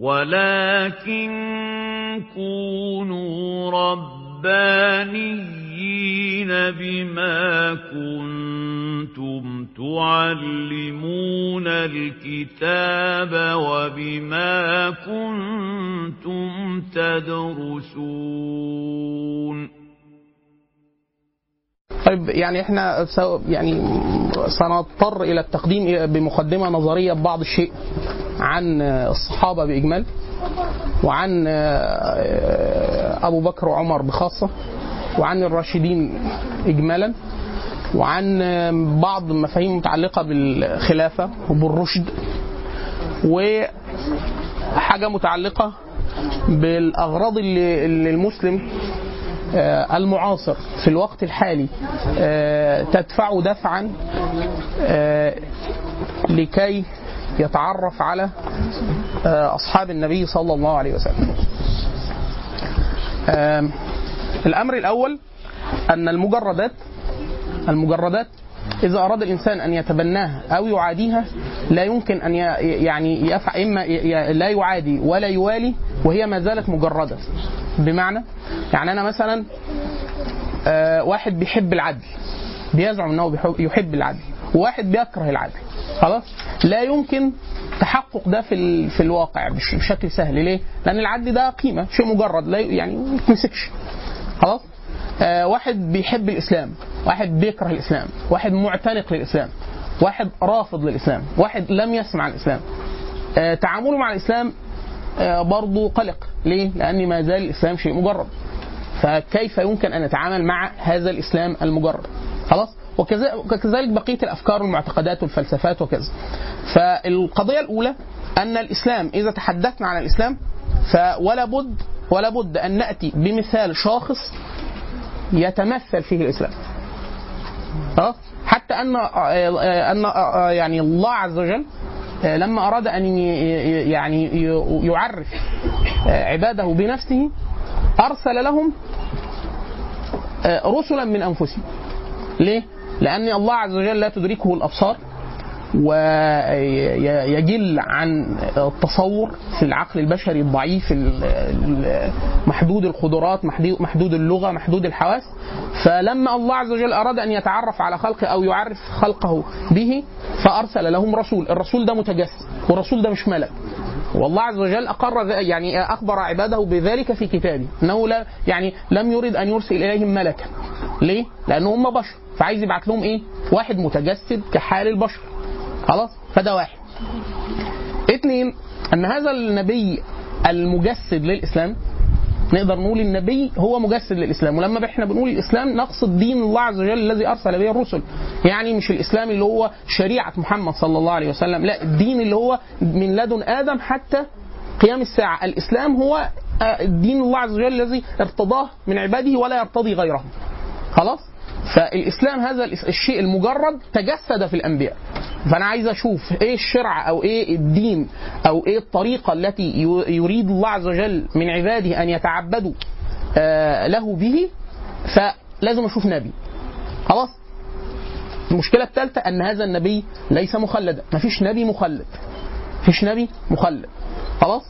ولكن كونوا ربانيين بما كنتم تعلمون الكتاب وبما كنتم تدرسون طيب يعني إحنا يعني سنضطر إلى التقديم بمقدمة نظرية ببعض الشيء عن الصحابة بإجمال وعن أبو بكر وعمر بخاصة وعن الراشدين اجمالا وعن بعض المفاهيم المتعلقه بالخلافة وبالرشد وحاجة متعلقة بالأغراض اللي المسلم آه، المعاصر في الوقت الحالي آه، تدفع دفعا آه، لكي يتعرف على أصحاب النبي صلى الله عليه وسلم. الأمر الأول أن المجردات المجردات إذا أراد الإنسان أن يتبناها أو يعاديها لا يمكن أن يعني يفعل إما لا يعادي ولا يوالي وهي ما زالت مجردة. بمعنى يعني أنا مثلا واحد بيحب العدل بيزعم أنه يحب العدل وواحد بيكره العدل خلاص؟ لا يمكن تحقق ده في في الواقع بشكل سهل. ليه؟ لأن العدل ده قيمة شيء مجرد لا يعني ما يتمسكش خلاص؟ آه واحد بيحب الإسلام واحد بيكره الإسلام واحد معتنق للإسلام واحد رافض للإسلام واحد لم يسمع الإسلام. آه تعامله مع الإسلام آه برضه قلق. ليه؟ لأن ما زال الإسلام شيء مجرد. فكيف يمكن أن نتعامل مع هذا الإسلام المجرد؟ خلاص؟ وكذلك بقية الأفكار والمعتقدات والفلسفات وكذا. فالقضية الأولى أن الإسلام إذا تحدثنا عن الإسلام فولا بد ولا بد أن نأتي بمثال شاخص يتمثل فيه الإسلام. أه؟ حتى أن أن يعني الله عز وجل لما أراد أن يعني يعرف عباده بنفسه أرسل لهم رسلا من أنفسهم. ليه؟ لأن الله عز وجل لا تدركه الأبصار. ويجل عن التصور في العقل البشري الضعيف محدود القدرات محدود اللغة محدود الحواس. فلما الله عز وجل أراد أن يتعرف على خلقه أو يعرف خلقه به فأرسل لهم رسول. الرسول ده متجسد والرسول ده مش ملك. والله عز وجل أقر يعني أخبر عباده بذلك في كتابه إنه لا يعني لم يرد أن يرسل إليهم ملكا. ليه؟ لأن هم بشر. فعايز يبعت لهم إيه؟ واحد متجسد كحال البشر. خلاص؟ فده واحد. اثنين أن هذا النبي المجسد للإسلام نقدر نقول النبي هو مجسد للإسلام. ولما إحنا بنقول الإسلام نقصد دين الله عز وجل الذي أرسل به الرسل. يعني مش الإسلام اللي هو شريعة محمد صلى الله عليه وسلم لا الدين اللي هو من لدن آدم حتى قيام الساعة. الإسلام هو دين الله عز وجل الذي ارتضاه من عباده ولا يرتضي غيره. خلاص؟ فالإسلام هذا الشيء المجرد تجسد في الأنبياء. فأنا عايز أشوف إيه الشرع أو إيه الدين أو إيه الطريقة التي يريد الله عز وجل من عباده أن يتعبدوا آه له به فلازم أشوف نبي. خلاص؟ المشكلة الثالثة أن هذا النبي ليس مخلدا مفيش نبي مخلد. مفيش نبي مخلد. خلاص؟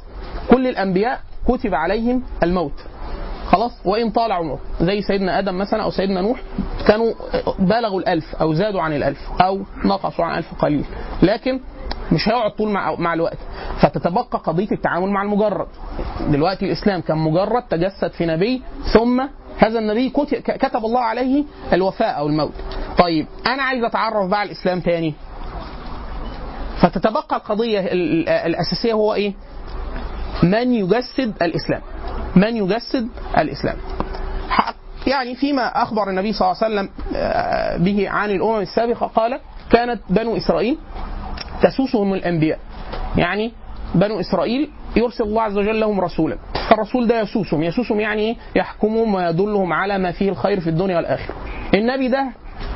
كل الأنبياء كتب عليهم الموت. خلاص وإن طال عمره. زي سيدنا آدم مثلا أو سيدنا نوح كانوا بالغوا الألف أو زادوا عن الألف أو نقصوا عن ألف قليل. لكن مش هيقعد طول مع مع الوقت. فتتبقى قضية التعامل مع المجرد. دلوقتي الإسلام كان مجرد تجسد في نبي ثم هذا النبي كتب الله عليه الوفاء أو الموت. طيب أنا عايز أتعرف بقى على الإسلام تاني. فتتبقى القضية الأساسية هو إيه؟ من يجسد الإسلام. من يجسد الإسلام. يعني فيما أخبر النبي صلى الله عليه وسلم به عن الأمم السابقة قال كانت بنو إسرائيل تسوسهم الأنبياء. يعني بنو إسرائيل يرسل الله عز وجل لهم رسولا. فالرسول ده يسوسهم. يسوسهم يعني إيه؟ يحكمهم ويدلهم على ما فيه الخير في الدنيا والآخرة. النبي ده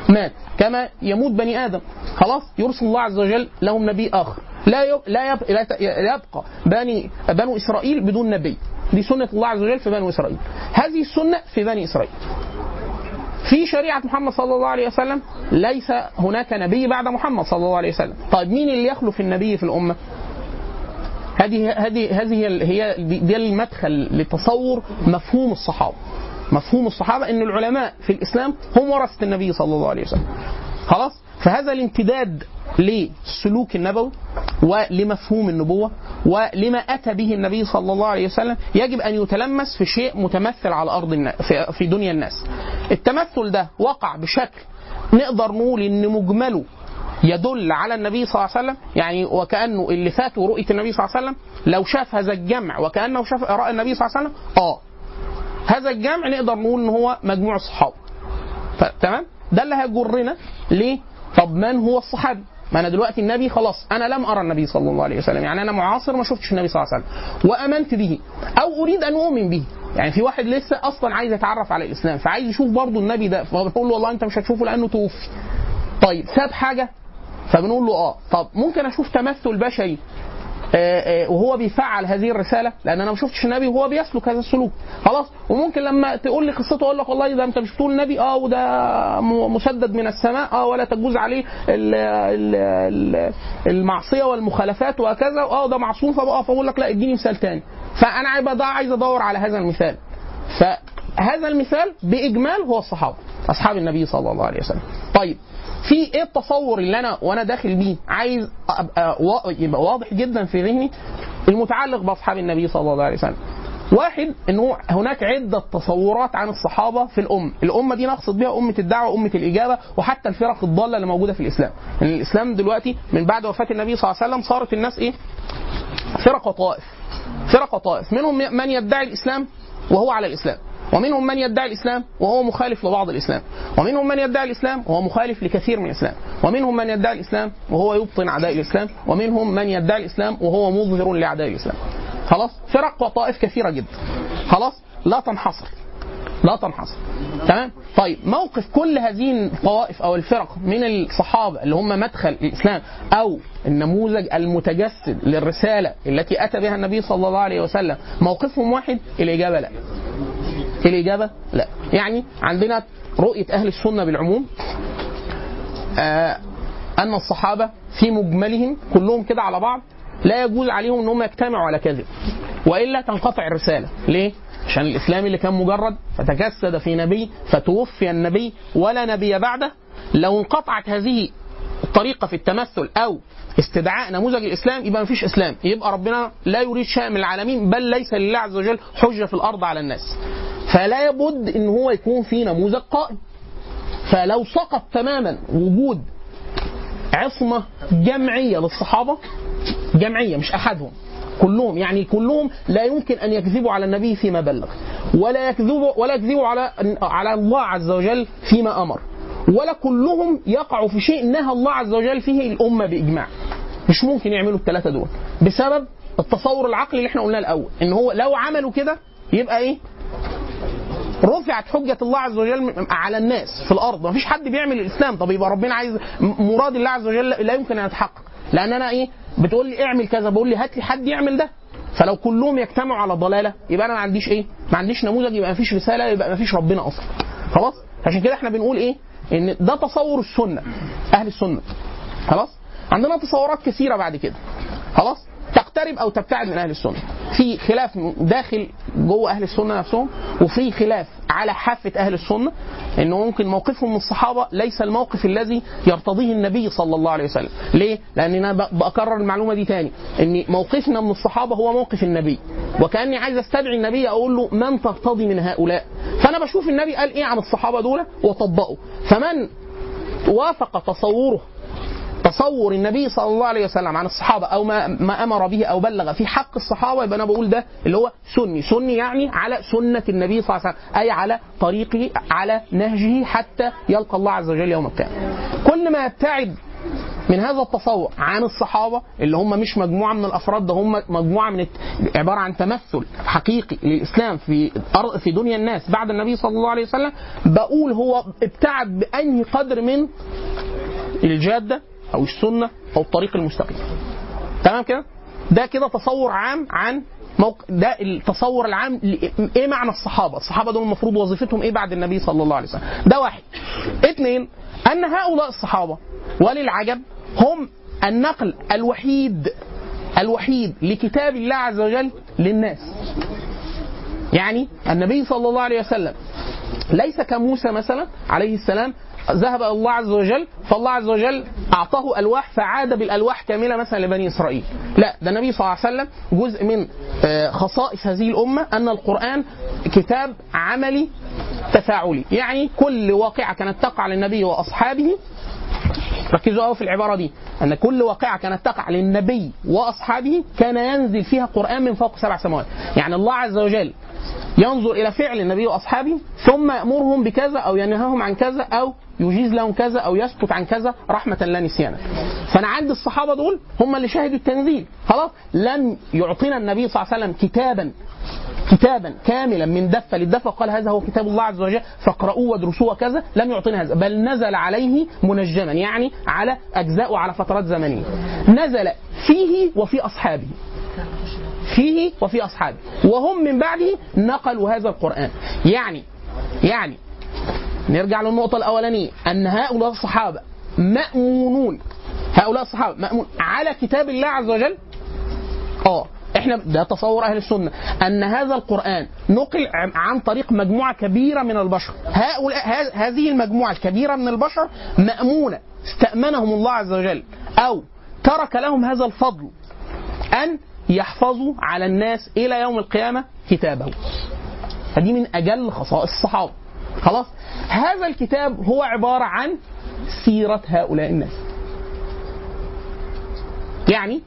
مات كما يموت بني آدم. خلاص يرسل الله عز وجل لهم نبي آخر. لا. لا يبقى بني بنو إسرائيل بدون نبي. دي سنة الله عز وجل في بني إسرائيل. هذه السنة في بني إسرائيل. في شريعة محمد صلى الله عليه وسلم ليس هناك نبي بعد محمد صلى الله عليه وسلم. طيب مين اللي يخلف النبي في الأمة؟ هذه هذه هذه هي دي المدخل لتصور مفهوم الصحابة. مفهوم الصحابة إن العلماء في الإسلام هم ورثه النبي صلى الله عليه وسلم. خلاص؟ فهذا الامتداد للسلوك النبوي ولمفهوم النبوة ولما أتى به النبي صلى الله عليه وسلم يجب أن يتلمس في شيء متمثل على النا... في... دنيا الناس. التمثل ده وقع بشكل نقدر نقول إن مجمله يدل على النبي صلى الله عليه وسلم يعني وكأنه اللي فاته رؤية النبي صلى الله عليه وسلم لو شاف هذا الجمع وكأنه شاف اراء النبي صلى الله عليه وسلم آه. هذا الجمع نقدر نقول إن هو مجموع الصحابه ف- تمام؟ ده اللي هيجرنا ليه طب من هو الصحابي؟ ما أنا دلوقتي النبي خلاص أنا لم أرى النبي صلى الله عليه وسلم يعني أنا معاصر ما شفتش النبي صلى الله عليه وسلم وأمنت به أو أريد أن أؤمن به. يعني في واحد لسه أصلا عايز يتعرف على الإسلام فعايز يشوف برضه النبي ده فبقول له والله أنت مش هتشوفه لأنه توفي طيب ساب حاجة؟ فبنقول له آه. طب ممكن أشوف تمثل بشري؟ وهو بيفعل هذه الرسالة لأن أنا ما شفتش النبي وهو بيسلك هذا السلوك. خلاص؟ وممكن لما تقول لي قصته أقول لك والله ده أنت مش بتقول النبي آه وده مسدد من السماء. آه ولا تجوز عليه ال- ال- ال- المعصية والمخالفات وهكذا. آه ده معصوم فبقى فاقول لك لا اديني مثال تاني. فأنا عايز أدور على هذا المثال. فهذا المثال بإجمال هو الصحابة أصحاب النبي صلى الله عليه وسلم. طيب في إيه التصور اللي أنا وأنا داخل بيه؟ عايز ابقى يبقى واضح جدا في ذهني المتعلق بأصحاب النبي صلى الله عليه وسلم. واحد انه هناك عدة تصورات عن الصحابة في الامه، الأمة دي نقصد بها أمة الدعوة أمة الإجابة وحتى الفرق الضالة اللي موجودة في الإسلام، إن الإسلام دلوقتي من بعد وفاة النبي صلى الله عليه وسلم صارت الناس إيه؟ فرق وطائف فرق وطائف منهم من يدعي الإسلام وهو على الإسلام. ومنهم من يدعي الإسلام وهو مخالف لبعض الإسلام. ومنهم من يدعي الإسلام وهو مخالف لكثير من الإسلام. ومنهم من يدعي الإسلام وهو يبطن أعداء الإسلام. ومنهم من يدعي الإسلام وهو مظهر لأعداء الإسلام. خلاص؟ فرق وطائف كثيرة جدا. خلاص؟ لا تنحصر. لا تنحصر. تمام؟ طيب موقف كل هذه الطوائف أو الفرق من الصحابة اللي هم مدخل الإسلام أو النموذج المتجسد للرسالة التي أتى بها النبي صلى الله عليه وسلم موقفهم واحد؟ الإجابة لا. الإجابة؟ لا. يعني عندنا رؤية أهل السنة بالعموم آه أن الصحابة في مجملهم كلهم كده على بعض لا يجوز عليهم إن هم يجتمعوا على كذب وإلا تنقطع الرسالة. ليه؟ عشان الإسلام اللي كان مجرد فتجسد في نبي فتوفي النبي ولا نبي بعده لو انقطعت هذه الطريقة في التمثل أو استدعاء نموذج الإسلام يبقى مفيش إسلام. يبقى ربنا لا يريد شيء من العالمين بل ليس لله عز وجل حجة في الأرض على الناس. فلا يبد إن هو يكون في نموذج قائم. فلو سقط تماما وجود عصمة جمعية للصحابة جمعية مش أحدهم كلهم يعني كلهم لا يمكن أن يكذبوا على النبي فيما بلغ ولا يكذبوا ولا يكذبوا على على الله عز وجل فيما أمر. ولا كلهم يقعوا في شيء نهى الله عز وجل فيه الأمة بإجماع. مش ممكن يعملوا الثلاثه دول. بسبب التصور العقلي اللي إحنا قلناه الأول. إن هو لو عملوا كده يبقى إيه؟ رفعت حجة الله عز وجل على الناس في الأرض. ما فيش حد بيعمل الإسلام. طب يبقى ربنا عايز مراد الله عز وجل لا يمكن أن يتحقق. لأن أنا إيه؟ بتقول لي اعمل كذا. بقول لي هات لي حد يعمل ده. فلو كلهم يجتمعوا على ضلالة يبقى أنا ما عنديش إيه؟ ما عنديش نموذج يبقى ما فيش رسالة يبقى ما فيش ربنا أصلا. خلاص؟ عشان كده إحنا بنقول إيه؟ إن ده تصور السنة أهل السنة. خلاص؟ عندنا تصورات كثيرة بعد كده. خلاص؟ تقترب أو تبتعد من أهل السنة. في خلاف داخل جوه أهل السنة نفسهم وفي خلاف على حافة أهل السنة إنه ممكن موقفهم من الصحابة ليس الموقف الذي يرتضيه النبي صلى الله عليه وسلم. ليه؟ لأن أنا بكرر المعلومة دي تاني إن موقفنا من الصحابة هو موقف النبي وكأني عايز أستدعي النبي أقول له من ترتضي من هؤلاء؟ فأنا بشوف النبي قال إيه عن الصحابة دول وأطبقه فمن وافق تصوره تصور النبي صلى الله عليه وسلم عن الصحابة أو ما ما أمر به أو بلغ في حق الصحابة يبقى أنا بقول ده اللي هو سني، سني يعني على سنة النبي صلى الله عليه وسلم، أي على طريقه على نهجه حتى يلقى الله عز وجل يوم القيامة. كل ما يبتعد من هذا التصور عن الصحابة اللي هم مش مجموعة من الأفراد ده هم مجموعة من عبارة عن تمثل حقيقي للإسلام في في دنيا الناس بعد النبي صلى الله عليه وسلم بقول هو ابتعد بأنهي قدر من الجادة أو السنة أو الطريق المستقيم. تمام كده؟ ده كده تصور عام عن موق... ده التصور العام. إيه معنى الصحابة؟ الصحابة دول المفروض وظيفتهم إيه بعد النبي صلى الله عليه وسلم؟ ده واحد. اثنين أن هؤلاء الصحابة وللعجب هم النقل الوحيد الوحيد لكتاب الله عز وجل للناس. يعني النبي صلى الله عليه وسلم ليس كموسى مثلا عليه السلام ذهب الله عز وجل فالله عز وجل أعطاه ألواح فعاد بالألواح كاملة مثلا لبني إسرائيل. لا ده النبي صلى الله عليه وسلم جزء من آه، خصائص هذه الأمة أن القرآن كتاب عملي تفاعلي. يعني كل واقعة كانت تقع للنبي وأصحابه ركزوا قوي في العبارة دي أن كل واقعة كانت تقع للنبي وأصحابه كان ينزل فيها قرآن من فوق سبع سماوات يعني الله عز وجل ينظر إلى فعل النبي وأصحابه ثم يأمرهم بكذا أو ينهاهم عن كذا أو يجيز لهم كذا أو يسكت عن كذا رحمة لا نسيانا. فأنا عندي الصحابة دول هم اللي شهدوا التنزيل، خلاص؟ لم يعطينا النبي صلى الله عليه وسلم كتابا كتابا كاملا من دفة للدفة. وقال هذا هو كتاب الله عز وجل. فاقرؤوه وادرسوه وكذا. لم يعطينا هذا. بل نزل عليه منجما يعني على أجزاء وعلى فترات زمنية. نزل فيه وفي أصحابه. فيه وفي أصحابه. وهم من بعده نقلوا هذا القرآن. يعني يعني نرجع للنقطة الأولانية. أن هؤلاء الصحابة مأمونون. هؤلاء الصحابة مأمون على كتاب الله عز وجل؟ آه. إحنا ده تصور أهل السنة. أن هذا القرآن نقل عن طريق مجموعة كبيرة من البشر. هؤلاء هذه المجموعة الكبيرة من البشر مأمونة. استأمنهم الله عز وجل. أو ترك لهم هذا الفضل أن يحفظوا على الناس إلى يوم القيامة كتابه. فدي من أجل خصائص الصحابة. خلاص؟ هذا الكتاب هو عبارة عن سيرة هؤلاء الناس. يعني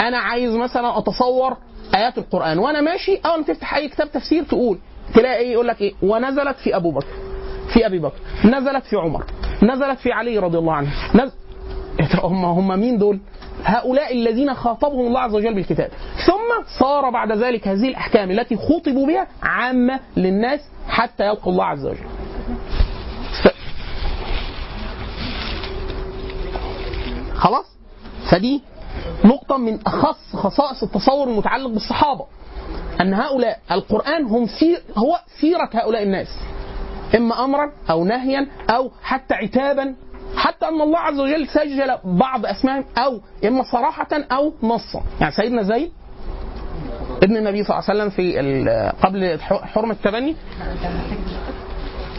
أنا عايز مثلا أتصور آيات القرآن وأنا ماشي أول ما تفتح أي كتاب تفسير تقول تلاقي إيه يقول لك إيه ونزلت في أبو بكر في أبي بكر نزلت في عمر نزلت في علي رضي الله عنه نزل هم هم مين دول؟ هؤلاء الذين خاطبهم الله عز وجل بالكتاب ثم صار بعد ذلك هذه الأحكام التي خطبوا بها عامة للناس حتى يلقوا الله عز وجل. خلاص فدي نقطة من أخص خصائص التصور المتعلق بالصحابة أن هؤلاء القرآن هم سير هو سيرة هؤلاء الناس إما أمرا أو نهيا أو حتى عتابا حتى أن الله عز وجل سجل بعض أسمائهم أو إما صراحة أو نصا. يعني سيدنا زيد ابن النبي صلى الله عليه وسلم في قبل حرمة التبني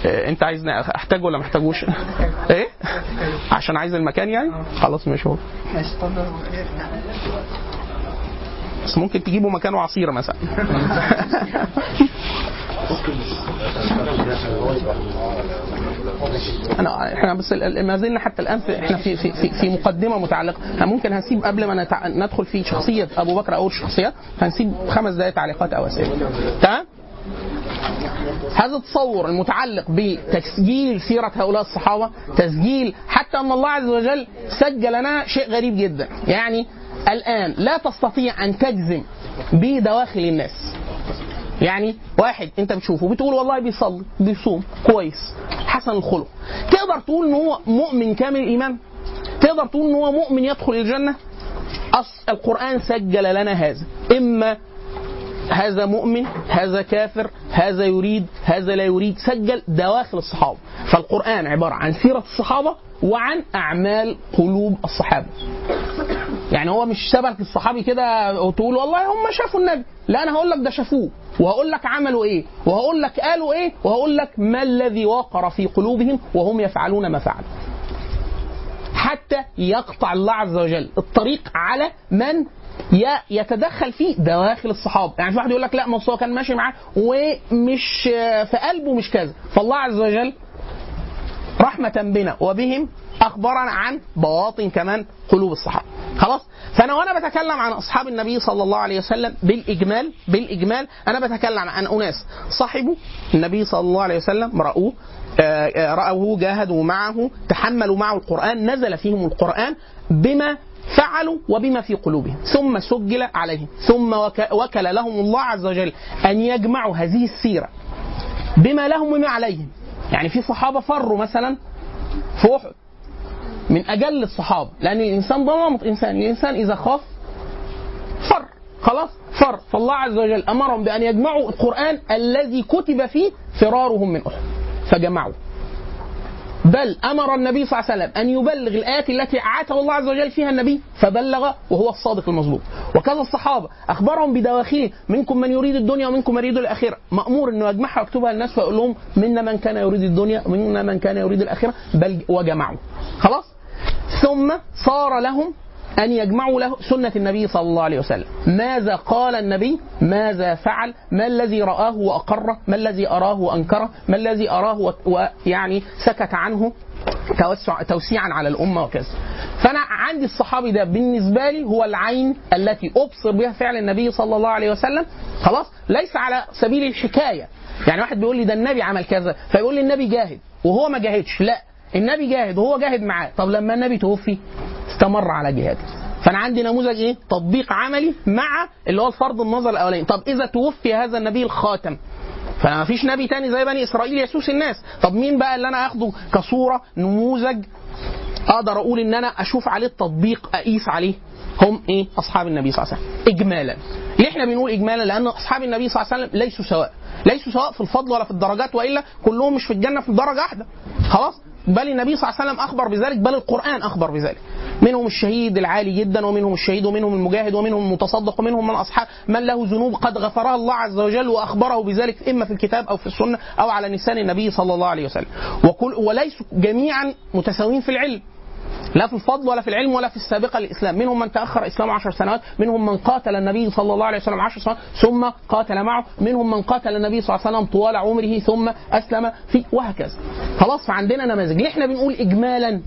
انت عايزني احتاج ولا ما احتاجوش؟ إيه؟ عشان عايز المكان يعني؟ خلاص مش هو بس ممكن تجيبوا مكانه عصير مثلا أنا إحنا بس ما زلنا حتى الآن في إحنا في في في, في مقدمة متعلقة ممكن هنسيب قبل ما. ندخل في شخصية أبو بكر أو الشخصيات هنسيب خمس دقائق تعليقات أو أسئلة تمام هذا التصور المتعلق بتسجيل سيرة هؤلاء الصحابة تسجيل حتى أن الله عز وجل سجل لنا شيء غريب جدا. يعني الآن لا تستطيع أن تجزم بدواخل الناس. يعني واحد أنت بتشوفه بتقول والله بيصلي بيصوم كويس حسن الخلق. تقدر تقول ان هو مؤمن كامل الإيمان؟ تقدر تقول ان هو مؤمن يدخل الجنة؟ القرآن سجل لنا هذا. إما هذا مؤمن هذا كافر هذا يريد هذا لا يريد سجل دواخل الصحابة. فالقرآن عبارة عن سيرة الصحابة وعن أعمال قلوب الصحابة. يعني هو مش شبك الصحابي كده وتقول والله هم شافوا النبي. لا أنا هقول لك ده شافوه. وهقول لك عملوا إيه. وهقول لك قالوا إيه. وهقول لك ما الذي وقر في قلوبهم وهم يفعلون ما فعلوا. حتى يقطع الله عز وجل الطريق على من؟ يتدخل فيه دواخل الصحابة. يعني في واحد يقول لك لا ما هو كان ماشي معاه ومش في قلبه مش كذا. فالله عز وجل رحمة بنا وبهم أخبرنا عن بواطن كمان قلوب الصحابة. خلاص؟ فأنا وأنا بتكلم عن أصحاب النبي صلى الله عليه وسلم بالإجمال بالإجمال أنا بتكلم عن أناس صاحبوا النبي صلى الله عليه وسلم رأوه رأوه جاهدوا معه تحملوا معه القرآن نزل فيهم القرآن بما فعلوا وبما في قلوبهم. ثم سجل عليهم. ثم وكل لهم الله عز وجل أن يجمعوا هذه السيرة بما لهم وما عليهم. يعني في صحابة فروا مثلا في أحد. من أجل الصحابة. لأن الإنسان نمط إنسان الإنسان إذا خاف فر. خلاص؟ فر. فالله عز وجل أمرهم بأن يجمعوا القرآن الذي كتب فيه فرارهم من أحد. فجمعوا. بل أمر النبي صلى الله عليه وسلم أن يبلغ الآيات التي أعاته الله عز وجل فيها النبي فبلغ وهو الصادق المصدوق. وكذا الصحابة أخبرهم بدواخله منكم من يريد الدنيا ومنكم من يريد الآخرة. مأمور إنه يجمعها ويكتبها للناس ويقول لهم منا من كان يريد الدنيا ومنا من كان يريد الآخرة بل وجمعوا. خلاص؟ ثم صار لهم أن يجمعوا له سنة النبي صلى الله عليه وسلم. ماذا قال النبي؟ ماذا فعل؟ ما الذي رآه وأقره؟ ما الذي أراه وأنكره؟ ما الذي أراه ويعني سكت عنه؟ توسع توسيعا على الأمة وكذا. فأنا عندي الصحابي ده بالنسبة لي هو العين التي أبصر بها فعل النبي صلى الله عليه وسلم. خلاص؟ ليس على سبيل الحكاية. يعني واحد بيقول لي ده النبي عمل كذا فيقول لي النبي جاهد وهو ما جاهدش. لا. النبي جاهد وهو جاهد معاه. طب لما النبي توفي استمر على جهاده. فأنا عندي نموذج إيه؟ تطبيق عملي مع اللي هو الفرض النظر الأولاني. طب إذا توفي هذا النبي الخاتم فما فيش نبي تاني زي بني إسرائيل يسوس الناس. طب مين بقى اللي أنا آخده كصورة نموذج أقدر أقول إن أنا أشوف عليه التطبيق أقيس عليه؟ هم إيه؟ أصحاب النبي صلى الله عليه وسلم. اجمالا. ليه إحنا بنقول اجمالا؟ لأن أصحاب النبي صلى الله عليه وسلم ليسوا سواء. ليسوا سواء في الفضل ولا في الدرجات وإلا كلهم مش في الجنة في درجة واحدة. خلاص؟ بل النبي صلى الله عليه وسلم أخبر بذلك بل القرآن أخبر بذلك. منهم الشهيد العالي جدا ومنهم الشهيد ومنهم المجاهد ومنهم المتصدق ومنهم من أصحاب من له ذنوب قد غفرها الله عز وجل وأخبره بذلك إما في الكتاب أو في السنة أو على لسان النبي صلى الله عليه وسلم. وكل وليسوا جميعا متساويين في العلم. لا في الفضل ولا في العلم ولا في السابقة للإسلام، منهم من تأخر إسلامه عشر سنوات، منهم من قاتل النبي صلى الله عليه وسلم عشر سنوات ثم قاتل معه، منهم من قاتل النبي صلى الله عليه وسلم طوال عمره ثم أسلم في وهكذا. خلاص فعندنا نماذج، ليه إحنا بنقول اجمالا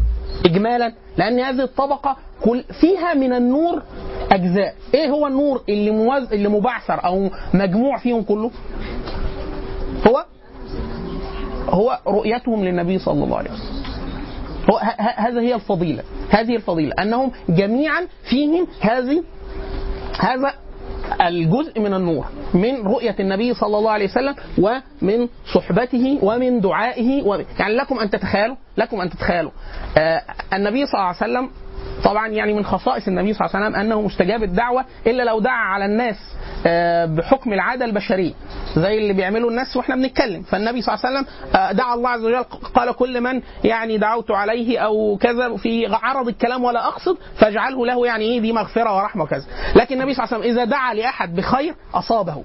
اجمالا؟ لأن هذه الطبقة كل فيها من النور أجزاء، إيه هو النور اللي موز... اللي مبعثر أو مجموع فيهم كله؟ هو هو رؤيتهم للنبي صلى الله عليه وسلم. هو هذا هي الفضيلة. هذه الفضيلة. أنهم جميعا فيهم هذه هذا الجزء من النور من رؤية النبي صلى الله عليه وسلم ومن صحبته ومن دعائه ومن يعني لكم أن تتخيلوا لكم أن تتخيلوا. آه النبي صلى الله عليه وسلم طبعا يعني من خصائص النبي صلى الله عليه وسلم أنه مستجاب الدعوة إلا لو دعا على الناس بحكم العادة البشرية زي اللي بيعملوا الناس وإحنا بنتكلم. فالنبي صلى الله عليه وسلم آه، دعا الله عز وجل قال كل من يعني دعوت عليه أو كذا في عرض الكلام ولا أقصد فاجعله له يعني إيه دي مغفرة ورحمة وكذا. لكن النبي صلى الله عليه وسلم إذا دعا لأحد بخير أصابه.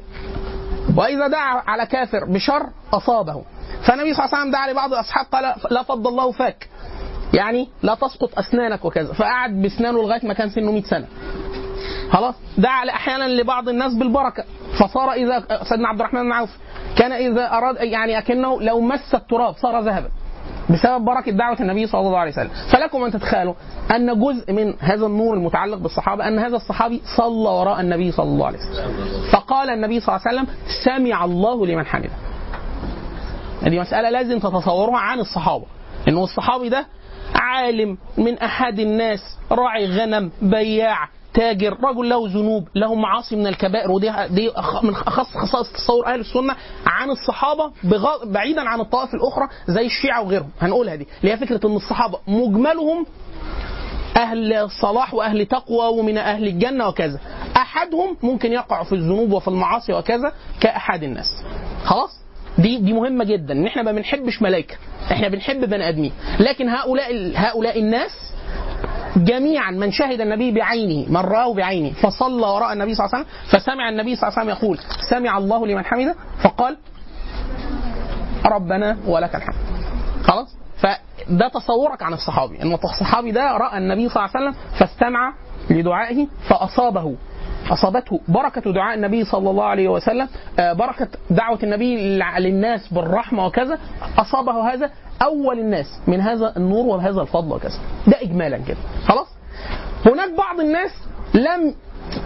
وإذا دعا على كافر بشر أصابه. فالنبي صلى الله عليه وسلم دعا لبعض الأصحاب قال لا فضل الله فاك. يعني لا تسقط أسنانك وكذا. فقعد بأسنانه لغاية ما كان سنه 100 سنة. خلاص؟ دعا أحيانا لبعض الناس بالبركة. فصار إذا سيدنا عبد الرحمن بن عوف كان إذا أراد يعني أكنه لو مس التراب صار ذهبا بسبب بركة دعوة النبي صلى الله عليه وسلم. فلكم أن تتخيلوا أن جزء من هذا النور المتعلق بالصحابة أن هذا الصحابي صلى وراء النبي صلى الله عليه وسلم. فقال النبي صلى الله عليه وسلم سمع الله لمن حمده. دي مسألة لازم تتصوروها عن الصحابة. إنه الصحابي ده عالم من أحد الناس راعي غنم بياع تاجر رجل له ذنوب له معاصي من الكبائر ودي دي من أخص خصائص تصور أهل السنة عن الصحابة بعيدا عن الطوائف الأخرى زي الشيعة وغيرهم. هنقولها دي. اللي هي فكرة إن الصحابة مجملهم أهل صلاح وأهل تقوى ومن أهل الجنة وكذا. أحدهم ممكن يقع في الذنوب وفي المعاصي وكذا كأحد الناس. خلاص؟ دي دي مهمة جدا. ان إحنا ما بنحبش ملائكة. إحنا بنحب بني آدمين. لكن هؤلاء هؤلاء الناس جميعا من شهد النبي بعينه من رآه بعينه فصلى وراء النبي صلى الله عليه وسلم فسمع النبي صلى الله عليه وسلم يقول سمع الله لمن حمده فقال ربنا ولك الحمد. خلاص؟ فده تصورك عن الصحابي إن الصحابي ده رأى النبي صلى الله عليه وسلم فاستمع لدعائه فأصابه. أصابته بركة دعاء النبي صلى الله عليه وسلم آه، بركة دعوة النبي للناس بالرحمة وكذا أصابه هذا أول الناس من هذا النور وهذا الفضل وكذا. ده اجمالا كده. خلاص؟ هناك بعض الناس لم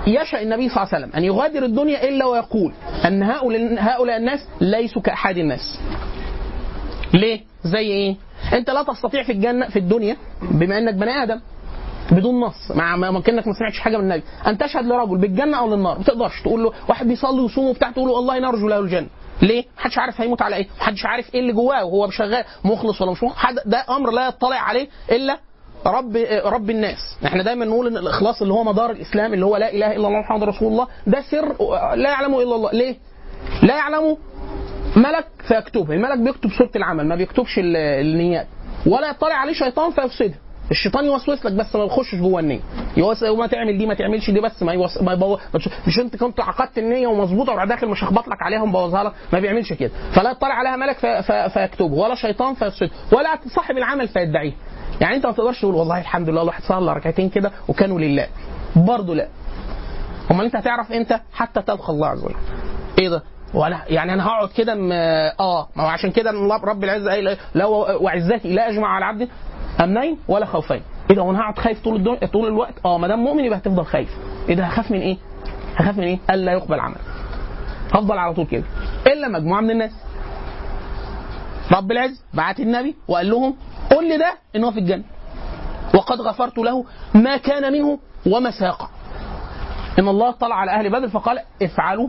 يشاء النبي صلى الله عليه وسلم أن يغادر الدنيا إلا ويقول أن هؤلاء هؤلاء الناس ليسوا كأحد الناس. ليه؟ زي إيه؟ أنت لا تستطيع في الجنة في الدنيا بما إنك بني آدم. بدون نص. مع ما كأنك ما سمعتش حاجة من النبي. أن تشهد لرجل بالجنة أو للنار. ما تقدرش. تقول له واحد بيصلي ويصوم وبتاع تقول له والله نرجو له الجنة. ليه؟ محدش عارف هيموت على إيه؟ محدش عارف إيه اللي جواه وهو شغال مخلص ولا مش مخلص. حد ده أمر لا يطلع عليه إلا رب رب الناس. إحنا دايما نقول إن الإخلاص اللي هو مدار الإسلام اللي هو لا إله إلا الله محمد رسول الله ده سر لا يعلمه إلا الله. ليه؟ لا يعلمه ملك فيكتبه. الملك بيكتب صورة العمل ما بيكتبش ال- النيات. ولا يطلع عليه شيطان فيفسدها الشيطان يوسوس لك بس ما يخشش جوه النية. يوس... ما تعمل دي ما تعملش دي بس ما يوس... ما يبو... مش انت كنت عقدت النية ومظبوطة وراح داخل مش هخبط لك عليها ومبوظها لك؟ ما بيعملش كده. فلا يطلع عليها ملك ف... ف... فيكتبه. ولا شيطان فيفسد ولا صاحب العمل فيدعيه. يعني انت ما تقدرش تقول والله الحمد لله الواحد صلى ركعتين كده وكانوا لله. برضه لا. امال انت هتعرف إمتى؟ حتى تلقى الله عز وجل. إيه ده؟ ولا يعني أنا هقعد كده آه ما هو عشان كده رب العزة إيه؟ لا وعزتي لا أجمع على عبد أمنين ولا خوفين. إيه ده وأنا هقعد خايف طول الدنيا طول الوقت؟ آه ما دام مؤمن يبقى هتفضل خايف. إيه ده هخاف من إيه؟ هخاف من إيه؟ الا يقبل عمل. هفضل على طول كده. إلا مجموعة من الناس. رب العز بعت النبي وقال لهم قل لي ده إن هو في الجنة. وقد غفرت له ما كان منه وما ساق. إن الله طلع على أهل بدر فقال افعلوا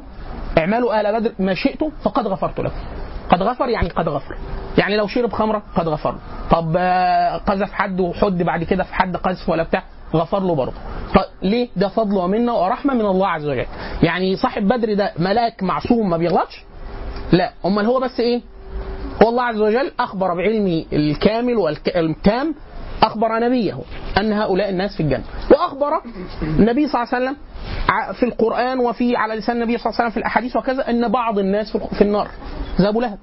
اعملوا أهل بدر ما شئتم فقد غفرت لكم. قد غفر يعني قد غفر. يعني لو شرب خمرة قد غفر. له. طب آه، قذف حد وحد بعد كده في حد قذف ولا بتاع غفر له برضه. طيب ليه؟ ده فضل ومنة ورحمة من الله عز وجل. يعني صاحب بدر ده ملاك معصوم ما بيغلطش؟ لا. أمال هو بس إيه؟ هو الله عز وجل أخبر بعلمه الكامل والتام أخبر نبيه أن هؤلاء الناس في الجنة. وأخبر النبي صلى الله عليه وسلم في القرآن وفي على لسان النبي صلى الله عليه وسلم في الأحاديث وكذا إن بعض الناس في النار. زي أبو لهب.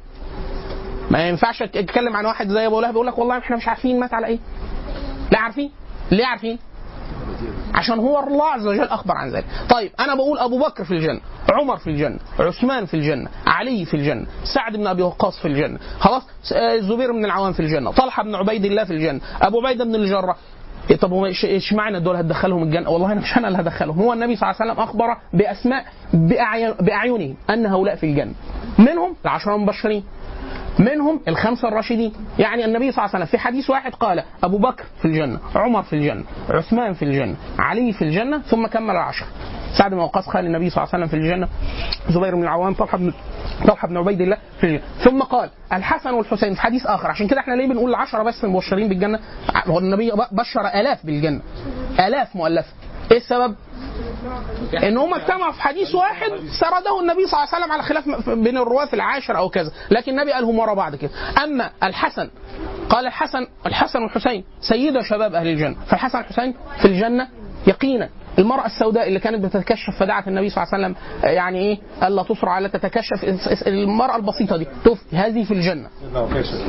ما ينفعش أتكلم عن واحد زي أبو لهب يقول لك والله إحنا مش عارفين مات على إيه. لا عارفين. ليه عارفين؟ عشان هو الله عز وجل أخبر عن ذلك. طيب أنا بقول أبو بكر في الجنة عمر في الجنة عثمان في الجنة علي في الجنة سعد بن أبي وقاص في الجنة خلاص؟ آه، الزبير بن العوام في الجنة طلحة بن عبيد الله في الجنة أبو عبيدة بن الجراح. إيه طب هو إيش- إيش معنى دول هتدخلهم الجنة؟ والله أنا مش أنا اللي هدخلهم، هو النبي صلى الله عليه وسلم أخبر باسماء بأعينهم أن هؤلاء في الجنة. منهم العشرة المبشرين، منهم الخمسة الراشدين يعني النبي صلى الله عليه وسلم في حديث واحد قال أبو بكر في الجنة عمر في الجنة عثمان في الجنة علي في الجنة ثم كمل العشر سعد بن وقاص قال النبي صلى الله عليه وسلم في الجنة زبير بن العوام طلحة بن طلحة بن عبيد الله في الجنة. ثم قال الحسن والحسين في حديث آخر عشان كده إحنا ليه بنقول العشرة بس المبشرين بالجنة؟ هو النبي بشر آلاف بالجنة آلاف مؤلفة. إيه السبب؟ إن هم اجتمعوا في حديث واحد سرده النبي صلى الله عليه وسلم على خلاف بين الرواة العاشر أو كذا لكن النبي قالهم ورا بعض كده. أما الحسن قال الحسن الحسن والحسين سيدا شباب أهل الجنة. فالحسن والحسين في الجنة يقينا. المرأة السوداء اللي كانت بتتكشف فدعت النبي صلى الله عليه وسلم يعني إيه؟ ألا تصرع ألا تتكشف. المرأة البسيطة دي توف هذه في الجنة.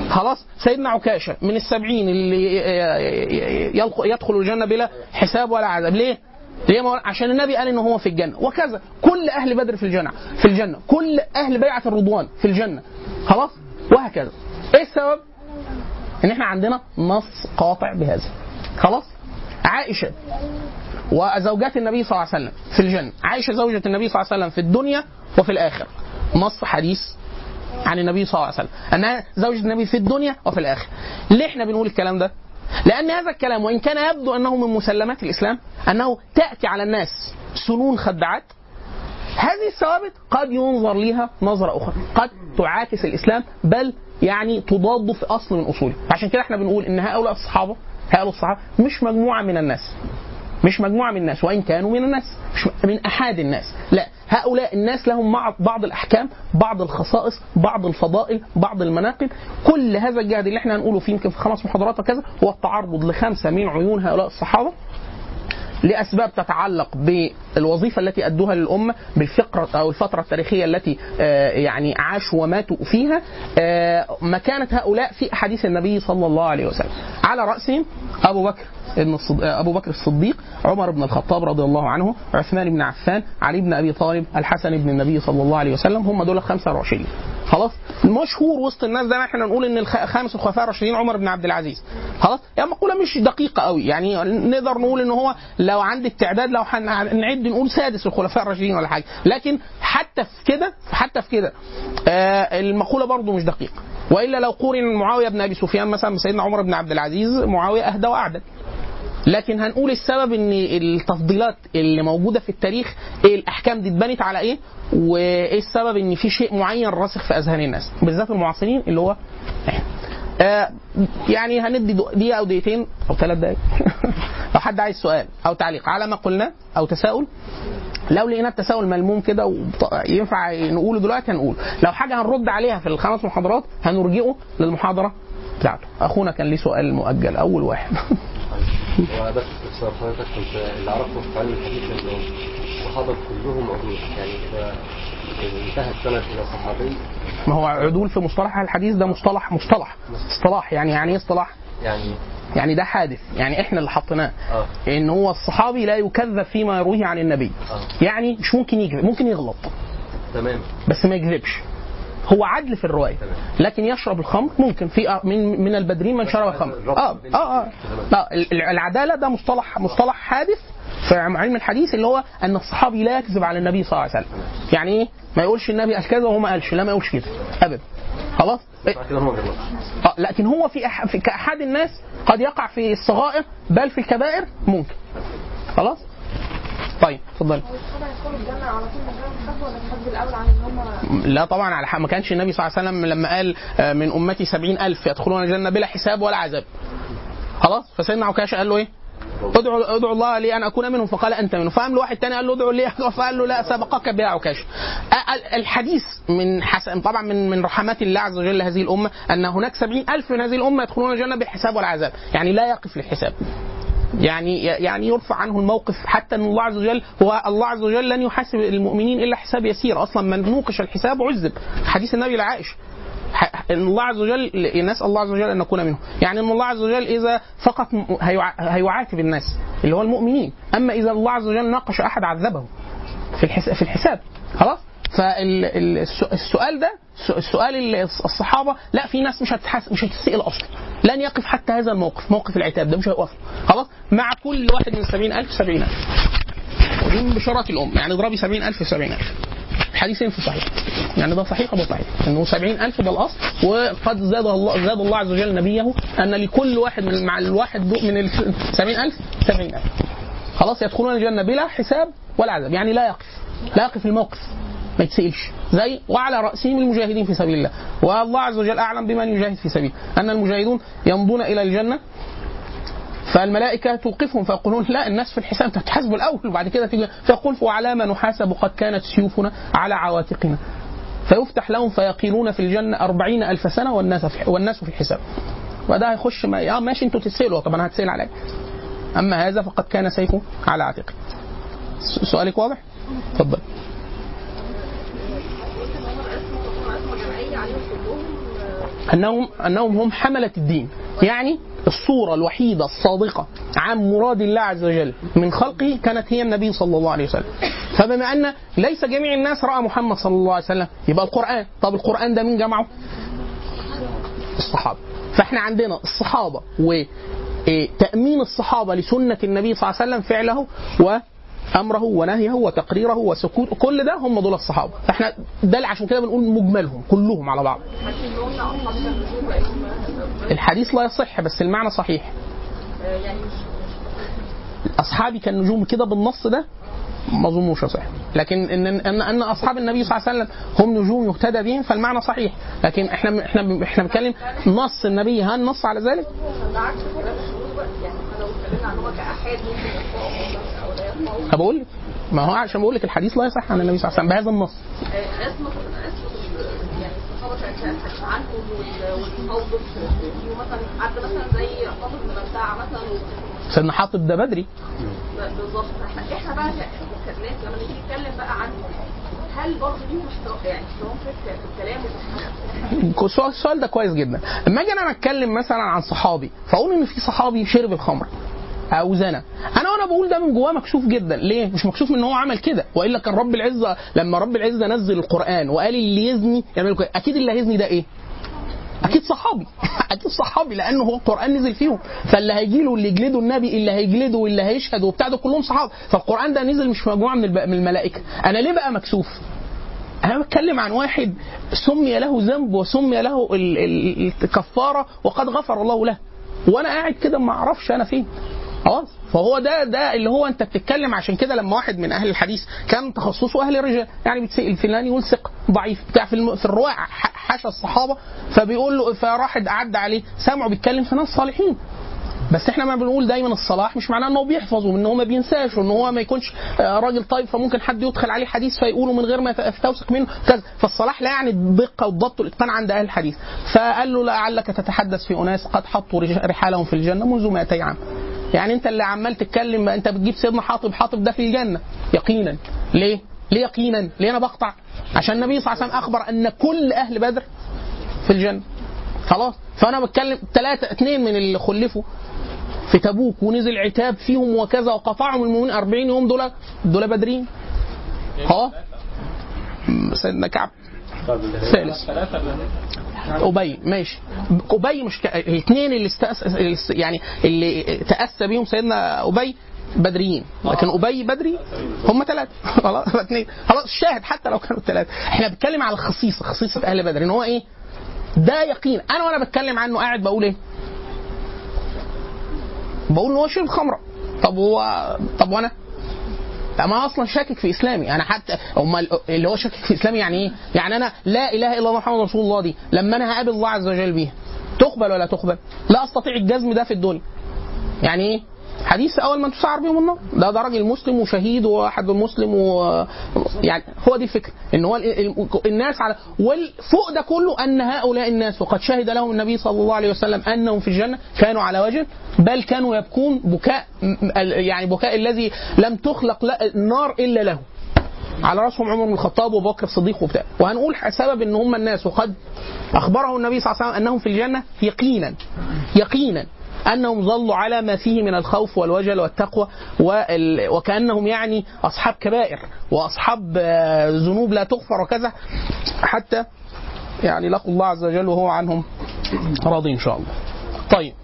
خلاص؟ سيدنا عكاشة من السبعين اللي يلق- يدخل الجنة بلا حساب ولا عذاب. ليه؟ ليه؟ عشان النبي قال ان هو في الجنة. وكذا. كل أهل بدر في الجنة في الجنة. كل أهل بيعة الرضوان في الجنة. خلاص؟ وهكذا. إيه السبب؟ إن إحنا عندنا نص قاطع بهذا. خلاص؟ عائشة. وزوجات النبي صلى الله عليه وسلم في الجنة. عائشه زوجة النبي صلى الله عليه وسلم في الدنيا وفي الآخرة. نص حديث عن النبي صلى الله عليه وسلم. أنها زوجة النبي في الدنيا وفي الآخرة. ليه إحنا بنقول الكلام ده؟ لأن هذا الكلام وإن كان يبدو أنه من مسلمات الإسلام أنه تأتي على الناس سنون خدعات هذه الثوابت قد ينظر لها نظرة أخرى. قد تعاكس الإسلام بل يعني تضاد في أصل من أصوله. عشان كده إحنا بنقول إن هؤلاء الصحابة هؤلاء الصحابة مش مجموعة من الناس. مش مجموعة من الناس وإن كانوا من الناس مش من أحد الناس. لا هؤلاء الناس لهم بعض الأحكام بعض الخصائص بعض الفضائل بعض المناقب. كل هذا الجهد اللي إحنا هنقوله فيه يمكن في خمس محاضرات وكذا هو التعرض لخمسة من عيون هؤلاء الصحابة. لأسباب تتعلق بالوظيفة التي أدوها للأمة بالفقرة أو الفترة التاريخية التي آه، يعني عاشوا وماتوا فيها آه، مكانة هؤلاء في أحاديث النبي صلى الله عليه وسلم. على رأسهم أبو بكر ابن. آه، أبو بكر الصديق عمر بن الخطاب رضي الله عنه عثمان بن عفان علي بن أبي طالب الحسن بن النبي صلى الله عليه وسلم هم دول الخمسة الراشدين. خلاص؟ المشهور وسط الناس ده إحنا نقول إن الخ- خامس الخلفاء الراشدين عمر بن عبد العزيز. خلاص؟ يعني مقوله مش دقيقة قوي يعني نقدر نقول إن هو لو عند التعداد لو هنعد نقول سادس الخلفاء الراشدين ولا حاجة. لكن حتى في كده حتى في كده آه المقولة برضو مش دقيقة. وإلا لو قورن معاوية بن أبي سفيان مثلا بسيدنا عمر بن عبد العزيز معاوية أهدى وأعدل. لكن هنقول السبب إن التفضيلات اللي موجودة في التاريخ إيه الأحكام دي اتبنت على إيه؟ وإيه السبب إن في شيء معين راسخ في أذهان الناس؟ بالذات المعاصرين اللي هو آه يعني هندي دقيقة أو دقيقتين أو ثلاث دقائق لو حد عايز سؤال أو تعليق على ما قلناه أو تساؤل لو لقينا التساؤل ملموم كده ينفع نقوله دلوقتي هنقول لو حاجة هنرد عليها في الخمس محاضرات هنرجئه للمحاضرة بتاعته. أخونا كان ليه سؤال مؤجل أول واحد. وبس باختصار حضرتك كنت اللي أعرفه في علم الحديث إنه الصحابه كلهم عدول يعني انتهى السند إلى صحابي. ما هو عدول في مصطلح الحديث ده مصطلح مصطلح اصطلاح يعني يعني إيه اصطلاح؟ يعني يعني ده حادث. يعني إحنا اللي حطيناه. آه. إن هو الصحابي لا يكذب فيما يرويه عن النبي. آه. يعني مش ممكن يكذب. ممكن يغلط. تمام. بس ما يكذبش. هو عدل في الرواية. تمام. لكن يشرب الخمر ممكن. في من من البدرين من شرب الخمر. الربط آه. آه. آه. لا ال- العدالة ده مصطلح مصطلح حادث في علم الحديث اللي هو أن الصحابي لا يكذب على النبي صلى الله عليه وسلم. يعني إيه؟ ما يقولش النبي قال كذا وهو ما قالش. لا ما يقولش كده. أبدا. خلاص؟ غيرنا آه لكن هو في, أح في كأحد الناس قد يقع في الصغائر بل في الكبائر ممكن. خلاص؟ طيب اتفضل لا طبعا على ما كانش النبي صلى الله عليه وسلم لما قال آه، من أمتي سبعين ألف يدخلون الجنة بلا حساب ولا عذاب. خلاص؟ فسيدنا عكاشة قال له إيه؟ ادعوا ادعوا الله لي أن أكون منهم. فقال أنت منهم. فقام له واحد تاني قال له ادعوا لي. فقال له لا سبقك آه، ال- الحديث من حس... طبعا من من رحمات الله عز وجل هذه الأمة أن هناك سبعين ألف من هذه الأمة يدخلون الجنة بالحساب ولا عذاب. يعني لا يقف للحساب. يعني يعني يرفع عنه الموقف حتى إن الله عز وجل هو الله عز وجل لن يحاسب المؤمنين إلا حساب يسير. أصلا من نوقش الحساب عذب. حديث النبي لعائشة. إن الله عز وجل نسال الله عز وجل أن نكون منهم. يعني إن الله عز وجل إذا فقط هيعاتب الناس اللي هو المؤمنين. أما إذا الله عز وجل ناقش أحد عذبه في في الحساب خلاص؟ فالسؤال ده الس- السؤال ال- الصحابة لا في ناس مش هتحس مش هتسال أصلا لن يقف حتى هذا الموقف موقف العتاب ده مش هيوقف خلاص؟ مع كل واحد من 70000 70000 ودي من بشارات الام يعني اضربي 70000 في 70000 حديثين في صحيح. يعني ده صحيح وده صحيح. إنه 70000 ده الأصل. وقد زاد الله زاد الله عز وجل نبيه أن لكل واحد من مع الواحد من ال 70000 70000 خلاص يدخلون الجنة بلا حساب ولا عذاب. يعني لا يقف. لا يقف الموقف. ما يتسألش. زي وعلى رأسهم المجاهدين في سبيل الله. والله عز وجل أعلم بمن يجاهد في سبيله أن المجاهدون يمضون إلى الجنة فالملائكة توقفهم فيقولون لا الناس في الحساب تتحاسبوا الأول وبعد كده تيجي فيقول وعلى ما نحاسب قد كانت سيوفنا على عواتقنا. فيفتح لهم فيقيلون في الجنة أربعين ألف سنة والناس في والناس في الحساب وده هيخش ما يا ماشي أنتوا تتسألوا طب أنا هتسأل عليك. أما هذا فقد كان سيفه على عاتقه. سؤالك واضح؟ اتفضل أنهم أنهم هم حملة الدين. يعني الصورة الوحيدة الصادقة عن مراد الله عز وجل من خلقه كانت هي النبي صلى الله عليه وسلم. فبما أن ليس جميع الناس رأى محمد صلى الله عليه وسلم يبقى القرآن طب القرآن ده مين جمعه؟ الصحابة. فإحنا عندنا الصحابة و إيه، الصحابة لسنة النبي صلى الله عليه وسلم فعله وأمره ونهيه وتقريره وسكوت كل ده هم دول الصحابة. فإحنا ده عشان كده بنقول مجملهم كلهم على بعض. الحديث لا يصح بس المعنى صحيح. أصحابي كالنجوم كده بالنص ده ما أظنوش يصح. لكن ان ان ان أصحاب النبي صلى الله عليه وسلم هم نجوم يهتدى بهم فالمعنى صحيح. لكن إحنا إحنا إحنا بنتكلم نص النبي هل نص على ذلك؟ بقول ما هو عشان بقول لك الحديث لا يصح عن النبي صلى الله عليه وسلم بهذا النص. يعني عنهم والموقف مثلا زي بن بلتاع مثلا سيدنا حاطب ده بدري. بالظبط. إحنا بقى كناس لما نيجي نتكلم بقى عنهم هل برضه ليهم يعني في الكلام السؤال ده كويس جدا. اما أجي أنا أتكلم مثلا عن صحابي فأقول إن في صحابي شرب الخمر. أو زنا أنا وأنا بقول ده من جواه مكشوف جدا. ليه؟ مش مكشوف إن هو عمل كده. وإلا كان رب العزة لما رب العزة نزل القرآن وقال اللي يزني يعمل كده. أكيد اللي هيزني ده إيه؟ أكيد صحابي. أكيد صحابي لأنه هو القرآن نزل فيهم. فاللي هيجي له اللي يجلده النبي اللي هيجلده واللي هيشهد وبتاع ده كلهم صحابه فالقرآن ده نزل مش مجموعة من من الملائكة. أنا ليه بقى مكسوف أنا بتكلم عن واحد سمي له ذنب وسمي له ال- ال- الكفارة وقد غفر الله له. وأنا قاعد كده ما أعرفش أنا فين. خلاص. فهو ده ده اللي هو انت بتتكلم عشان كده لما واحد من أهل الحديث كان تخصصه أهل الرجال يعني بتسال فلان يقول ثقه ضعيف بتاع في. في الرواية حاشا الصحابة فبيقول له فراح قعد عليه سامعه بيتكلم في ناس صالحين. بس إحنا ما بنقول دايما الصلاح مش معناه إنه بيحفظ وان هو ما بينساش وإن هو ما يكونش آه، راجل طيب فممكن حد يدخل عليه حديث فيقوله من غير ما يت- توثق منه كذا. فالصلاح لا يعني الدقه والضبط والإتقان عند أهل الحديث. فقال له لعلك تتحدث في أناس قد حطوا رحالهم في الجنة منذ 200 عام. يعني انت اللي عمال تتكلم انت بتجيب سيدنا حاطب حاطب ده في الجنة. يقينا. ليه؟ ليه يقينا؟ ليه أنا بقطع؟ عشان النبي صلى الله عليه وسلم أخبر أن كل أهل بدر في الجنة. خلاص؟ فأنا بتكلم ثلاثة اثنين من اللي خلفوا في تبوك ونزل عتاب فيهم وكذا وقطعهم المؤمنين 40 يوم دول دول بدرين. آه سيدنا كعب. ثالث. ابي ماشي. ابي مش. الاثنين اللي استأس... يعني اللي تأسى بيهم سيدنا ابي بدريين. لكن ابي بدري هم ثلاثة خلاص اثنين خلاص الشاهد حتى لو كانوا ثلاثة إحنا بنتكلم على الخصيصة خصيصة أهل بدر. إن هو إيه؟ ده يقين. أنا وأنا بتكلم عنه قاعد بقول إيه؟ بقول إن هو شرب خمرة. طب هو طب وأنا؟ ما أصلا شاكك في إسلامي. أنا حتى أمال اللي هو شاكك في إسلامي يعني إيه؟ يعني أنا لا إله إلا الله محمد رسول الله دي لما أنا هقابل الله عز وجل بيها تقبل ولا تقبل؟ لا أستطيع الجزم ده في الدنيا. يعني إيه؟ حديث أول من تسعر بهم النار. ده ده راجل مسلم وشهيد وواحد مسلم و يعني هو دي الفكرة. إن هو ال- ال- الناس على والفوق ده كله أن هؤلاء الناس وقد شهد لهم النبي صلى الله عليه وسلم أنهم في الجنة كانوا على وجه بل كانوا يبكون بكاء يعني بكاء الذي لم تخلق النار إلا له. على رأسهم عمر بن الخطاب وابو بكر الصديق وبتاع. وهنقول سبب إن هم الناس وقد أخبره النبي صلى الله عليه وسلم أنهم في الجنة يقينا يقينا. أنهم ظلوا على ما فيه من الخوف والوجل والتقوى وال... وكأنهم يعني أصحاب كبائر وأصحاب آه، ذنوب لا تغفر وكذا حتى يعني لقوا الله عز وجل وهو عنهم راضي إن شاء الله. طيب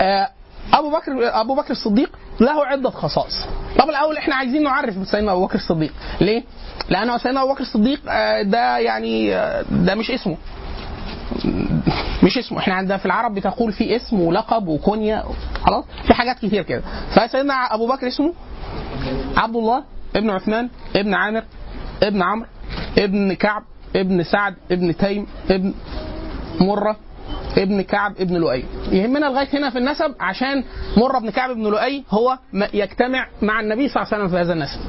آه، أبو بكر أبو بكر الصديق له عدة خصائص. طب الأول إحنا عايزين نعرف سيدنا أبو بكر الصديق، ليه؟ لأنه سيدنا أبو بكر الصديق آه، ده يعني ده مش اسمه. مش اسمه إحنا عندنا في العرب بتقول في اسم ولقب وكنية خلاص؟ في حاجات كتير كده. فسيدنا أبو بكر اسمه؟ عبد الله ابن عثمان ابن عامر ابن عمرو ابن كعب ابن سعد ابن تيم ابن مرة ابن كعب ابن لؤي. يهمنا لغاية هنا في النسب عشان مرة ابن كعب ابن لؤي هو يجتمع مع النبي صلى الله عليه وسلم في هذا النسب.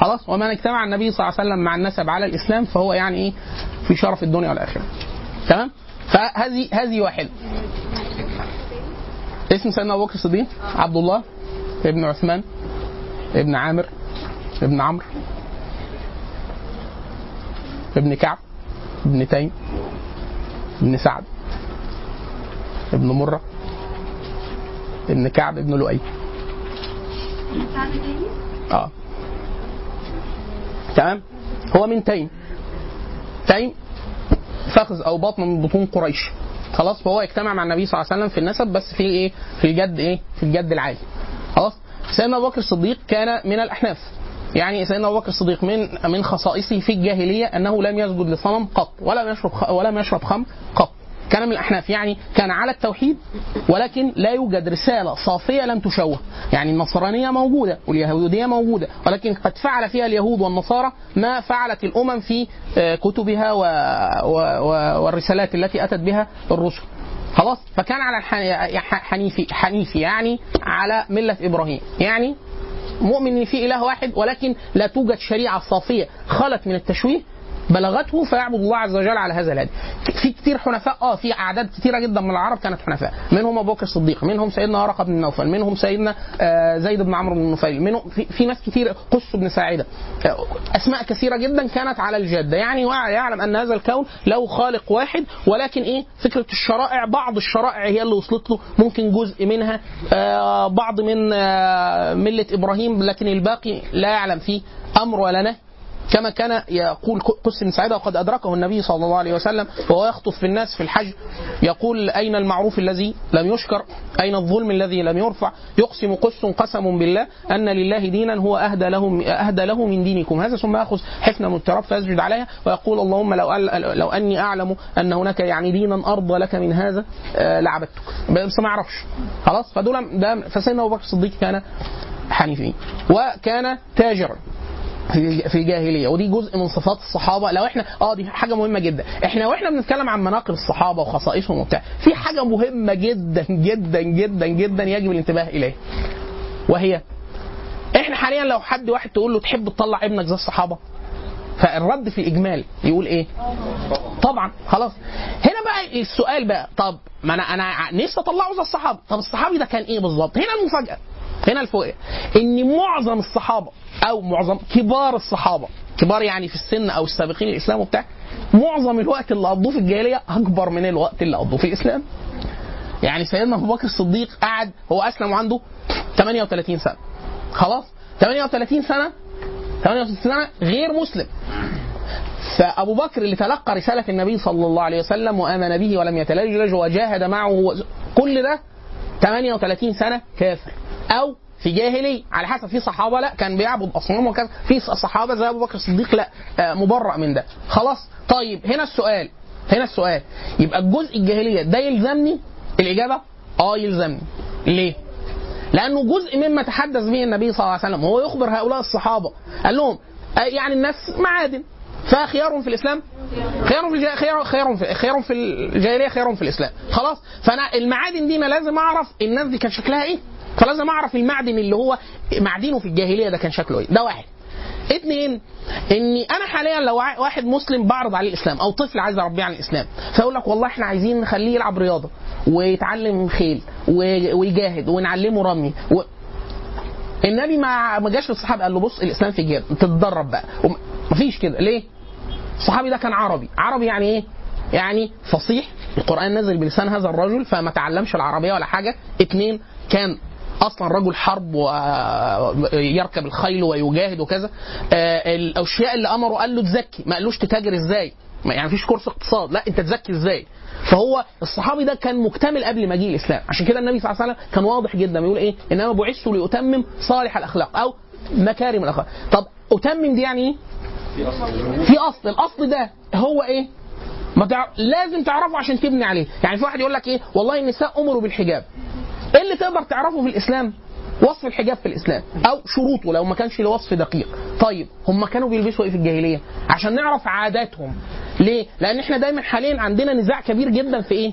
خلاص؟ ومن اجتمع النبي صلى الله عليه وسلم مع النسب على الإسلام فهو يعني إيه؟ في شرف الدنيا والآخرة. تمام؟ فهذه هذه واحدة. اسم سيدنا أبو بكر الصديق؟ عبد الله ابن عثمان ابن عامر ابن عمرو ابن كعب ابن تيم ابن سعد ابن مرة ابن كعب ابن لؤي. آه. تمام؟ هو من تيم. تيم فخذ أو بطن من بطون قريش. خلاص فهو يجتمع مع النبي صلى الله عليه وسلم في النسب بس في إيه؟ في الجد إيه؟ في الجد العالي. خلاص؟ سيدنا أبو بكر الصديق كان من الأحناف. يعني سيدنا أبو بكر الصديق من من خصائصه في الجاهلية أنه لم يسجد لصنم قط ولم يشرب. ولم يشرب خمر من الاحناف يعني كان على التوحيد ولكن لا يوجد رسالة صافية لم تشوه. يعني النصرانية موجودة واليهودية موجودة ولكن قد فعل فيها اليهود والنصارى ما فعلت الأمم في آه، كتبها و... و... و... والرسالات التي أتت بها الرسل. خلاص؟ فكان على حنيفي حنيفي يعني على ملة إبراهيم. يعني مؤمن ان في إله واحد ولكن لا توجد شريعة صافية خلت من التشويه بلغته فيعبد الله عز وجل على هذا الهدي. في كتير حنفاء آه في أعداد كتيرة جدا من العرب كانت حنفاء، منهم أبو بكر الصديق، منهم سيدنا ورقة بن نوفل، منهم سيدنا آه زيد بن عمرو بن نفيل، منهم في, في ناس كتير قس بن ساعدة. آه، أسماء كثيرة جدا كانت على الجادة، يعني يعلم أن هذا الكون له خالق واحد ولكن إيه؟ فكرة الشرائع بعض الشرائع هي اللي وصلت له ممكن جزء منها. آه بعض من ملة إبراهيم لكن الباقي لا يعلم فيه أمر ولا نهي. كما كان يقول قس بن سعيد وقد أدركه النبي صلى الله عليه وسلم وهو يخطب في الناس في الحج يقول أين المعروف الذي لم يشكر؟ أين الظلم الذي لم يرفع؟ يقسم قس قسم بالله أن لله دينا هو أهدى له أهدى له من دينكم. هذا ثم يأخذ حفنة من التراب فيسجد عليها ويقول اللهم لو لو أني أعلم أن هناك يعني دينا أرضى لك من هذا آه، لعبدتك. بس ما يعرفش خلاص؟ فدول ده فسيدنا أبو بكر الصديق كان حنيفي وكان تاجرا. في في الجاهليه ودي جزء من صفات الصحابة. لو إحنا آه دي حاجة مهمة جدا. إحنا وإحنا بنتكلم عن مناقب الصحابة وخصائصهم وبتاع في حاجة مهمة جدا جدا جدا جدا يجب الانتباه إليها. وهي إحنا حاليا لو حد واحد تقول له تحب تطلع ابنك زي الصحابة فالرد في الإجمال يقول إيه؟ طبعا. خلاص. هنا بقى السؤال بقى طب ما أنا أنا نفسي أطلعه زي الصحابة. طب الصحابي ده كان إيه بالظبط؟ هنا المفاجأة. هنا الفوق. إن معظم الصحابة أو معظم كبار الصحابة كبار يعني في السن أو السابقين الإسلام وبتاع معظم الوقت اللي قضوه في الجاهلية أكبر من الوقت اللي قضوه في الإسلام. يعني سيدنا أبو بكر الصديق قعد هو أسلم وعنده 38 سنة. خلاص؟ 38 سنة 38 سنة غير مسلم. فأبو بكر اللي تلقى رسالة النبي صلى الله عليه وسلم وآمن به ولم يتلجلج وجاهد معه كل ده 38 سنة كافر. أو في جاهلي على حسب في صحابة لا كان بيعبد أصنام وكذا. في صحابة زي أبو بكر الصديق لا آه، مبرأ من ده. خلاص. طيب هنا السؤال. هنا السؤال. يبقى الجزء الجاهلية ده يلزمني؟ الإجابة؟ آه يلزمني. ليه؟ لأنه جزء مما تحدث به النبي صلى الله عليه وسلم. وهو يخبر هؤلاء الصحابة. قال لهم آه، يعني الناس معادن. فخيار في الإسلام؟ خيار في. خيار خيار في خيار في الجاهلية خيار في الإسلام. خلاص. فأنا المعادن دي أنا لازم أعرف الناس دي كان شكلها إيه؟ فلازم اعرف المعدن اللي هو معدنه في الجاهلية ده كان شكله إيه؟ ده واحد. اثنين اني أنا حاليا لو واحد مسلم بعرض عليه الإسلام أو طفل عايز اربيه على الإسلام فيقول لك والله إحنا عايزين نخليه يلعب رياضة ويتعلم خيل ويجاهد ونعلمه رمي و... النبي ما ما جاش للصحابة قال له بص الإسلام في جهاد تتدرب بقى. مفيش كده. ليه؟ الصحابي ده كان عربي. عربي يعني إيه؟ يعني فصيح. القرآن نزل بلسان هذا الرجل فما تعلمش العربية ولا حاجة. اتنين كان أصلا رجل حرب ويركب الخيل ويجاهد وكذا. آه، الأشياء اللي أمره قال له تزكي. ما قالوش تتاجر إزاي؟ يعني مفيش كورس اقتصاد. لا أنت تزكي إزاي؟ فهو الصحابي ده كان مكتمل قبل مجيء الإسلام. عشان كده النبي صلى الله عليه وسلم كان واضح جدا. بيقول إيه؟ إنما بعثت لأتمم صالح الأخلاق أو مكارم الأخلاق. طب أتمم دي يعني إيه؟ في أصل. الأصل ده هو إيه؟ ما تع... لازم تعرفه عشان تبني عليه. يعني في واحد يقول لك إيه؟ والله النساء أمروا بالحجاب. إيه اللي تقدر تعرفه في الإسلام؟ وصف الحجاب في الإسلام أو شروطه لو ما كانش له وصف دقيق. طيب هم كانوا بيلبسوا إيه في الجاهلية؟ عشان نعرف عاداتهم. ليه؟ لأن إحنا دايما حاليا عندنا نزاع كبير جدا في إيه؟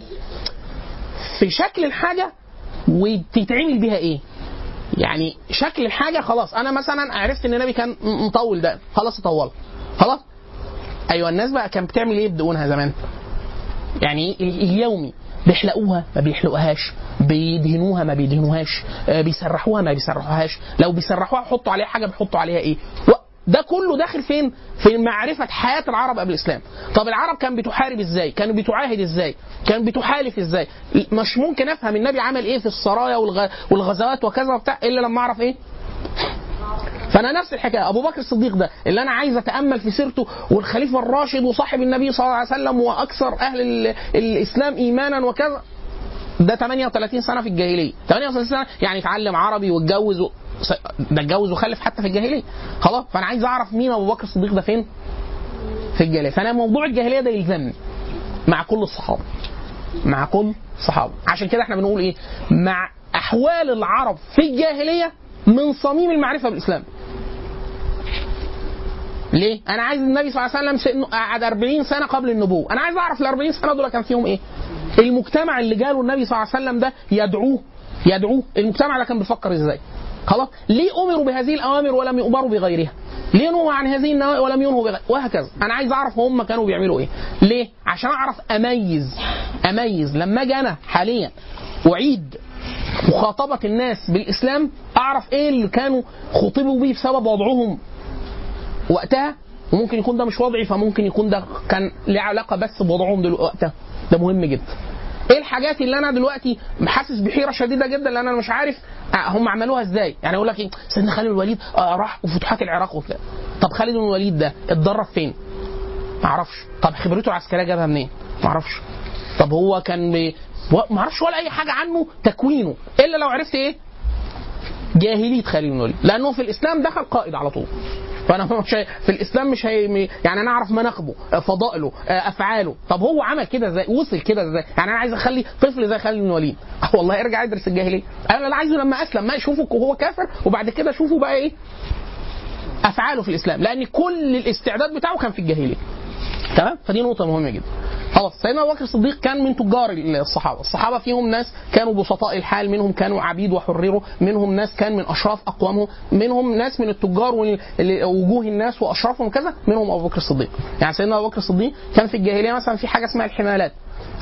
في شكل الحاجة وتتعمل بيها إيه؟ يعني شكل الحاجة خلاص. أنا مثلا عرفت إن النبي كان مطول ده. خلاص اطول. خلاص؟ أيوه الناس بقى كانت بتعمل إيه بدقونها زمان؟ يعني ال- اليومي. بيحلقوها ما بيحلقوهاش. بيدهنوها ما بيدهنوهاش. آه، بيسرحوها ما بيسرحوهاش. لو بيسرحوها يحطوا عليها حاجة بيحطوا عليها إيه؟ ده كله داخل فين؟ في معرفة حياة العرب قبل الإسلام. طب العرب كان بتحارب إزاي؟ كانوا بتعاهد إزاي؟ كان بتحالف إزاي؟ مش ممكن أفهم النبي عمل إيه في السرايا والغ... والغزوات وكذا وبتاع إلا لما أعرف إيه؟ فأنا نفس الحكاية. أبو بكر الصديق ده اللي أنا عايز أتأمل في سيرته والخليفة الراشد وصاحب النبي صلى الله عليه وسلم وأكثر أهل ال- الإسلام إيمانا وكذا. ده 38 سنة في الجاهلية. 38 سنة يعني اتعلم عربي واتجوز و... ده اتجوز وخلف حتى في الجاهلية. خلاص؟ فأنا عايز أعرف مين أبو بكر الصديق ده فين؟ في الجاهلية. فأنا موضوع الجاهلية ده يلزمني مع كل الصحابة. مع كل الصحابة. عشان كده إحنا بنقول إيه؟ مع أحوال العرب في الجاهلية من صميم المعرفة بالإسلام ليه؟ أنا عايز النبي صلى الله عليه وسلم قعد 40 سنة قبل النبوة، أنا عايز أعرف ال 40 سنة دول كان فيهم إيه؟ المجتمع اللي جاله النبي صلى الله عليه وسلم ده يدعوه يدعوه، المجتمع ده كان بيفكر إزاي؟ خلاص؟ ليه أمروا بهذه الأوامر ولم يؤمروا بغيرها؟ ليه نهوا عن هذه النواهي ولم ينهوا بغيرها؟ وهكذا، أنا عايز أعرف هم كانوا بيعملوا إيه؟ ليه؟ عشان أعرف أميز أميز لما أجي أنا حاليا أعيد مخاطبة الناس بالإسلام أعرف إيه اللي كانوا خطبوا به بسبب وضعهم وقتها وممكن يكون ده مش وضعي فممكن يكون ده كان له علاقة بس بوضعهم دلوقتي ده مهم جدا. إيه الحاجات اللي أنا دلوقتي حاسس بحيرة شديدة جدا لأن أنا مش عارف آه، هم عملوها إزاي؟ يعني أقول لك إيه؟ سيدنا خالد بن الوليد آه راح وفتوحات العراق وبتاع. طب خالد بن الوليد ده اتدرب فين؟ ما أعرفش. طب خبرته العسكرية جابها منين؟ ما أعرفش. طب هو كان. ما أعرفش ولا أي حاجة عنه تكوينه إلا لو عرفت إيه؟ جاهلية خالد بن الوليد لأنه في الإسلام دخل قائد على طول. فأنا مش هي... في الإسلام مش هي... يعني أنا أعرف مناقبه آه، فضائله آه، أفعاله. طب هو عمل كده إزاي؟ وصل كده إزاي؟ يعني أنا عايز أخلي طفل زي خالد بن الوليد. والله ارجع ادرس الجاهلية. أنا لا عايزه لما أسلم ما اشوفه وهو كافر وبعد كده أشوفه بقى إيه؟ أفعاله في الإسلام. لأن كل الاستعداد بتاعه كان في الجاهلية. تمام فدي نقطة مهمة جدا خلاص سيدنا أبو بكر الصديق كان من تجار الصحابة، الصحابة فيهم ناس كانوا بسطاء الحال، منهم كانوا عبيد وحرروا، منهم ناس كان من أشراف أقوامهم، منهم ناس من التجار وال- اللي- وجوه الناس وأشرافهم كذا، منهم أبو بكر الصديق. يعني سيدنا أبو بكر الصديق كان في الجاهلية مثلا في حاجة اسمها الحمالات.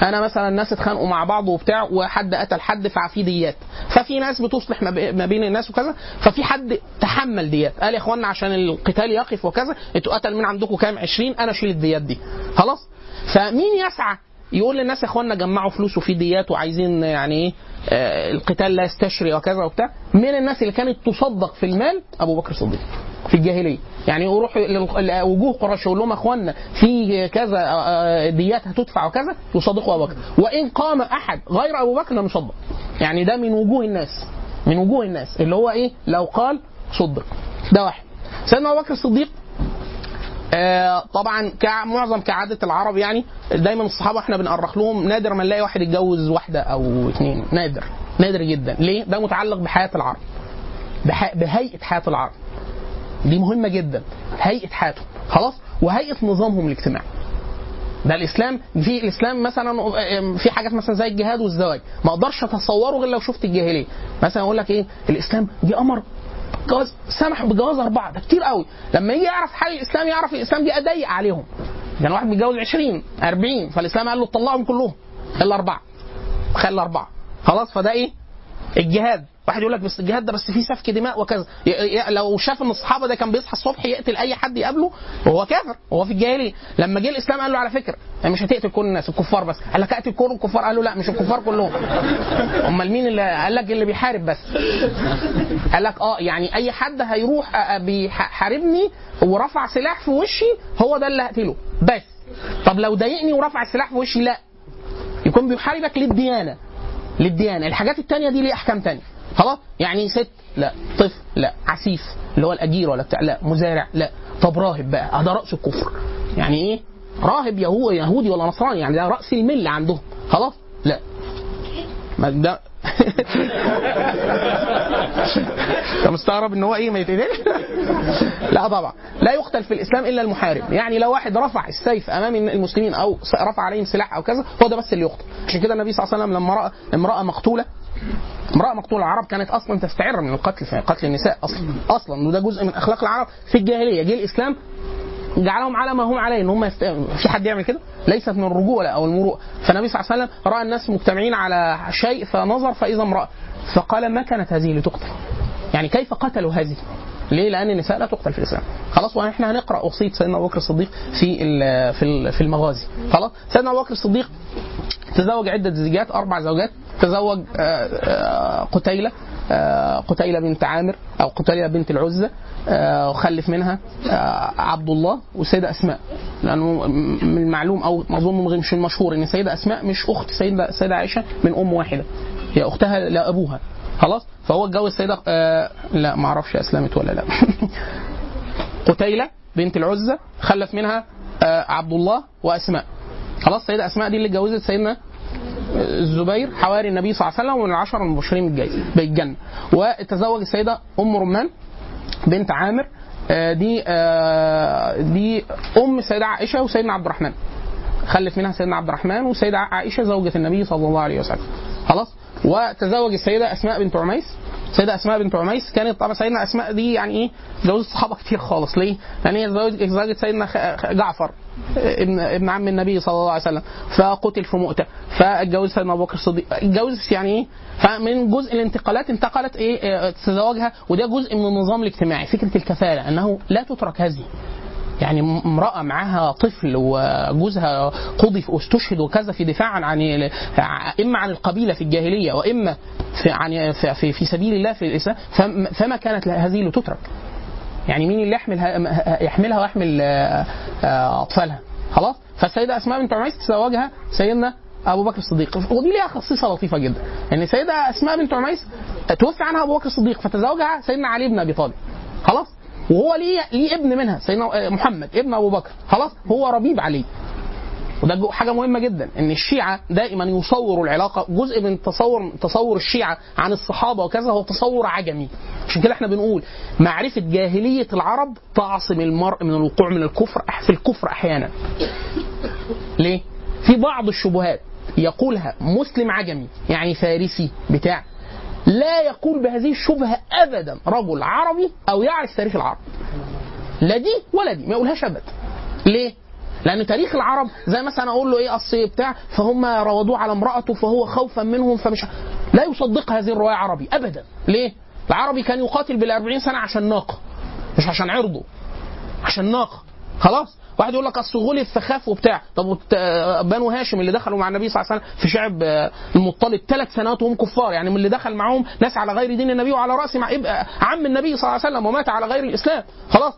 أنا مثلا الناس اتخانقوا مع بعض وبتاع وحد قتل حد ففي ديات ففي ناس بتصلح ما بي- ما بين الناس وكذا ففي حد تحمل ديات. قال يا اخوانا عشان القتال يقف وكذا أنتوا قتل من عندكم كام؟ 20 أنا اشيل الديات دي. خلاص؟ فمين يسعى يقول للناس يا اخوانا جمعوا فلوس وفي ديات وعايزين يعني إيه آه، القتال لا يستشري وكذا وبتاع. من الناس اللي كانت تصدق في المال؟ أبو بكر الصديق. في الجاهلية. يعني يروح لوجوه قريش يقول لهم اخوانا في كذا آه، ديات هتدفع وكذا؟ يصدقوا أبو بكر. وإن قام أحد غير أبو بكر لم يصدق يعني ده من وجوه الناس. من وجوه الناس. اللي هو إيه؟ لو قال صدق. ده واحد. سيدنا أبو بكر الصديق آه، طبعا معظم كعادة العرب يعني دايما الصحابة إحنا بنأرخ لهم نادر ما نلاقي واحد يتجوز واحدة أو اثنين نادر. نادر جدا. ليه؟ ده متعلق بحياة العرب. بح... بهيئة حياة العرب. دي مهمة جدا. هيئة حياتهم. خلاص؟ وهيئة نظامهم الاجتماعي. ده الإسلام. في الإسلام مثلا في حاجات مثلا زي الجهاد والزواج. ما أقدرش أتصوره غير لو شفت الجاهلية. مثلا أقول لك إيه؟ الإسلام جه أمر جواز سمح بجواز أربعة. ده كتير قوي. لما يجي يعرف حال الإسلام يعرف الإسلام جه أضيق عليهم. يعني واحد بيتجوز 20 40 فالإسلام قال له طلعهم كلهم. إلا أربعة. خلي اربعه خلاص فده إيه؟ الجهاد. واحد يقول لك بس الجهاد ده بس فيه سفك دماء وكذا. لو شاف ان الصحابه ده كان بيصحى الصبح يقتل اي حد يقابله وهو كافر وهو في الجاهلية. لما جه الإسلام قال له على فكرة يعني مش هتقتل كل الناس الكفار بس. قال لك اقتل كل الكفار؟ قال له لا مش الكفار كلهم. أمال مين اللي قال لك اللي بيحارب بس؟ قال لك آه يعني أي حد هيروح أ- أ- بيحاربني ورفع سلاح في وشي هو ده اللي هقتله. بس. طب لو ضايقني ورفع السلاح في وشي لا. يكون بيحاربك للديانة. للديانة. الحاجات التانية دي ليه أحكام تانية. خلاص؟ يعني ست؟ لا. طفل؟ لا. عسيف اللي هو الأجير ولا بتاع؟ لا. مزارع؟ لا. طب راهب بقى. آه، ده رأس الكفر. يعني إيه؟ راهب يهو يهودي ولا نصراني. يعني ده رأس الملة عندهم. خلاص؟ لا. ده انت مستغرب ان هو إيه؟ ما يتقتلش؟ لا طبعا. لا يقتل في الإسلام إلا المحارب. يعني لو واحد رفع السيف أمام المسلمين أو رفع عليهم سلاح أو كذا هو ده بس اللي يقتل. عشان كده النبي صلى الله عليه وسلم لما راى امراه مقتولة امراه مقتولة العرب كانت أصلا تستعر من القتل في قتل النساء أصلا. أصلا. وده جزء من أخلاق العرب في الجاهلية. جه الإسلام جعلهم على ما هم عليه إن هم يست... في حد يعمل كده ليست من الرجوله أو المروءة فالنبي صلى الله عليه وسلم رأى الناس مجتمعين على شيء فنظر فإذا امرأة فقال ما كانت هذه لتقتل يعني كيف قتلوا هذه ليه؟ لأن النساء لا تقتل في الإسلام. خلاص وإحنا هنقرأ وصيه سيدنا أبو بكر الصديق في في ال- في المغازي. خلاص؟ سيدنا أبو بكر الصديق تزوج عدة زوجات أربع زوجات تزوج آه، آه، آه، قتيلة بنت عامر أو قتيلة بنت العزى آه، وخلف منها آه، عبد الله والسيده أسماء. لأنه من المعلوم أو أظن مش المشهور إن السيده أسماء مش أخت سيده السيده عائشة من أم واحدة. هي أختها لأبوها. خلاص؟ فهو اتجوز آه لا ما أعرفش أسلمت ولا لا. قتيلة بنت العزى خلف منها آه عبد الله وأسماء. خلاص؟ سيدة أسماء دي اللي اتجوزت سيدنا الزبير حواري النبي صلى الله عليه وسلم ومن العشر المبشرين بالجنة. وتزوج السيدة أم رمان بنت عامر آه، دي آه، دي أم السيدة عائشة وسيدنا عبد الرحمن. خلف منها سيدنا عبد الرحمن والسيدة عائشة زوجة النبي صلى الله عليه وسلم. خلاص؟ وتزوج السيدة أسماء بنت عميس. السيدة أسماء بنت عميس كانت طبعا سيدنا أسماء دي يعني إيه جوزت صحابة كتير خالص. ليه؟ لأن هي زوجت سيدنا جعفر. ابن عم النبي صلى الله عليه وسلم. فقتل في مؤتة. فاتجوز سيدنا أبو بكر الصديق. اتجوز يعني إيه؟ فمن جزء الانتقالات انتقلت إيه؟ آه، تزوجها. وده جزء من النظام الاجتماعي. فكرة الكفالة أنه لا تترك هذه. يعني امرأة معاها طفل وجوزها قضي واستشهد وكذا في دفاع عن إما عن القبيلة في الجاهلية وإما في عن في, في, سبيل الله في الإسلام. فم- فما كانت هذه لتترك يعني مين اللي يحمل يحملها ويحمل آه، آه، أطفالها. خلاص؟ فالسيدة أسماء بنت عميس تزوجها سيدنا أبو بكر الصديق. ودي ليها خصيصة لطيفة جدا. إن السيدة أسماء بنت عميس توفي عنها أبو بكر الصديق فتزوجها سيدنا علي بن أبي طالب. خلاص؟ وهو ليه ليه ابن منها سيدنا محمد ابن أبو بكر. خلاص؟ هو ربيب عليه وده حاجة مهمة جدا إن الشيعة دائما يصوروا العلاقة جزء من تصور تصور الشيعة عن الصحابة وكذا هو تصور عجمي. عشان كده إحنا بنقول معرفة جاهلية العرب تعصم المرء من الوقوع من الكفر في الكفر أحيانا. ليه؟ في بعض الشبهات يقولها مسلم عجمي يعني فارسي بتاع لا يقول بهذه الشبهة ابدا رجل عربي أو يعرف تاريخ العرب. لا دي ولا دي ما يقولهاش ابدا. ليه؟ لأن تاريخ العرب زي مثلا أقول له إيه أصل بتاع فهم روضوه على امرأته فهو خوفا منهم فمش لا يصدق هذه الرواية عربي ابدا. ليه؟ العربي كان يقاتل بال 40 سنة عشان ناقه مش عشان عرضه عشان ناقه خلاص؟ واحد يقول لك أصل غلب فخاف وبتاع. طب بنو هاشم اللي دخلوا مع النبي صلى الله عليه وسلم في شعب آه، المطلب ثلاث سنوات وهم كفار. يعني من اللي دخل معاهم ناس على غير دين النبي وعلى رأس مع عم النبي صلى الله عليه وسلم ومات على غير الإسلام. خلاص؟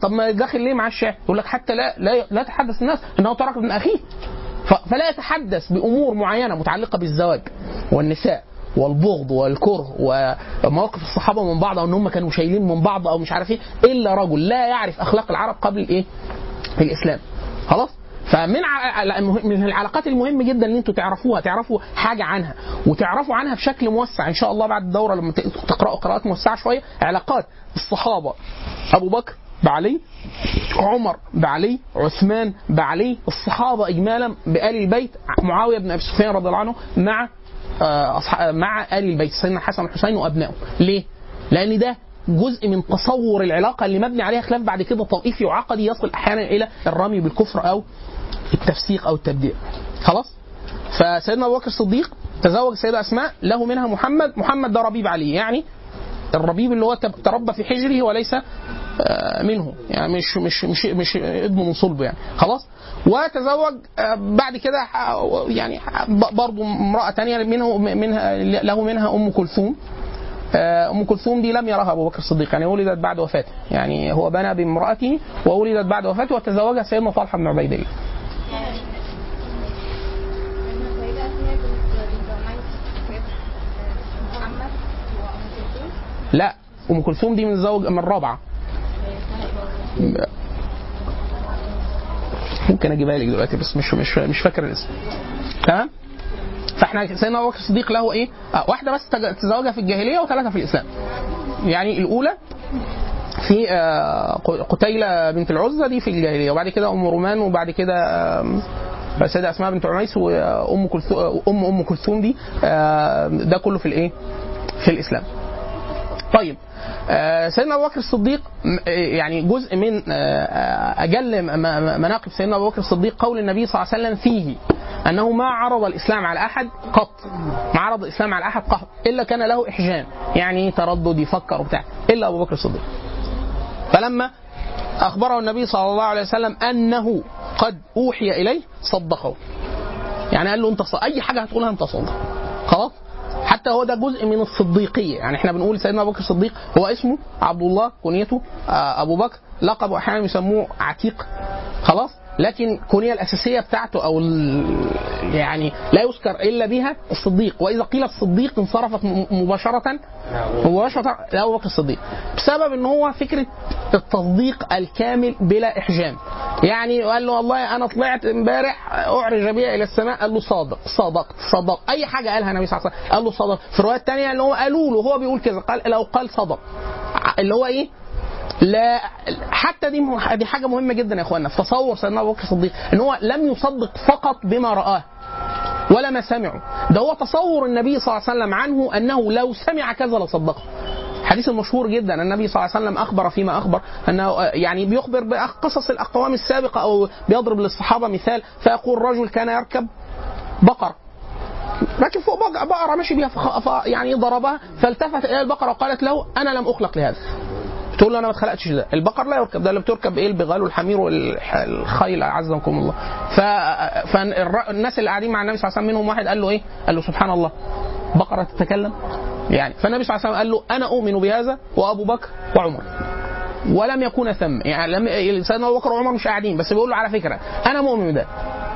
طب ما داخل ليه مع الشعب يقول لك حتى لا لا لا يتحدث الناس إنه ترك ابن أخيه. فلا يتحدث بأمور معينة متعلقة بالزواج والنساء والبغض والكره ومواقف الصحابة من بعض أو إن هم كانوا شايلين من بعض أو مش عارف إيه إلا رجل لا يعرف أخلاق العرب قبل الإيه؟ الإسلام. خلاص؟ فمن من العلاقات المهم جدا ان أنتوا تعرفوها تعرفوا حاجة عنها وتعرفوا عنها بشكل موسع إن شاء الله بعد الدورة لما تقرأوا قراءات موسعة شوية علاقات الصحابة. أبو بكر بعلي عمر بعلي عثمان بعلي الصحابة اجمالا بآل البيت معاوية بن أبي سفيان رضي الله عنه مع آه، مع آل البيت سيدنا الحسن والحسين وأبنائه. ليه؟ لأن ده جزء من تصور العلاقة اللي مبني عليها خلاف. بعد كده طائفي وعقدي يصل أحيانا إلى الرمي بالكفر أو التفسيق أو التبديع. خلاص؟ فسيدنا أبو بكر الصديق تزوج السيده أسماء له منها محمد محمد ده ربيب علي. يعني الربيب اللي هو تربى في حجره وليس منه يعني مش مش مش مش ابنه من صلبه يعني. خلاص؟ وتزوج آه، بعد كده ح- يعني برضه امرأة ثانية منه منها له منها أم كلثوم. آه، أم كلثوم دي لم يرها أبو بكر الصديق. يعني ولدت بعد وفاته يعني هو بنى بامرأته وولدت بعد وفاته وتزوجها سيدنا طلحه بن عبيد الله لا أم كلثوم دي من زوج من الرابعة. ممكن أجيبها لك دلوقتي بس مش مش مش فاكر الاسم تمام فإحنا سيدنا أبو بكر الصديق له إيه؟ آه واحدة بس تزوجها في الجاهلية وثلاثة في الإسلام. يعني الأولى في آه، قتيلة بنت العزة دي في الجاهلية وبعد كده أم رومان وبعد كده آم، السيدة أسماء بنت عميس وأم كلثوم أم أم كلثوم دي آه، ده كله في الإيه؟ في الإسلام. طيب آه، سيدنا أبو بكر الصديق آه، يعني جزء من آه، أجل مناقب سيدنا أبو بكر الصديق قول النبي صلى الله عليه وسلم فيه أنه ما عرض الإسلام على أحد قط ما عرض الإسلام على أحد قط إلا كان له إحجام يعني تردد يفكر وبتاع إلا أبو بكر الصديق. فلما أخبره النبي صلى الله عليه وسلم أنه قد أوحي إليه صدقه. يعني قال له أنت أي حاجة هتقولها أنت صادق. خلاص؟ حتى هو ده جزء من الصديقية. يعني إحنا بنقول سيدنا أبو بكر الصديق هو اسمه عبد الله كنيته آه، أبو بكر. لقبه أحيانا يسموه عتيق. خلاص؟ لكن الكنيه الأساسية بتاعته ال- يعني لا يذكر إلا بها الصديق. وإذا قيل الصديق انصرفت م- مباشرة مباشرة لأبو بكر الصديق. بسبب إن هو فكرة التصديق الكامل بلا إحجام. يعني قال له والله أنا طلعت امبارح أعرج بي إلى السماء قال له صادق صدقت صدق أي حاجة قالها النبي صلى الله عليه وسلم قال له صدق في الروايه الثانية اللي هو قالوا له هو بيقول كذا قال لو قال صدق اللي هو إيه؟ لا حتى دي دي حاجة مهمة جدا يا اخوانا في تصور سيدنا أبو بكر الصديق إن هو لم يصدق فقط بما رآه ولا ما سمعه. ده هو تصور النبي صلى الله عليه وسلم عنه أنه لو سمع كذا لصدقه. الحديث المشهور جدا النبي صلى الله عليه وسلم أخبر فيما أخبر أنه يعني بيخبر بقصص الأقوام السابقة أو بيضرب للصحابة مثال فيقول رجل كان يركب بقرة. راكب فوق بق- بقرة ماشي بيها. يعني ضربها فالتفت إلى البقرة وقالت له أنا لم أخلق لهذا. تقول له أنا ما اتخلقتش ده. البقر لا يركب ده اللي بتركب إيه؟ البغال والحمير والخيل أعزكم الله. ف... فالناس اللي قاعدين مع النبي صلى الله عليه وسلم منهم واحد قال له إيه؟ قال له سبحان الله. بقرة تتكلم؟ يعني فالنبي صلى الله عليه وسلم قال له أنا أؤمن بهذا وأبو بكر وعمر. ولم يكون ثم يعني لم سيدنا أبو بكر وعمر مش قاعدين بس بيقول له على فكرة أنا مؤمن بده.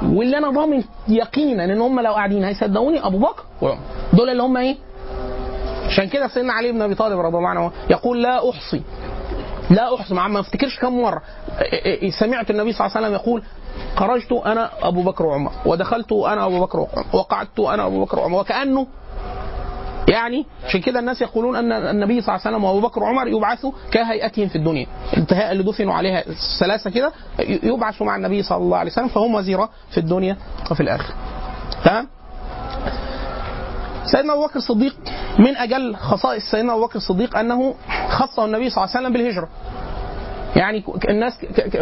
واللي أنا ضامن يقينا إن هم لو قاعدين هيصدقوني أبو بكر وعمر. دول اللي هم إيه؟ عشان كده سيدنا علي بن أبي طالب رضي الله عنه يقول لا أحصي لا احصي ما افتكرش كم مرة. إيه إيه سمعت النبي صلى الله عليه وسلم يقول خرجت أنا أبو بكر وعمر ودخلت أنا أبو بكر وعمر وقعدت أنا أبو بكر وعمر. وكأنه يعني عشان كده الناس يقولون أن النبي صلى الله عليه وسلم وأبو بكر وعمر يبعثوا كهيئتهم في الدنيا. الانتهاء اللي دفنوا عليها الثلاثه كده يبعثوا مع النبي صلى الله عليه وسلم فهم وزيرا في الدنيا وفي الآخرة. تمام؟ سيدنا أبو بكر الصديق من أجل خصائص سيدنا أبو بكر الصديق أنه خصه النبي صلى الله عليه وسلم بالهجرة. يعني الناس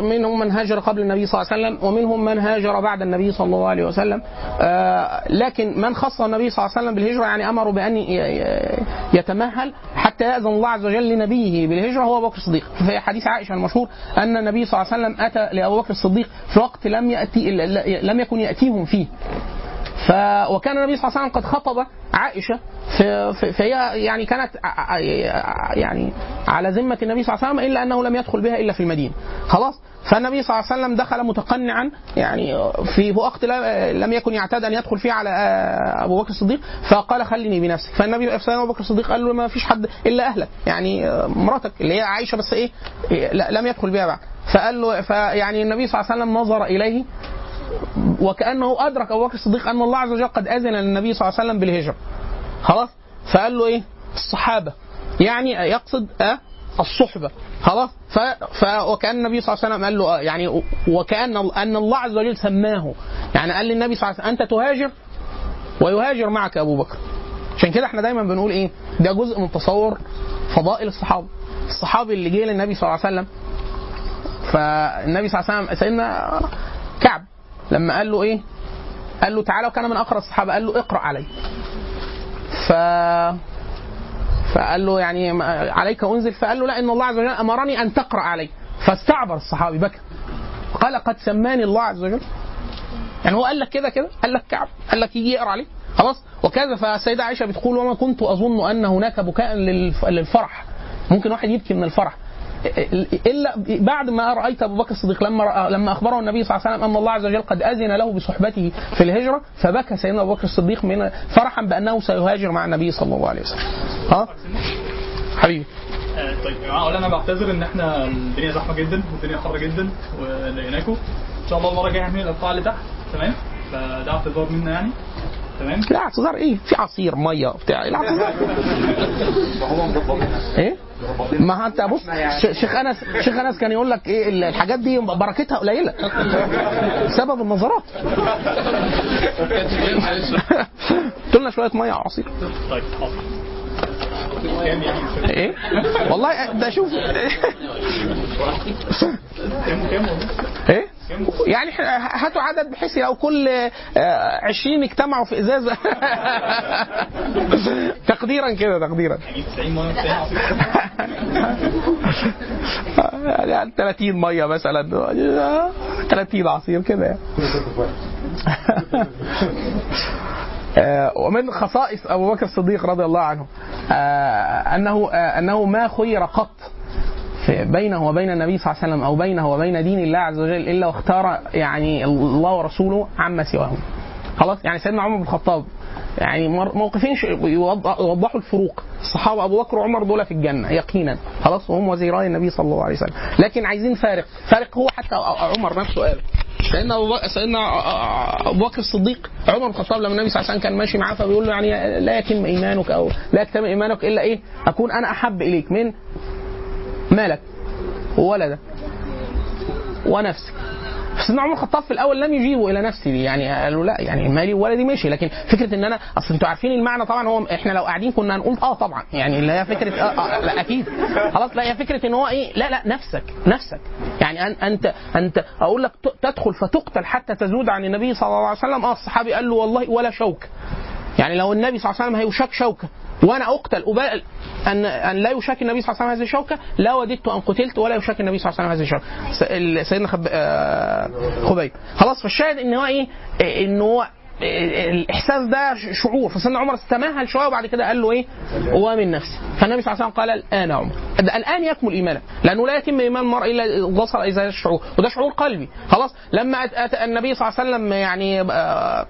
منهم من هاجر قبل النبي صلى الله عليه وسلم ومنهم من هاجر بعد النبي صلى الله عليه وسلم. آه لكن من خص النبي صلى الله عليه وسلم بالهجرة يعني ي- ي- يتمهل حتى يأذن الله عز وجل لنبيه بالهجرة هو أبو بكر الصديق. في حديث عائشة المشهور أن النبي صلى الله عليه وسلم أتى لأبو بكر الصديق في وقت لم ياتي لم يكن يأتيهم فيه. ف وكان النبي صلى الله عليه وسلم قد خطب عائشة في في- فهي يعني كانت يعني على ذمة النبي صلى الله عليه وسلم إلا أنه لم يدخل بها إلا في المدينة. خلاص؟ فالنبي صلى الله عليه وسلم دخل متقنعا يعني في وقت لم يكن يعتاد أن يدخل فيه على أبو بكر الصديق فقال خليني بنفسك. فالنبي سيدنا أبو بكر الصديق قال له ما فيش حد إلا أهلك يعني مراتك اللي هي عائشة بس إيه لم يدخل بها بعد. فقال له فيعني النبي صلى الله عليه وسلم نظر إليه وكأنه أدرك أبو بكر الصديق أن الله عز وجل قد أذن للنبي صلى الله عليه وسلم بالهجرة. خلاص؟ فقال له إيه؟ الصحابة. يعني يقصد أه؟ الصحبة. خلاص؟ ف... ف... وكأن النبي صلى الله عليه وسلم قال له آه، يعني وكأن أن الله عز وجل سماه. يعني قال للنبي صلى الله عليه وسلم أنت تهاجر ويهاجر معك أبو بكر. عشان كده إحنا دايما بنقول إيه؟ ده جزء من تصور فضائل الصحابة. الصحابي اللي جه للنبي صلى الله عليه وسلم فالنبي صلى الله عليه وسلم سيدنا كعب. لما قال له إيه؟ قال له تعالى وكان من اقرا الصحابة. قال له اقرأ علي. ف فقال له يعني عليك أنزل. فقال له لا إن الله عز وجل أمرني أن تقرأ علي. فاستعبر الصحابي بكى. قال قد سماني الله عز وجل. يعني هو قال لك كده كده؟ قال لك كعب. قال لك يجي يقرأ عليه خلاص؟ وكذا. فالسيده عائشة بتقول وما كنت أظن أن هناك بكاء للف- للفرح. ممكن واحد يبكي من الفرح. إلا بعد ما رأيت أبو بكر الصديق لما رأى لما أخبره النبي صلى الله عليه وسلم أن الله عز وجل قد أذن له بصحبته في الهجرة فبكى سيدنا أبو بكر الصديق من فرحا بأنه سيهاجر مع النبي صلى الله عليه وسلم. ها؟ حبيبي آه، طيب يا جماعة اولا أنا بعتذر إن إحنا الدنيا زحمة جدا والدنيا حر جدا ولقيناكم إن شاء الله المرة الجاية هنعمل القاعه اللي تحت تمام فده اعتذار منا يعني تمام؟ لا اعتذار. إيه؟ في عصير مية بتاع. إيه الاعتذار؟ إيه؟ ما أنت بص شيخ أنس شيخ أنس كان يقول لك إيه ال- الحاجات دي بركتها قليلة. سبب النظرات. قلت لنا شوية مية وعصير طيب إيه؟ والله ده شوف. إيه؟ يعني هاتوا عدد بحيث لو كل آه، 20 اجتمعوا في ازازه تقديرا كده تقديرا. يعني 90 مية 90 عصير يعني 30 ميه مثلا. 30 عصير كده. آه، ومن خصائص أبو بكر الصديق رضي الله عنه آه، أنه آه، أنه ما خير قط بينه وبين النبي صلى الله عليه وسلم أو بينه وبين دين الله عز وجل إلا واختار يعني الله ورسوله عما سواهم. خلاص؟ يعني سيدنا عمر بن الخطاب يعني موقفين يوضحوا الفروق. الصحابة أبو بكر وعمر دول في الجنة يقينا. خلاص؟ وهم وزيراي النبي صلى الله عليه وسلم. لكن عايزين فارق. فارق هو حتى عمر نفسه قال. سيدنا أبو بكر سيدنا أبو بكر الصديق عمر بن الخطاب لما النبي صلى الله عليه وسلم كان ماشي معاه فبيقول له يعني لا يتم إيمانك أو لا يكتمل إيمانك إلا إيه؟ أكون أنا أحب إليك من مالك وولدك ونفسك سيدنا عمر الخطاب في الأول لم يجيبوا إلى نفسه يعني قالوا لا يعني مالي وولدي ماشي. لكن فكرة إن أنا أصل أنتوا عارفين المعنى طبعا هو إحنا لو قاعدين كنا هنقول آه طبعا يعني اللي هي فكرة آه, آه لا أكيد. خلاص لا هي فكرة إن هو إيه لا لا نفسك نفسك. يعني أن أنت أنت أقول لك تدخل فتقتل حتى تزود عن النبي صلى الله عليه وسلم. آه الصحابي قال له والله ولا شوك. يعني لو النبي صلى الله عليه وسلم هيشاك شوكة وأنا أقتل أبال ان أن لا يشاك النبي صلى الله عليه وسلم هذه الشوكة لا وددت أن قتلت ولا يشاك النبي صلى الله عليه وسلم هذه الشوكة. سيدنا خب... آه، خبيب. خلاص فالشاهد إن هو إيه؟ إيه، إن هو الإحساس ده شعور. فسيدنا عمر استمهل شوية وبعد كده قال له إيه؟ ومن نفسي فالنبي صلى الله عليه وسلم قال الآن عمر. الآن يكمل ايمانك لأنه لا يتم إيمان المرء إلا وصل إلى الشعور. وده شعور قلبي. خلاص. لما أت- أت- النبي صلى الله عليه وسلم يعني آه،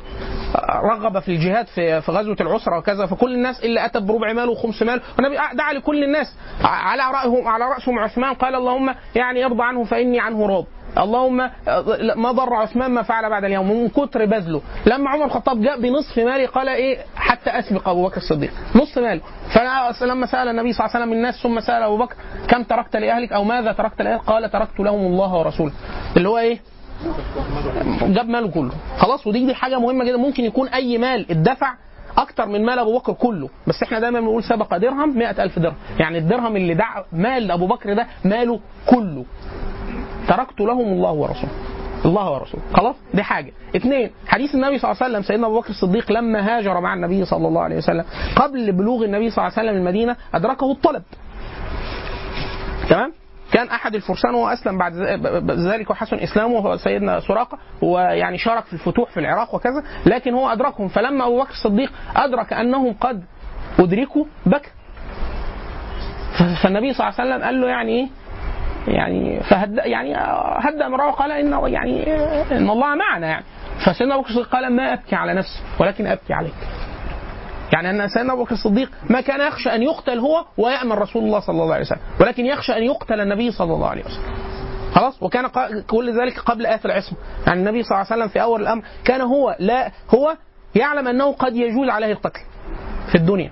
رغب في الجهاد في في غزوة العسرة وكذا فكل الناس إلا اتى بربع مال وخمس مال. والنبي دعا لكل الناس. على راسهم على رأسهم عثمان قال اللهم يعني ارضى عنه فإني عنه راض اللهم ما ضر عثمان ما فعل بعد اليوم من كتر بذله. لما عمر الخطاب جاء بنصف ماله قال إيه؟ حتى أسبق أبو بكر الصديق. نصف ماله. فلما سأل النبي صلى الله عليه وسلم الناس ثم سأل أبو بكر كم تركت لأهلك؟ أو ماذا تركت لأهلك؟ قال تركت لهم الله ورسوله. اللي هو إيه؟ جاب ماله كله. خلاص ودي دي حاجة مهمة جدا. ممكن يكون أي مال اتدفع أكتر من مال أبو بكر كله. بس إحنا دايما بنقول سبق درهم مئة ألف درهم. يعني الدرهم اللي دع مال أبو بكر ده ماله كله. تركت لهم الله ورسوله. الله ورسوله. خلاص؟ دي حاجة. اثنين حديث النبي صلى الله عليه وسلم سيدنا أبو بكر الصديق لما هاجر مع النبي صلى الله عليه وسلم قبل بلوغ النبي صلى الله عليه وسلم المدينة أدركه الطلب. تمام؟ كان أحد الفرسان وهو أسلم بعد ذلك وحسن إسلامه هو سيدنا سراقة ويعني شارك في الفتوح في العراق وكذا لكن هو أدركهم. فلما أبو بكر الصديق أدرك أنهم قد أدركوا بكى فالنبي صلى الله عليه وسلم قال له يعني إيه؟ يعني فهد يعني هدأ امرأة وقال إن يعني إن الله معنا يعني. فسيدنا أبو بكر الصديق قال ما أبكي على نفسي ولكن أبكي عليك. يعني أن سيدنا أبو بكر الصديق ما كان يخشى أن يقتل هو ويأمن رسول الله صلى الله عليه وسلم ولكن يخشى أن يقتل النبي صلى الله عليه وسلم. خلاص؟ وكان كل ذلك قبل آية العصمة يعني النبي صلى الله عليه وسلم في أول الأمر كان هو لا هو يعلم أنه قد يجوز عليه القتل في الدنيا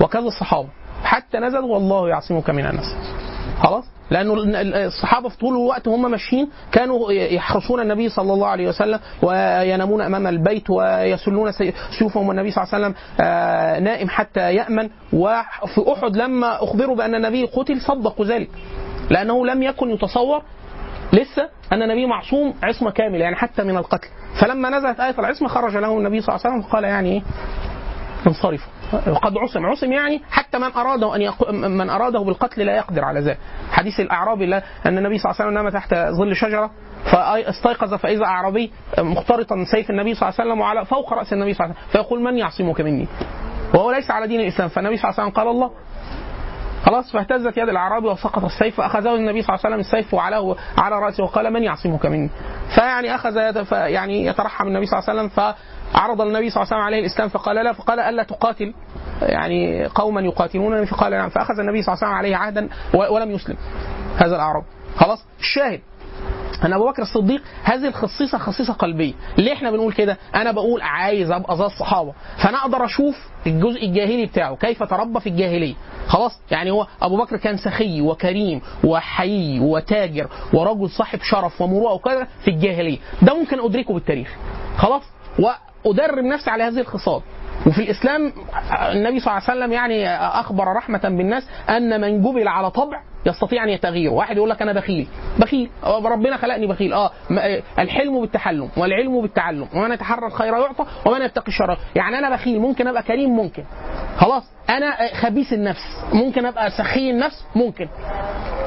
وكذا الصحابة. حتى نزلوا والله يعصمك من الناس. خلاص؟ لأنه الصحابة في طول الوقت هم ماشيين كانوا يحرسون النبي صلى الله عليه وسلم وينامون أمام البيت ويسلون سيوفهم والنبي صلى الله عليه وسلم نائم حتى يأمن. وفي أحد لما أخبروا بأن النبي قتل صدقوا ذلك لأنه لم يكن يتصور لسه أن النبي معصوم عصمة كاملة يعني حتى من القتل. فلما نزلت آية العصمة خرج له النبي صلى الله عليه وسلم وقال يعني إيه؟ انصرفوا. وقد عصم. عصم يعني حتى من أراده أن. من أراده بالقتل لا يقدر على ذلك. حديث الأعرابي لا أن النبي صلى الله عليه وسلم نام تحت ظل شجرة فاستيقظ فإذا أعرابي مخترطا سيف النبي صلى الله عليه وسلم وعلى فوق رأس النبي صلى الله عليه وسلم. فيقول من يعصمك مني؟ وهو ليس على دين الإسلام. فالنبي صلى الله عليه وسلم قال الله خلاص فاهتزت يد الأعرابي وسقط السيف فأخذه النبي صلى الله عليه وسلم السيف وعلاه على رأسه وقال من يعصمك مني؟ فيعني أخذ يعني يترحم النبي صلى الله عليه وسلم فعرض النبي صلى الله عليه وسلم عليه الإسلام فقال لا فقال ألا تقاتل؟ يعني قوما يقاتلونني فقال نعم. فأخذ النبي صلى الله عليه وسلم عليه عهدا ولم يسلم هذا الاعرابي خلاص الشاهد ان أبو بكر الصديق هذه الخصيصة خصيصة قلبية. ليه إحنا بنقول كده؟ أنا بقول عايز أبقى زي الصحابة. فأنا أقدر أشوف الجزء الجاهلي بتاعه كيف تربى في الجاهلية. خلاص؟ يعني هو أبو بكر كان سخي وكريم وحيي وتاجر ورجل صاحب شرف ومروءة وكذا في الجاهلية. ده ممكن أدركه بالتاريخ. خلاص؟ وأدرب نفسي على هذه الخصال. وفي الإسلام النبي صلى الله عليه وسلم يعني أخبر رحمة بالناس أن من جبل على طبع يستطيع أن يتغير. واحد يقول لك أنا بخيل. بخيل. ربنا خلقني بخيل. آه الحلم بالتحلم والعلم بالتعلم. ومن يتحرى الخير يعطى ومن يتقي الشر. يعني أنا بخيل. ممكن أبقى كريم؟ ممكن. خلاص. أنا خبيث النفس. ممكن أبقى سخي النفس؟ ممكن.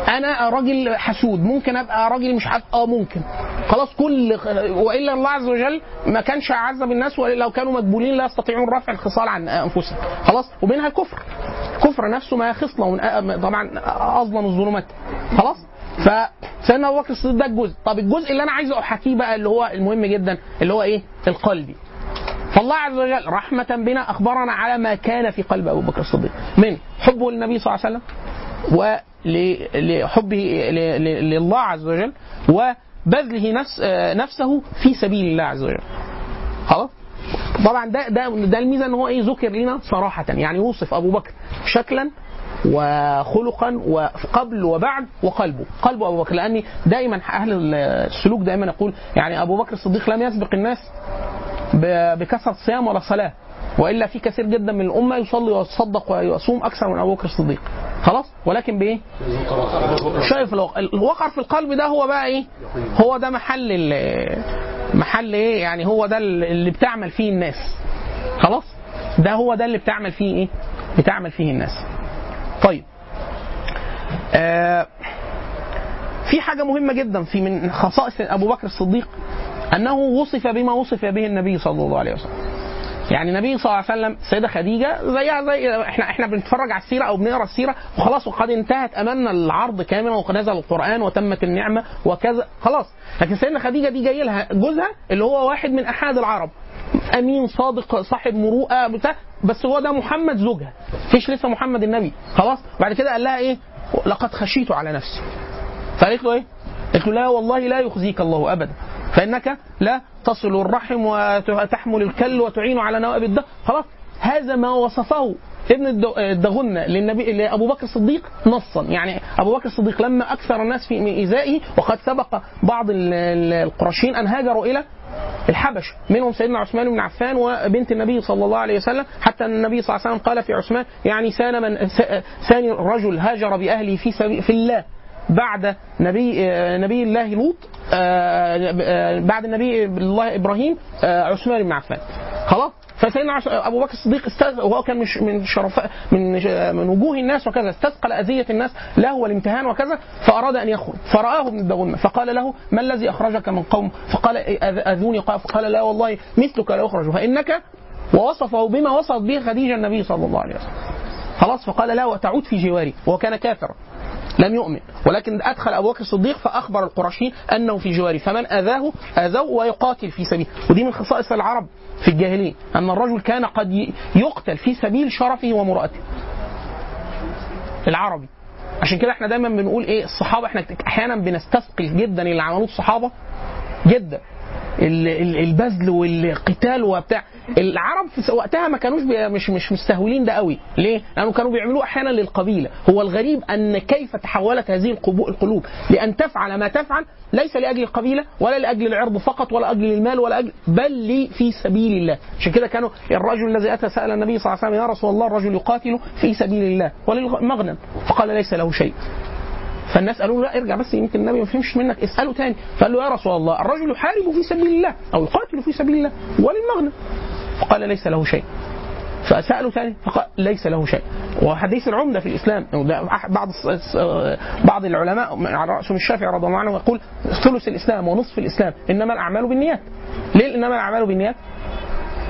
أنا راجل حسود. ممكن أبقى راجل مش عارف. آه ممكن. خلاص كل وإلا الله عز وجل ما كانش عذب الناس ولو كانوا مجبولين لا يستطيعون رفع الخصال عن أنفسهم. خلاص. ومنها الكفر. كفر نفسه ما خصله طبعا أظلم الظلمات. خلاص؟ فسيدنا أبو بكر الصديق ده الجزء. طب الجزء اللي أنا عايز احكيه بقى اللي هو المهم جدا اللي هو إيه؟ القلبي فالله عز وجل رحمة بنا أخبرنا على ما كان في قلب أبو بكر الصديق. من حبه للنبي صلى الله عليه وسلم ولحبه لله عز وجل وبذله نفس نفسه في سبيل الله عز وجل. خلاص؟ طبعا ده ده ده الميزة إن هو إيه ذكر لنا صراحة يعني يوصف أبو بكر شكلا وخلقا وقبل وبعد وقلبه قلب أبو بكر لأني دائما أهل السلوك دائما يقول يعني أبو بكر الصديق لم يسبق الناس بكثرة صيام ولا صلاة وإلا في كثير جدا من الأمة يصلي ويتصدق ويصوم أكثر من أبو بكر الصديق خلاص ولكن بإيه؟ شايف الوقر الوقر في القلب ده هو بقى إيه؟ هو ده محل محل إيه؟ يعني هو ده اللي بتعمل فيه الناس خلاص؟ ده هو ده اللي بتعمل فيه إيه؟ بتعمل فيه الناس طيب. آه في حاجة مهمة جدا في من خصائص أبو بكر الصديق أنه وصف بما وصف به النبي صلى الله عليه وسلم. يعني النبي صلى الله عليه وسلم السيده خديجة زيها زي إحنا إحنا بنتفرج على السيرة أو بنقرأ السيرة وخلاص وقد انتهت أمامنا العرض كاملا ونزل القرآن وتمت النعمة وكذا خلاص. لكن سيدنا خديجة دي جاي لها جوزها اللي هو واحد من احاد العرب. أمين صادق صاحب مروءة بتاع بس هو ده محمد زوجها. فيش لسه محمد النبي. خلاص؟ بعد كده قال لها إيه؟ لقد خشيت على نفسي. فقالت له إيه؟ قالت له لا والله لا يخزيك الله أبدا. فإنك لا تصل الرحم وتحمل الكل وتعين على نوائب الدهر. خلاص؟ هذا ما وصفه. ابن الد- الدغنة للنبي لأبو بكر الصديق نصا. يعني أبو بكر الصديق لما أكثر الناس في ايذائه وقد سبق بعض ال- ال- القرشيين أن هاجروا إلى الحبش منهم سيدنا عثمان بن عفان وبنت النبي صلى الله عليه وسلم. حتى النبي صلى الله عليه وسلم قال في عثمان يعني سان من ثاني رجل هاجر بأهله في في الله بعد نبي نبي الله لوط آه، آه، بعد نبي الله إبراهيم آه، عثمان بن عفان. خلاص؟ فسيدنا أبو بكر الصديق أستاذ وهو كان مش من شرفاء من من وجوه الناس وكذا استثقل أذية الناس له والامتهان وكذا فأراد أن يخرج. فرآه ابن الدغنة فقال له ما الذي أخرجك من قوم فقال أذ- أذوني. قال فقال لا والله مثلك لا يخرج. فإنك ووصفه بما وصفت به خديجة النبي صلى الله عليه وسلم. خلاص فقال لا وتعود في جواري. وهو كان كافرا. لم يؤمن. ولكن أدخل أبو بكر الصديق فأخبر القرشيين أنه في جواره فمن آذاه آذوه ويقاتل في سبيله ودي من خصائص العرب في الجاهلية أن الرجل كان قد يقتل في سبيل شرفه ومرأته العربي. عشان كده إحنا دايما بنقول إيه الصحابة إحنا أحيانا بنستثقل جدا اللي عملوه الصحابة. جدا. البذل والقتال وبتاع. العرب في وقتها ما كانوش مش مش مستهولين ده قوي. ليه؟ لأنه كانوا بيعملوه أحيانا للقبيلة. هو الغريب أن كيف تحولت هذه القلوب لأن تفعل ما تفعل ليس لأجل القبيلة ولا لأجل العرض فقط ولا أجل المال ولا أجل بل لي في سبيل الله. عشان كده كانوا الرجل الذي أتى سأل النبي صلى الله عليه وسلم يا رسول الله الرجل يقاتل في سبيل الله وللمغنم فقال ليس له شيء. فالناس قالوا له لا ارجع بس يمكن النبي ما فهمش منك اسأله تاني. فقال له يا رسول الله الرجل يحارب في سبيل الله أو يقاتل في سبيل الله وللمغنم. فقال ليس له شيء. فسأله ثاني فقال ليس له شيء. وحديث العمدة في الإسلام بعض بعض العلماء على رأسهم الشافعي رضي الله عنه يقول ثلث الإسلام ونصف الإسلام إنما الأعمال بالنيات. ليه إنما الأعمال بالنيات؟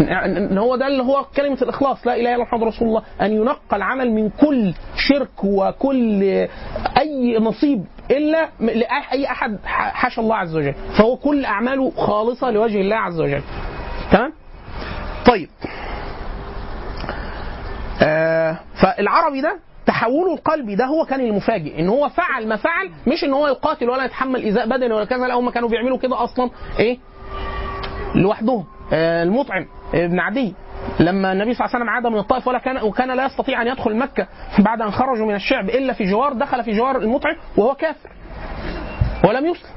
إن هو ده اللي هو كلمة الإخلاص لا إله إلا محمد رسول الله أن ينقى العمل من كل شرك وكل أي نصيب إلا لاي أحد حاشا الله عز وجل. فهو كل أعماله خالصة لوجه الله عز وجل. تمام؟ طيب. آه فالعربي ده تحوله القلبي ده هو كان المفاجئ إن هو فعل ما فعل مش إن هو يقاتل ولا يتحمل إيذاء بدني ولا كذا لا هم كانوا بيعملوا كده أصلا إيه؟ لوحدهم. آه، المطعم. ابن عدي لما النبي صلى الله عليه وسلم عاد من الطائف ولا كان وكان لا يستطيع أن يدخل مكة بعد أن خرجوا من الشعب إلا في جوار دخل في جوار المطعم وهو كافر ولم يسلم.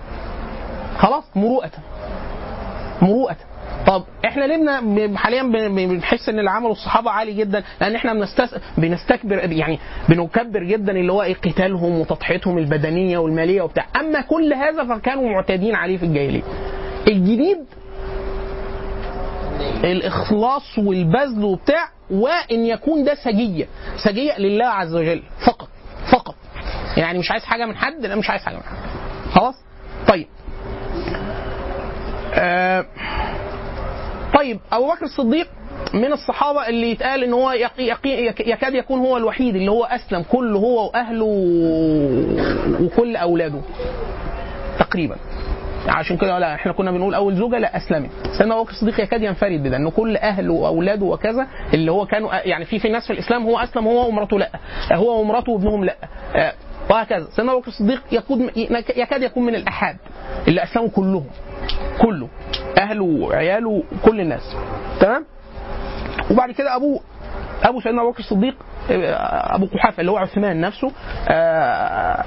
خلاص مروءة مروءة. طب إحنا ليه حاليا بن- بنحس إن اللي عمله الصحابه عالي جدا؟ لأن إحنا بنستس... بنستكبر يعني بنكبر جدا اللي هو إيه قتالهم وتضحيتهم البدنية والمالية وبتاع. أما كل هذا فكانوا معتادين عليه في الجاهلية. الجديد الإخلاص والبذل وبتاع وإن يكون ده سجية. سجية لله عز وجل. فقط. فقط. يعني مش عايز حاجة من حد لا مش عايز حاجة من حد. خلاص؟ طيب. آه طيب أبو بكر الصديق من الصحابة اللي يتقال إن هو يقي يقي يكاد يكون هو الوحيد اللي هو أسلم كله هو وأهله وكل أولاده تقريبا. عشان كده لا إحنا كنا بنقول أول زوجة لا أسلمت. سيدنا أبو بكر الصديق يكاد ينفرد بده إن كل اهله وأولاده وكذا اللي هو كانوا يعني في في ناس في الإسلام هو أسلم هو ومراته لا. هو ومراته وابنهم لا. آه، وهكذا. سيدنا أبو بكر الصديق يكون يكاد يكون من الأحاد اللي أسلموا كلهم. كله. أهله وعياله كل الناس. تمام؟ وبعد كده ابوه أبو سيدنا أبو بكر الصديق آه، أبو قحافة اللي هو عثمان نفسه آه،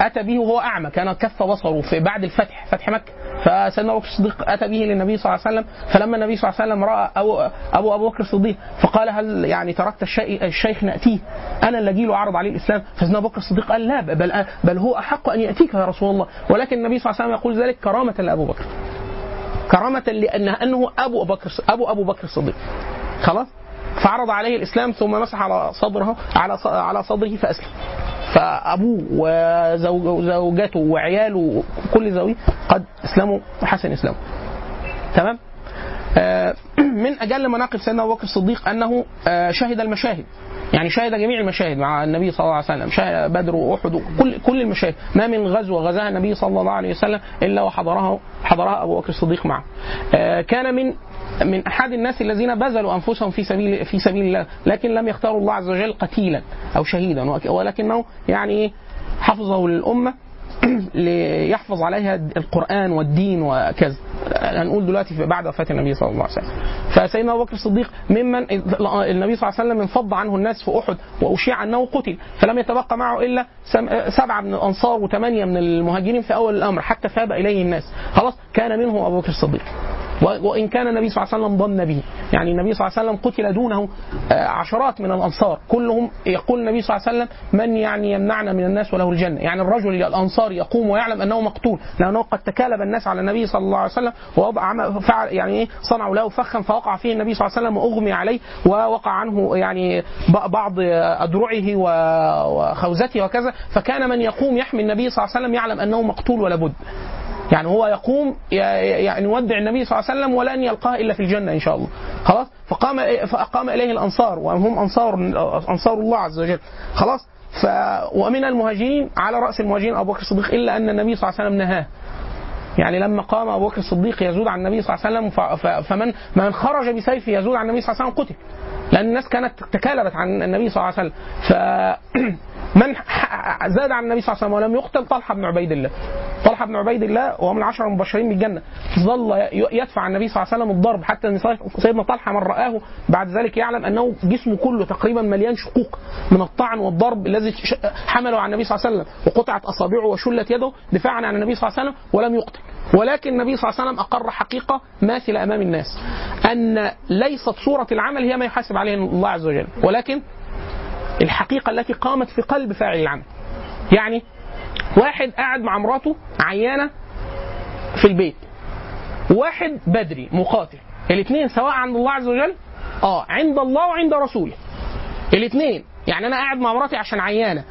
أتى به وهو أعمى كان كف بصره في بعد الفتح فتح مكة. فسيدنا أبو بكر الصديق أتى به للنبي صلى الله عليه وسلم فلما النبي صلى الله عليه وسلم رأى أبو أبو أبو بكر الصديق فقال هل يعني تركت الشيخ نأتيه؟ أنا اللي أجي له أعرض عليه الإسلام. فسيدنا أبو بكر الصديق قال لا بل بل هو أحق أن يأتيك يا رسول الله. ولكن النبي صلى الله عليه وسلم يقول ذلك كرامة لأبو بكر. كرامة لأن أنه أبو بكر أبو أبو بكر الصديق. خلاص؟ فعرض عليه الإسلام ثم مسح على صدره على على صدره فأسلم. فأبوه وزوجته وعياله كل ذويه قد أسلموا وحسن إسلامه. تمام؟ آه، من أجل مناقب سيدنا أبو بكر الصديق أنه آه، شهد المشاهد. يعني شهد جميع المشاهد مع النبي صلى الله عليه وسلم. شهد بدر وأحد كل كل المشاهد. ما من غزوه غزاها النبي صلى الله عليه وسلم إلا وحضرها حضرها أبو بكر الصديق معه. آه، كان من من أحد الناس الذين بذلوا أنفسهم في سبيل في سبيل الله لكن لم يختاروا الله عز وجل قتيلا أو شهيدا. ولكنه يعني إيه؟ حفظه للأمة ليحفظ عليها القرآن والدين وكذا. هنقول دلوقتي بعد وفاة النبي صلى الله عليه وسلم. فسيدنا أبو بكر الصديق ممن النبي صلى الله عليه وسلم انفض عنه الناس في أحد وأشيع أنه قتل فلم يتبقى معه إلا سم- سبعة من الأنصار وثمانية من المهاجرين في أول الأمر حتى ثاب إليه الناس. خلاص كان منهم أبو بكر الصديق. وإن كان النبي صلى الله عليه وسلم ضن به يعني النبي صلى الله عليه وسلم قتل دونه آه، عشرات من الأنصار. كلهم يقول النبي صلى الله عليه وسلم من يعني يمنعنا من الناس وله الجنة. يعني الرجل الانصاري يقوم ويعلم أنه مقتول لأنه قد تكالب الناس على النبي صلى الله عليه وسلم ووضع فعل يعني إيه صنعوا له فخا فوقع فيه النبي صلى الله عليه وسلم وأغمي عليه ووقع عنه يعني بعض أدرعه وخوذته وكذا. فكان من يقوم يحمي النبي صلى الله عليه وسلم يعلم أنه مقتول ولا بد. يعني هو يقوم يعني يودع النبي صلى الله عليه وسلم ولن يلقاه إلا في الجنة إن شاء الله. خلاص؟ فقام فأقام إليه الأنصار وهم أنصار أنصار الله عز وجل. خلاص؟ ف ومن المهاجرين على رأس المهاجرين أبو بكر الصديق إلا أن النبي صلى الله عليه وسلم نهاه. يعني لما قام أبو بكر الصديق يزود عن النبي صلى الله عليه وسلم فمن من خرج بسيفه يزود عن النبي صلى الله عليه وسلم قتل. لأن الناس كانت تكالبت عن النبي صلى الله عليه وسلم. ف من زاد عن النبي صلى الله عليه وسلم ولم يقتل طلحة بن عبيد الله. طلحة بن عبيد الله وهو من العشرة المبشرين بالجنة. ظل يدفع النبي صلى الله عليه وسلم الضرب حتى إن سيدنا طلحة من رآه بعد ذلك يعلم أنه جسمه كله تقريبا مليان شقوق من الطعن والضرب الذي حمله على النبي صلى الله عليه وسلم. وقطعت أصابعه وشلت يده دفاعا عن النبي صلى الله عليه وسلم ولم يقتل. ولكن النبي صلى الله عليه وسلم أقر حقيقة ماثلة أمام الناس. أن ليست صورة العمل هي ما يحاسب عليه الله عز وجل. ولكن الحقيقة التي قامت في قلب فاعل العمل. يعني واحد قاعد مع مراته عيانة في البيت. واحد بدري مقاتل. الاثنين سواء عند الله عز وجل آه عند الله وعند رسوله. الاثنين يعني أنا قاعد مع مراتي عشان عيانة.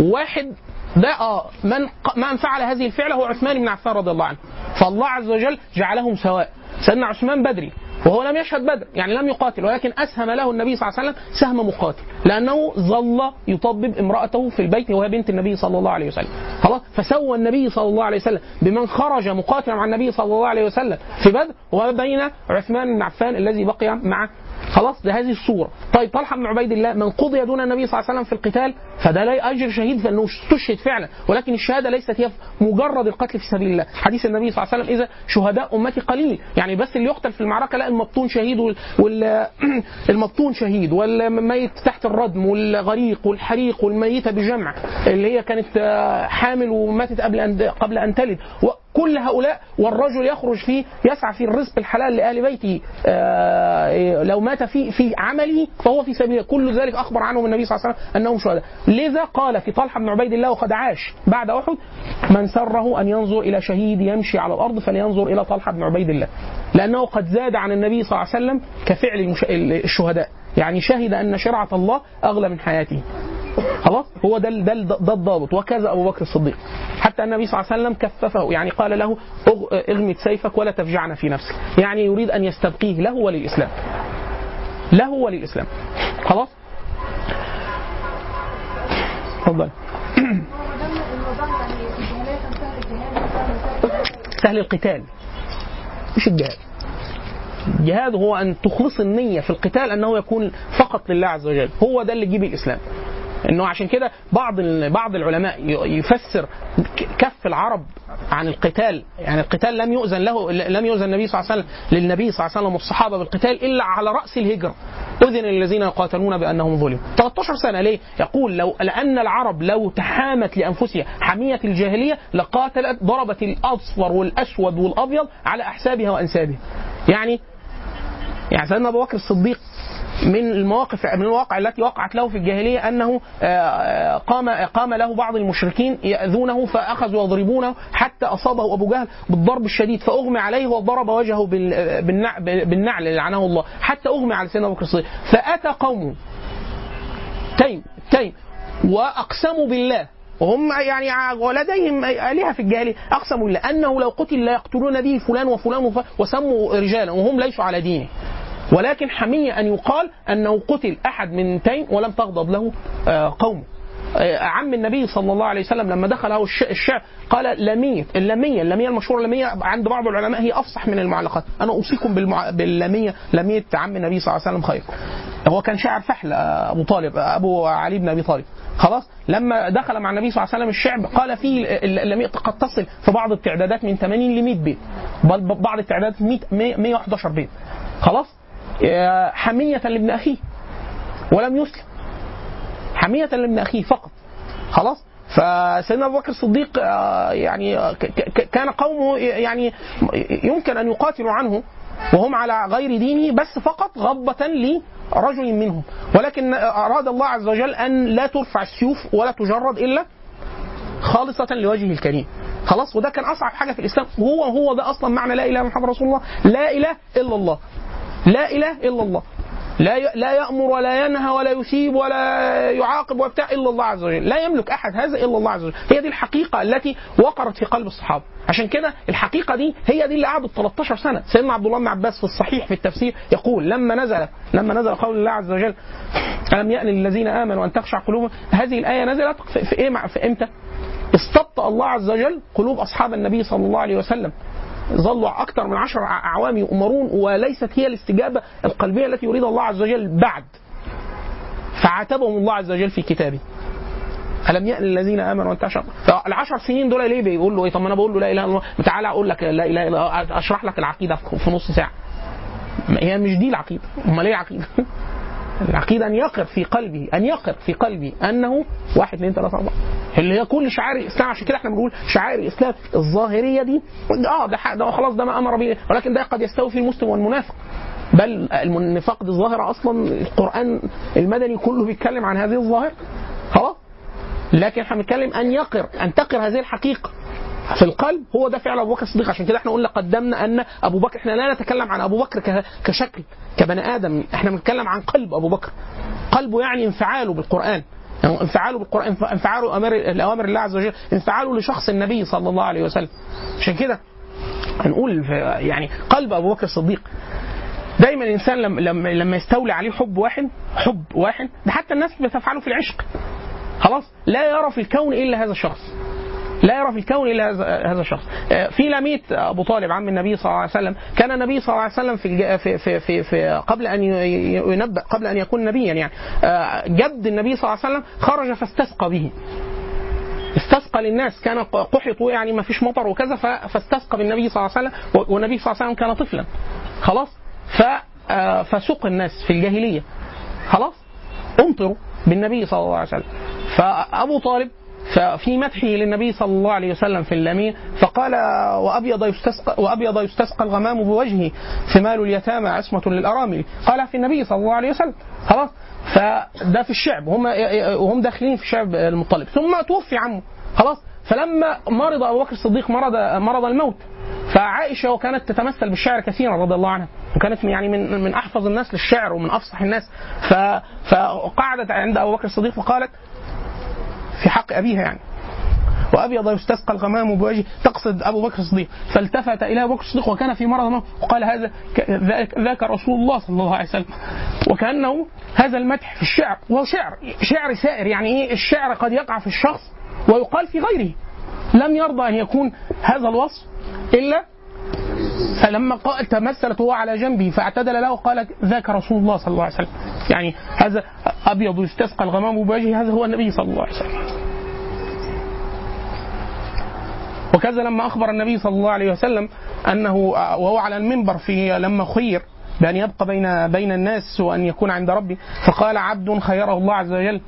واحد ده آه من من فعل هذه الفعلة هو عثمان بن عفان رضي الله عنه. فالله عز وجل جعلهم سواء. سيدنا عثمان بدري وهو لم يشهد بدر يعني لم يقاتل ولكن أسهم له النبي صلى الله عليه وسلم سهم مقاتل. لأنه ظل يطبب امرأته في البيت وهي بنت النبي صلى الله عليه وسلم. خلاص؟ فسوى النبي صلى الله عليه وسلم بمن خرج مقاتلا مع النبي صلى الله عليه وسلم في بدر وبين عثمان بن عفان الذي بقي مع خلاص ده هذه الصورة. طيب طلحة بن عبيد الله من قضي دون النبي صلى الله عليه وسلم في القتال فده لا اجر شهيد فانه استشهد فعلا ولكن الشهادة ليست هي مجرد القتل في سبيل الله. حديث النبي صلى الله عليه وسلم إذا شهداء أمتي قليل. يعني بس اللي يقتل في المعركة لا المبطون شهيد وال- المبطون شهيد والميت تحت الردم والغريق والحريق والميتة بجمع اللي هي كانت آه، حامل وماتت قبل أن قبل أن تلد. كل هؤلاء والرجل يخرج فيه يسعى في الرزق الحلال لآل بيته آه، لو مات في في عمله فهو في سبيل كل ذلك أخبر عنهم النبي صلى الله عليه وسلم أنهم شهداء. لذا قال في طلحة بن عبيد الله وقد عاش بعد أحد من سره أن ينظر إلى شهيد يمشي على الأرض فلينظر إلى طلحة بن عبيد الله. لأنه قد زاد عن النبي صلى الله عليه وسلم كفعل. الشهداء. يعني شهد أن شرعة الله أغلى من حياته. خلاص؟ هو ده ده ده الضابط. وكذا أبو بكر الصديق. حتى النبي صلى الله عليه وسلم كففه. يعني قال له اغمد سيفك ولا تفجعن في نفسك. يعني يريد أن يستبقيه. له وللاسلام له وللاسلام خلاص؟ اتفضل سهل القتال. مش الجهاد. الجهاد هو أن تخلص النية في القتال أنه يكون فقط لله عز وجل. هو ده اللي يجيب الإسلام. إنه عشان كده بعض بعض العلماء يفسر كف العرب عن القتال. يعني القتال لم يؤذن له لم يؤذن النبي صلى الله عليه وسلم للنبي صلى الله عليه وسلم والصحابة بالقتال إلا على رأس الهجرة. أذن للذين يقاتلون بأنهم ظلموا. 13 سنة ليه؟ يقول لو لأن العرب لو تحامت لأنفسها حمية الجاهلية لقاتلت ضربت الأصفر والأسود والأبيض على أحسابها وأنسابها. يعني يعني سيدنا أبو بكر الصديق من المواقف من الواقع التي وقعت له في الجاهلية أنه آه، قام قام له بعض المشركين يأذونه فأخذوا يضربونه حتى أصابه أبو جهل بالضرب الشديد فأغمي عليه وضرب وجهه بال- بالنع- بالنعل لعنه الله حتى أغمي على سيدنا أبو بكر الصديق. فأتى قومه تيم تيم وأقسموا بالله وهم يعني ولديهم آلهة في الجاهلية أقسموا بالله أنه لو قتل لا يقتلون به فلان وفلان وف... وسموا رجالا وهم ليسوا على دينه. ولكن حمية أن يقال أنه قتل أحد من تيم ولم تغضب له آه، قومه. آه، عم النبي صلى الله عليه وسلم لما دخله الش- الشعر قال لامية اللامية اللامية المشهورة اللامية عند بعض العلماء هي أفصح من المعلقات. أنا أوصيكم بالمع... باللامية لامية عم النبي صلى الله عليه وسلم خير. هو كان شاعر فحل آه، أبو طالب أبو علي بن أبي طالب. خلاص؟ لما دخل مع النبي صلى الله عليه وسلم الشعب قال فيه ال- اللمية قد تصل في بعض التعدادات من 80 ل 100 بيت بعض التعدادات 100 100 111 بيت. خلاص؟ حمية لابن أخيه. ولم يسلم. حمية لابن أخيه فقط. خلاص؟ فسيدنا أبو بكر الصديق آه، يعني آه، كان قومه يعني يمكن أن يقاتلوا عنه وهم على غير دينه بس فقط غضبة لرجل منهم. ولكن أراد الله عز وجل أن لا ترفع السيوف ولا تجرد إلا خالصة لوجهه الكريم. خلاص؟ وده كان أصعب حاجة في الإسلام. وهو هو ده أصلا معنى لا الا محمد رسول الله لا إله إلا الله. لا إله إلا الله. لا لا يأمر ولا ينهى ولا يثيب ولا يعاقب وبتاع إلا الله عز وجل. لا يملك أحد هذا إلا الله عز وجل. هي دي الحقيقة التي وقرت في قلب الصحابة. عشان كده الحقيقة دي هي دي اللي قعدت 13 سنة. سيدنا عبد الله بن عباس في الصحيح في التفسير يقول لما نزل لما نزل قول الله عز وجل ألم يأن للذين آمنوا أن تخشع قلوبهم؟ هذه الآية نزلت في, إيه في إمتى؟ استبطأ الله عز وجل قلوب أصحاب النبي صلى الله عليه وسلم. ظلوا أكثر من عشر أعوام يؤمرون وليست هي الاستجابة القلبية التي يريدها الله عز وجل بعد. فعاتبهم الله عز وجل في كتابه. ألم يأن الذين آمنوا أن تشرب فالعشر سنين دول ليه بيقول له إيه؟ طب ما أنا بقول له لا إله إلا الله. تعالى أقول لك لا إله إلا الله أشرح لك العقيدة في نص ساعة. هي مش دي العقيدة. أمال إيه العقيدة؟ العقيدة أن يقر في قلبه أن يقر في قلبي أنه واحد اثنين ثلاثة أربعة. اللي هي كل شعائر الإسلام عشان كده إحنا بنقول شعائر الإسلام الظاهرية دي آه ده ده خلاص ده ما أمر به ولكن ده قد يستوي في المسلم والمنافق. بل النفاق دي الظاهرة أصلا القرآن المدني كله بيتكلم عن هذه الظاهرة. خلاص. لكن إحنا بنتكلم أن يقر أن تقر هذه الحقيقة. في القلب هو ده فعل أبو بكر الصديق. عشان كده إحنا قلنا قدمنا أن أبو بكر إحنا لا نتكلم عن أبو بكر كشكل كبني آدم. إحنا بنتكلم عن قلب أبو بكر. قلبه يعني انفعاله بالقرآن. يعني انفعاله بالقرآن انفعاله أمر الأوامر الله عز وجل. انفعاله لشخص النبي صلى الله عليه وسلم. عشان كده هنقول يعني قلب أبو بكر الصديق. دايما الإنسان لما لما يستولي عليه حب واحد حب واحد ده حتى الناس بتفعله في العشق. خلاص لا يرى في الكون إلا هذا الشخص. لا يرى في الكون إلا هذا- الشخص. آه، في لميت أبو طالب عم النبي صلى الله عليه وسلم، كان النبي صلى الله عليه وسلم في في في في, في قبل أن ينبأ قبل أن يكون نبيا يعني آه، جد النبي صلى الله عليه وسلم خرج فاستسقى به. استسقى للناس كان قحطوا يعني ما فيش مطر وكذا فاستسقى بالنبي صلى الله عليه وسلم والنبي صلى الله عليه وسلم كان طفلا. خلاص؟ ف آه، فسق الناس في الجاهلية. خلاص؟ أمطروا بالنبي صلى الله عليه وسلم فأبو طالب ففي مدحه للنبي صلى الله عليه وسلم في اللمية فقال وأبيض يستسقى وأبيض يستسقى الغمام بوجهه ثمال اليتامى عصمة للأرامل. قال في النبي صلى الله عليه وسلم خلاص. فده في الشعب هم وهم داخلين في شعب المطلب. ثم توفي عمه خلاص. فلما مرض أبو بكر الصديق مرض مرض الموت. فعائشة وكانت تتمثل بالشعر كثيرا رضي الله عنها. وكانت يعني من من أحفظ الناس للشعر ومن أفصح الناس. فقعدت عند أبو بكر الصديق فقالت في حق أبيها يعني. وابيض يستسقى الغمام بوجهه تقصد أبو بكر الصديق. فالتفت إلى أبو بكر الصديق وكان في مرض الموت وقال هذا ذاك رسول الله صلى الله عليه وسلم. وكأنه هذا المدح في الشعر. وهو شعر شعر سائر يعني إيه؟ الشعر قد يقع في الشخص ويقال في غيره. لم يرضى أن يكون هذا الوصف إلا فلما تمثلت هو على جنبه فاعتدل له قال ذاك رسول الله صلى الله عليه وسلم. يعني هذا أبيض يستسقى الغمام بوجهه هذا هو النبي صلى الله عليه وسلم. وكذا لما أخبر النبي صلى الله عليه وسلم أنه وهو على المنبر في لما خير بأن يبقى بين بين الناس وأن يكون عند ربه فقال عبد خيره الله عز وجل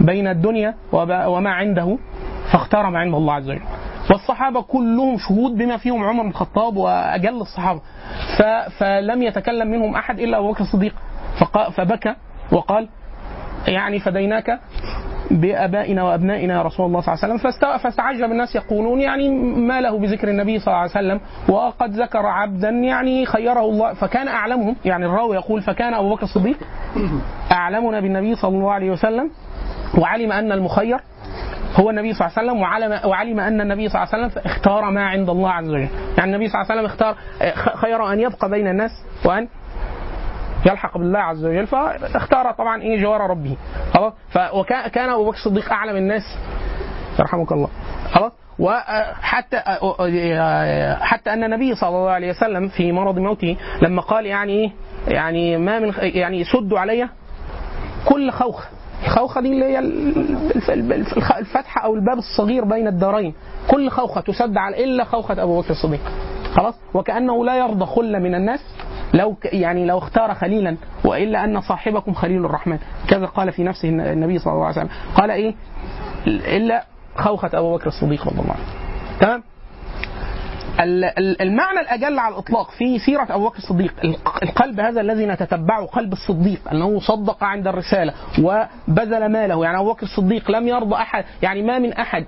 بين الدنيا وما عنده فاختار ما عند الله عز وجل. والصحابه كلهم شهود بما فيهم عمر بن الخطاب وأجل الصحابة. فلم يتكلم منهم أحد إلا أبو بكر الصديق. فبكى وقال يعني فديناك بآبائنا وأبنائنا يا رسول الله صلى الله عليه وسلم. فاست- فاستعجب الناس يقولون يعني ما له بذكر النبي صلى الله عليه وسلم. وقد ذكر عبدا يعني خيره الله. فكان أعلمهم يعني الراوي يقول فكان أبو بكر الصديق أعلمنا بالنبي صلى الله عليه وسلم. وعلم أن المخير هو النبي صلى الله عليه وسلم وعلم وعلم أن النبي صلى الله عليه وسلم اختار ما عند الله عز وجل، يعني النبي صلى الله عليه وسلم اختار خير أن يبقى بين الناس وأن يلحق بالله عز وجل فاختار طبعا إيه جوار ربه. خلاص؟ وكان كان أبو بكر الصديق اعلم الناس. يرحمك الله. خلاص؟ وحتى حتى أن النبي صلى الله عليه وسلم في مرض موته لما قال يعني إيه؟ يعني ما من يعني سدوا علي كل خوخه الخوخه دي اللي هي الف- الف- الفتحة أو الباب الصغير بين الدارين. كل خوخة تسد على إلا خوخة أبو بكر الصديق. خلاص؟ وكأنه لا يرضى خله من الناس لو يعني لو اختار خليلا وإلا أن صاحبكم خليل الرحمن. كذا قال في نفسه النبي صلى الله عليه وسلم. قال إيه؟ إلا خوخة أبو بكر الصديق رضي الله عنه. تمام؟ المعنى الأجل على الإطلاق في سيرة أبو بكر الصديق. الق- القلب هذا الذي نتتبعه قلب الصديق أنه صدق عند الرسالة وبذل ماله. يعني أبو بكر الصديق لم يرضى أحد يعني ما من أحد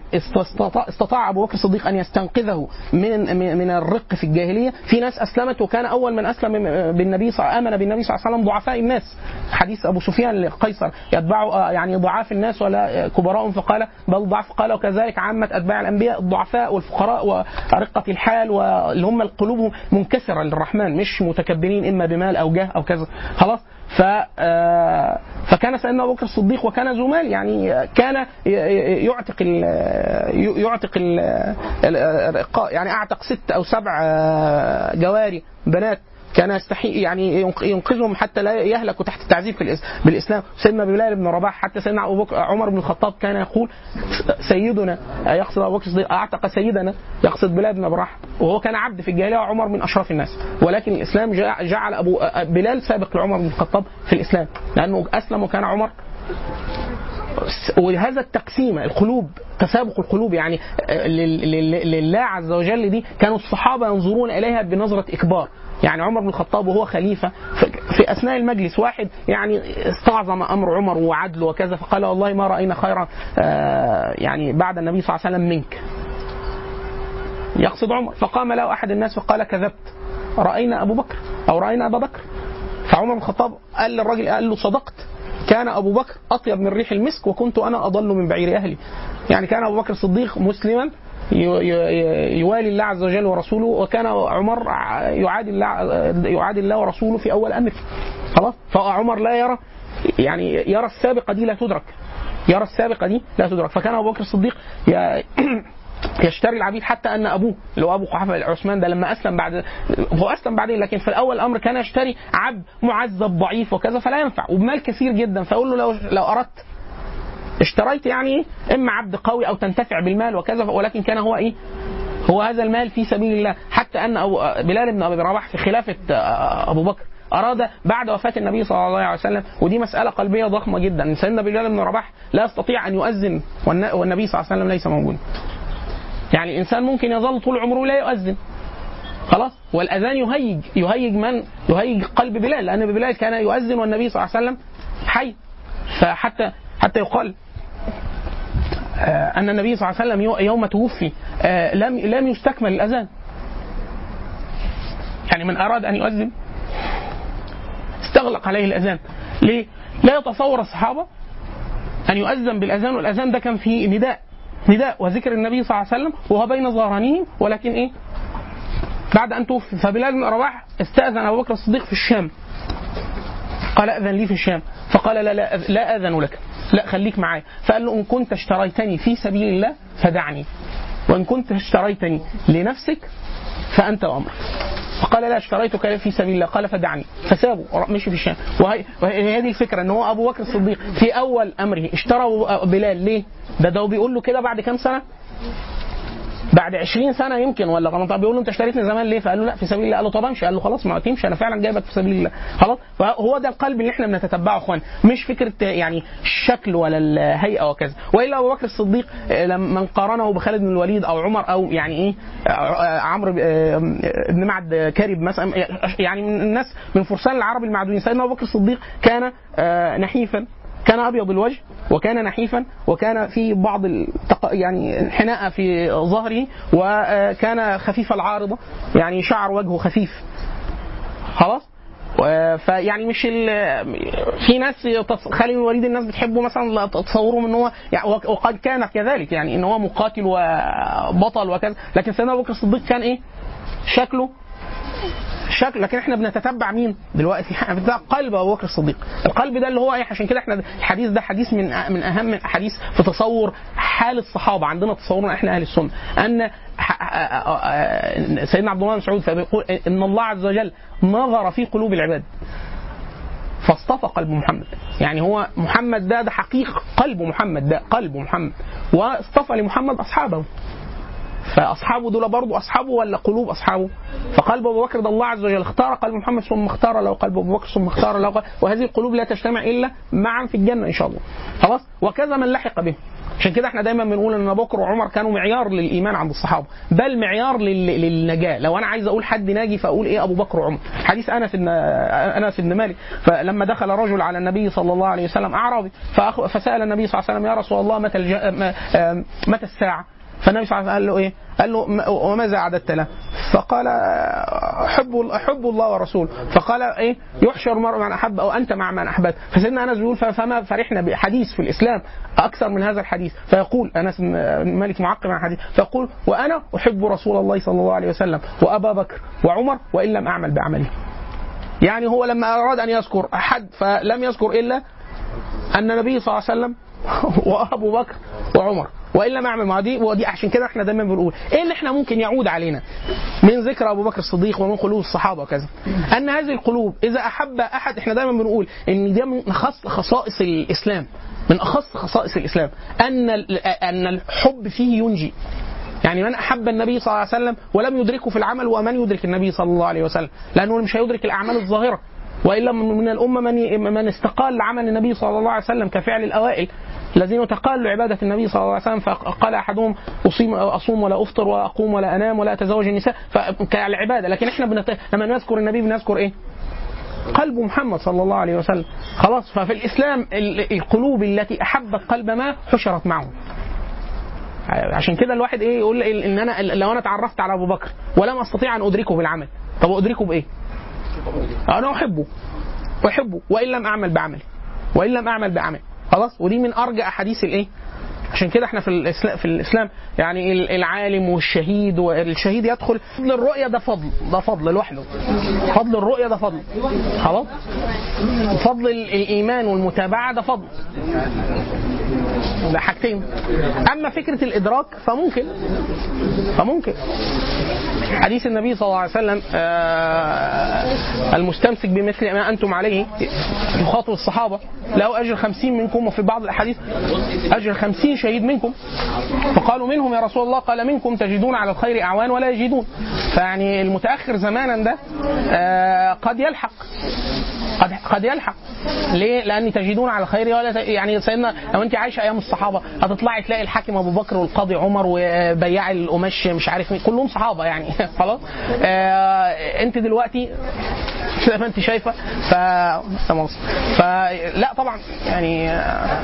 استطاع, أبو بكر الصديق أن يستنقذه من من الرق في الجاهلية. في ناس اسلمت وكان أول من أسلم بالنبي آمن بالنبي صلى الله عليه وسلم ضعفاء الناس. حديث أبو سفيان لقيصر يتبع يعني ضعاف الناس ولا كبراء فقال بل ضعف قال وكذلك عامة أتباع الأنبياء الضعفاء والفقراء ورقه الحال. واللي هم القلوب منكسرة للرحمن مش متكبرين إما بمال أو جاه أو كذا. خلاص؟ ف آه، فكان سيدنا أبو بكر الصديق وكان ذو مال يعني كان يعتق يعتق ال الرقاء يعني أعتق ست أو سبع آه، جواري بنات. كان يستحي يعني ينق- ينقذهم حتى لا يهلكوا تحت التعذيب في بالإسلام. سيدنا بلال بن رباح حتى سيدنا أبو بكر عمر بن الخطاب كان يقول سيدنا يقصد أبو بكر أعتق سيدنا يقصد بلال بن رباح وهو كان عبد في الجاهلية وعمر من اشراف الناس. ولكن الإسلام جع- جعل ابو بلال سابق لعمر بن الخطاب في الإسلام. لأنه أسلم وكان عمر وهذا التقسيم القلوب تسابق القلوب يعني لل- لله عز وجل دي كانوا الصحابة ينظرون إليها بنظرة إكبار. يعني عمر بن الخطاب وهو خليفة في- أثناء المجلس واحد يعني استعظم أمر عمر وعدله وكذا فقال والله ما رأينا خيرا آه، يعني بعد النبي صلى الله عليه وسلم منك. يقصد عمر فقام له أحد الناس فقال كذبت. رأينا أبو بكر أو رأينا أبا بكر؟ فعمر بن الخطاب قال للراجل قال له صدقت كان أبو بكر أطيب من ريح المسك وكنت أنا أضل من بعير أهلي. يعني كان أبو بكر الصديق مسلما يوالي الله عز وجل ورسوله وكان عمر يعادي الله يعادي الله ورسوله في أول امره خلاص؟ فعمر لا يرى يعني يرى السابقة دي لا تدرك. يرى السابقة دي لا تدرك. فكان أبو بكر الصديق يشتري العبيد حتى أن أبوه اللي هو أبو قحافة عثمان ده لما أسلم بعد هو أسلم بعدين لكن في الأول الأمر كان يشتري عبد معذب ضعيف وكذا فلا ينفع. وبمال كثير جدا. فأقول له لو لو أردت اشتريت يعني إما عبد قوي أو تنتفع بالمال وكذا ولكن كان هو إيه؟ هو هذا المال في سبيل الله. حتى أن أبو بلال بن أبي رباح في خلافة آه، أبو بكر أراد بعد وفاة النبي صلى الله عليه وسلم ودي مسألة قلبية ضخمة جدا. سيدنا بلال بن رباح لا يستطيع أن يؤذن والن- والنبي صلى الله عليه وسلم ليس موجودا. يعني الانسان ممكن يظل طول عمره لا يؤذن. خلاص؟ والأذان يهيج. يهيج من؟ يهيج قلب بلال لأن بلال كان يؤذن والنبي صلى الله عليه وسلم حي. فحتى حتى يقال أن النبي صلى الله عليه وسلم يو- يوم توفي آه، لم لم يستكمل الأذان يعني من أراد أن يؤذن استغلق عليه الأذان ليه؟ لا يتصور الصحابة أن يؤذن بالأذان والأذان ده كان فيه نداء نداء وذكر النبي صلى الله عليه وسلم وهو بين ظهرانيهم ولكن إيه؟ بعد أن توفي فبلال بن رباح استأذن أبو بكر الصديق في الشام قال أذن لي في الشام. فقال لا لا, لا أذن لك. لا خليك معايا. فقال له إن كنت اشتريتني في سبيل الله فدعني. وإن كنت اشتريتني لنفسك فأنت وامرك فقال لا اشتريتك في سبيل الله. قال فدعني. فسابه. مشي في الشام. وهي الفكرة إن هو أبو بكر الصديق في أول أمره اشترى بلال. ليه؟ ده ده بيقول له كده بعد كام سنة؟ بعد 20 سنة يمكن ولا غلط بيقول له انت اشتريتني زمان ليه؟ فقال له لا في سبيل الله. قال له طب امشي. قال له خلاص ما تمشي. أنا فعلا جايبك في سبيل الله. خلاص؟ فهو ده القلب اللي إحنا بنتتبعه يا اخوان. مش فكرة يعني الشكل ولا الهيئة وكذا. وإلا أبو بكر الصديق آه، لما قارنه بخالد بن الوليد أو عمر أو يعني إيه آه، آه، عمرو بن معد كارب مثلا. يعني من الناس من فرسان العرب المعدودين سيدنا أبو بكر الصديق كان نحيفا. كان أبيض الوجه وكان نحيفا وكان في بعض. يعني انحناء في ظهره وكان خفيف العارضة يعني شعر وجهه خفيف خلاص فيعني مش ال... في ناس خالد بن الوليد الناس بتحبه مثلا تصورهم إن هو يعني وق- وقد كان كذلك يعني إن هو مقاتل وبطل وكذا لكن سيدنا أبو بكر الصديق كان إيه؟ شكله الشكل لكن إحنا بنتتبع مين؟ دلوقتي بتاع قلب أبو بكر الصديق. القلب ده اللي هو إيه؟ عشان كده إحنا الحديث ده حديث من من أهم الأحاديث في تصور حال الصحابة. عندنا تصورنا إحنا أهل السنة. أن سيدنا عبد الله بن مسعود فبيقول إن الله عز وجل نظر في قلوب العباد. فاصطفى قلب محمد. يعني هو محمد ده ده حقيقة قلب محمد ده قلب محمد. واصطفى لمحمد أصحابه. فأصحابه دول برضو أصحابه ولا قلوب أصحابه؟ فقلب أبو بكر ده الله عز وجل اختار قلب محمد ثم اختار له قلب أبو بكر ثم اختار له وهذه القلوب لا تجتمع إلا معا في الجنة إن شاء الله. خلاص؟ وكذا من لحق به. عشان كده إحنا دايما بنقول إن أبو بكر وعمر كانوا معيار للإيمان عند الصحابة بل معيار لل- للنجاة. لو أنا عايز أقول حد ناجي فأقول إيه أبو بكر وعمر؟ حديث أنس بن أنس بن مالك. فلما دخل رجل على النبي صلى الله عليه وسلم أعرابي فسأل النبي صلى الله عليه وسلم يا رسول الله متى متى الساعة؟ فالنبي صلى الله عليه وسلم قال له إيه؟ قال له "م- وماذا اعددت له؟ فقال احب احب الله ورسوله فقال إيه؟ يحشر المرء من أحب أو أنت مع من أحببت فسيدنا أنس بيقول فما فرحنا بحديث في الإسلام أكثر من هذا الحديث فيقول أنس مالك معقب عن الحديث فيقول وأنا أحب رسول الله صلى الله عليه وسلم وأبا بكر وعمر وإن لم أعمل بعمله. يعني هو لما أراد أن يذكر أحد فلم يذكر إلا أن النبي صلى الله عليه وسلم وابو بكر وعمر. والا ما اعمل ما دي ودي عشان كده إحنا دايما بنقول. إيه اللي إحنا ممكن يعود علينا؟ من ذكر أبو بكر الصديق ومن قلوب الصحابة وكذا. أن هذه القلوب إذا أحب أحد إحنا دايما بنقول إن ده من خص خصائص الإسلام. من أخص خصائص الإسلام. أن أن الحب فيه ينجي. يعني من أحب النبي صلى الله عليه وسلم ولم يدركه في العمل ومن يدرك النبي صلى الله عليه وسلم؟ لأنه مش هيدرك الأعمال الظاهرة. وإلا من الأمة من من استقال عمل النبي صلى الله عليه وسلم كفعل الأوائل. الذين تقالوا عبادة النبي صلى الله عليه وسلم فقال أحدهم أصيم أصوم ولا أفطر وأقوم ولا أنام ولا أتزوج النساء. فكالعبادة لكن إحنا بنت... لما نذكر النبي بنذكر إيه؟ قلب محمد صلى الله عليه وسلم. خلاص؟ ففي الإسلام ال- القلوب التي أحبت قلب ما حشرت معه عشان كده الواحد إيه يقول إن أنا لو أنا تعرفت على أبو بكر ولم أستطيع أن أدركه بالعمل. طب أدركه بإيه؟ أنا أحبه. أحبه. وإن لم أعمل بعملي وإن لم أعمل بعمل. خلاص؟ ودي من ارجى أحاديث الإيه؟ عشان كده إحنا في الاسلام في الإسلام يعني ال- العالم والشهيد والشهيد يدخل. فضل الرؤيه ده فضل. ده فضل لوحده. فضل الرؤيه ده فضل. خلاص؟ فضل ال- الإيمان والمتابعة ده فضل. ده حاجتين. أما فكرة الإدراك فممكن فممكن. حديث النبي صلى الله عليه وسلم آه، المستمسك بمثل ما أنتم عليه يخاطب الصحابة له أجر خمسين منكم وفي بعض الأحاديث أجر خمسين شهيد منكم. فقالوا منهم يا رسول الله؟ قال منكم تجدون على الخير أعوان ولا يجدون. فيعني المتأخر زمانا ده آه، قد يلحق. قد قد يلحق ليه؟ لأن تجدون على الخير ولا. يعني سيدنا لو أنت عايشة أيام الصحابة هتطلعي تلاقي الحاكم أبو بكر والقاضي عمر وبياع القماش مش عارف مين كلهم صحابة يعني خلاص آه أنت دلوقتي زي ما أنت شايفة ف. فلا طبعا يعني آه،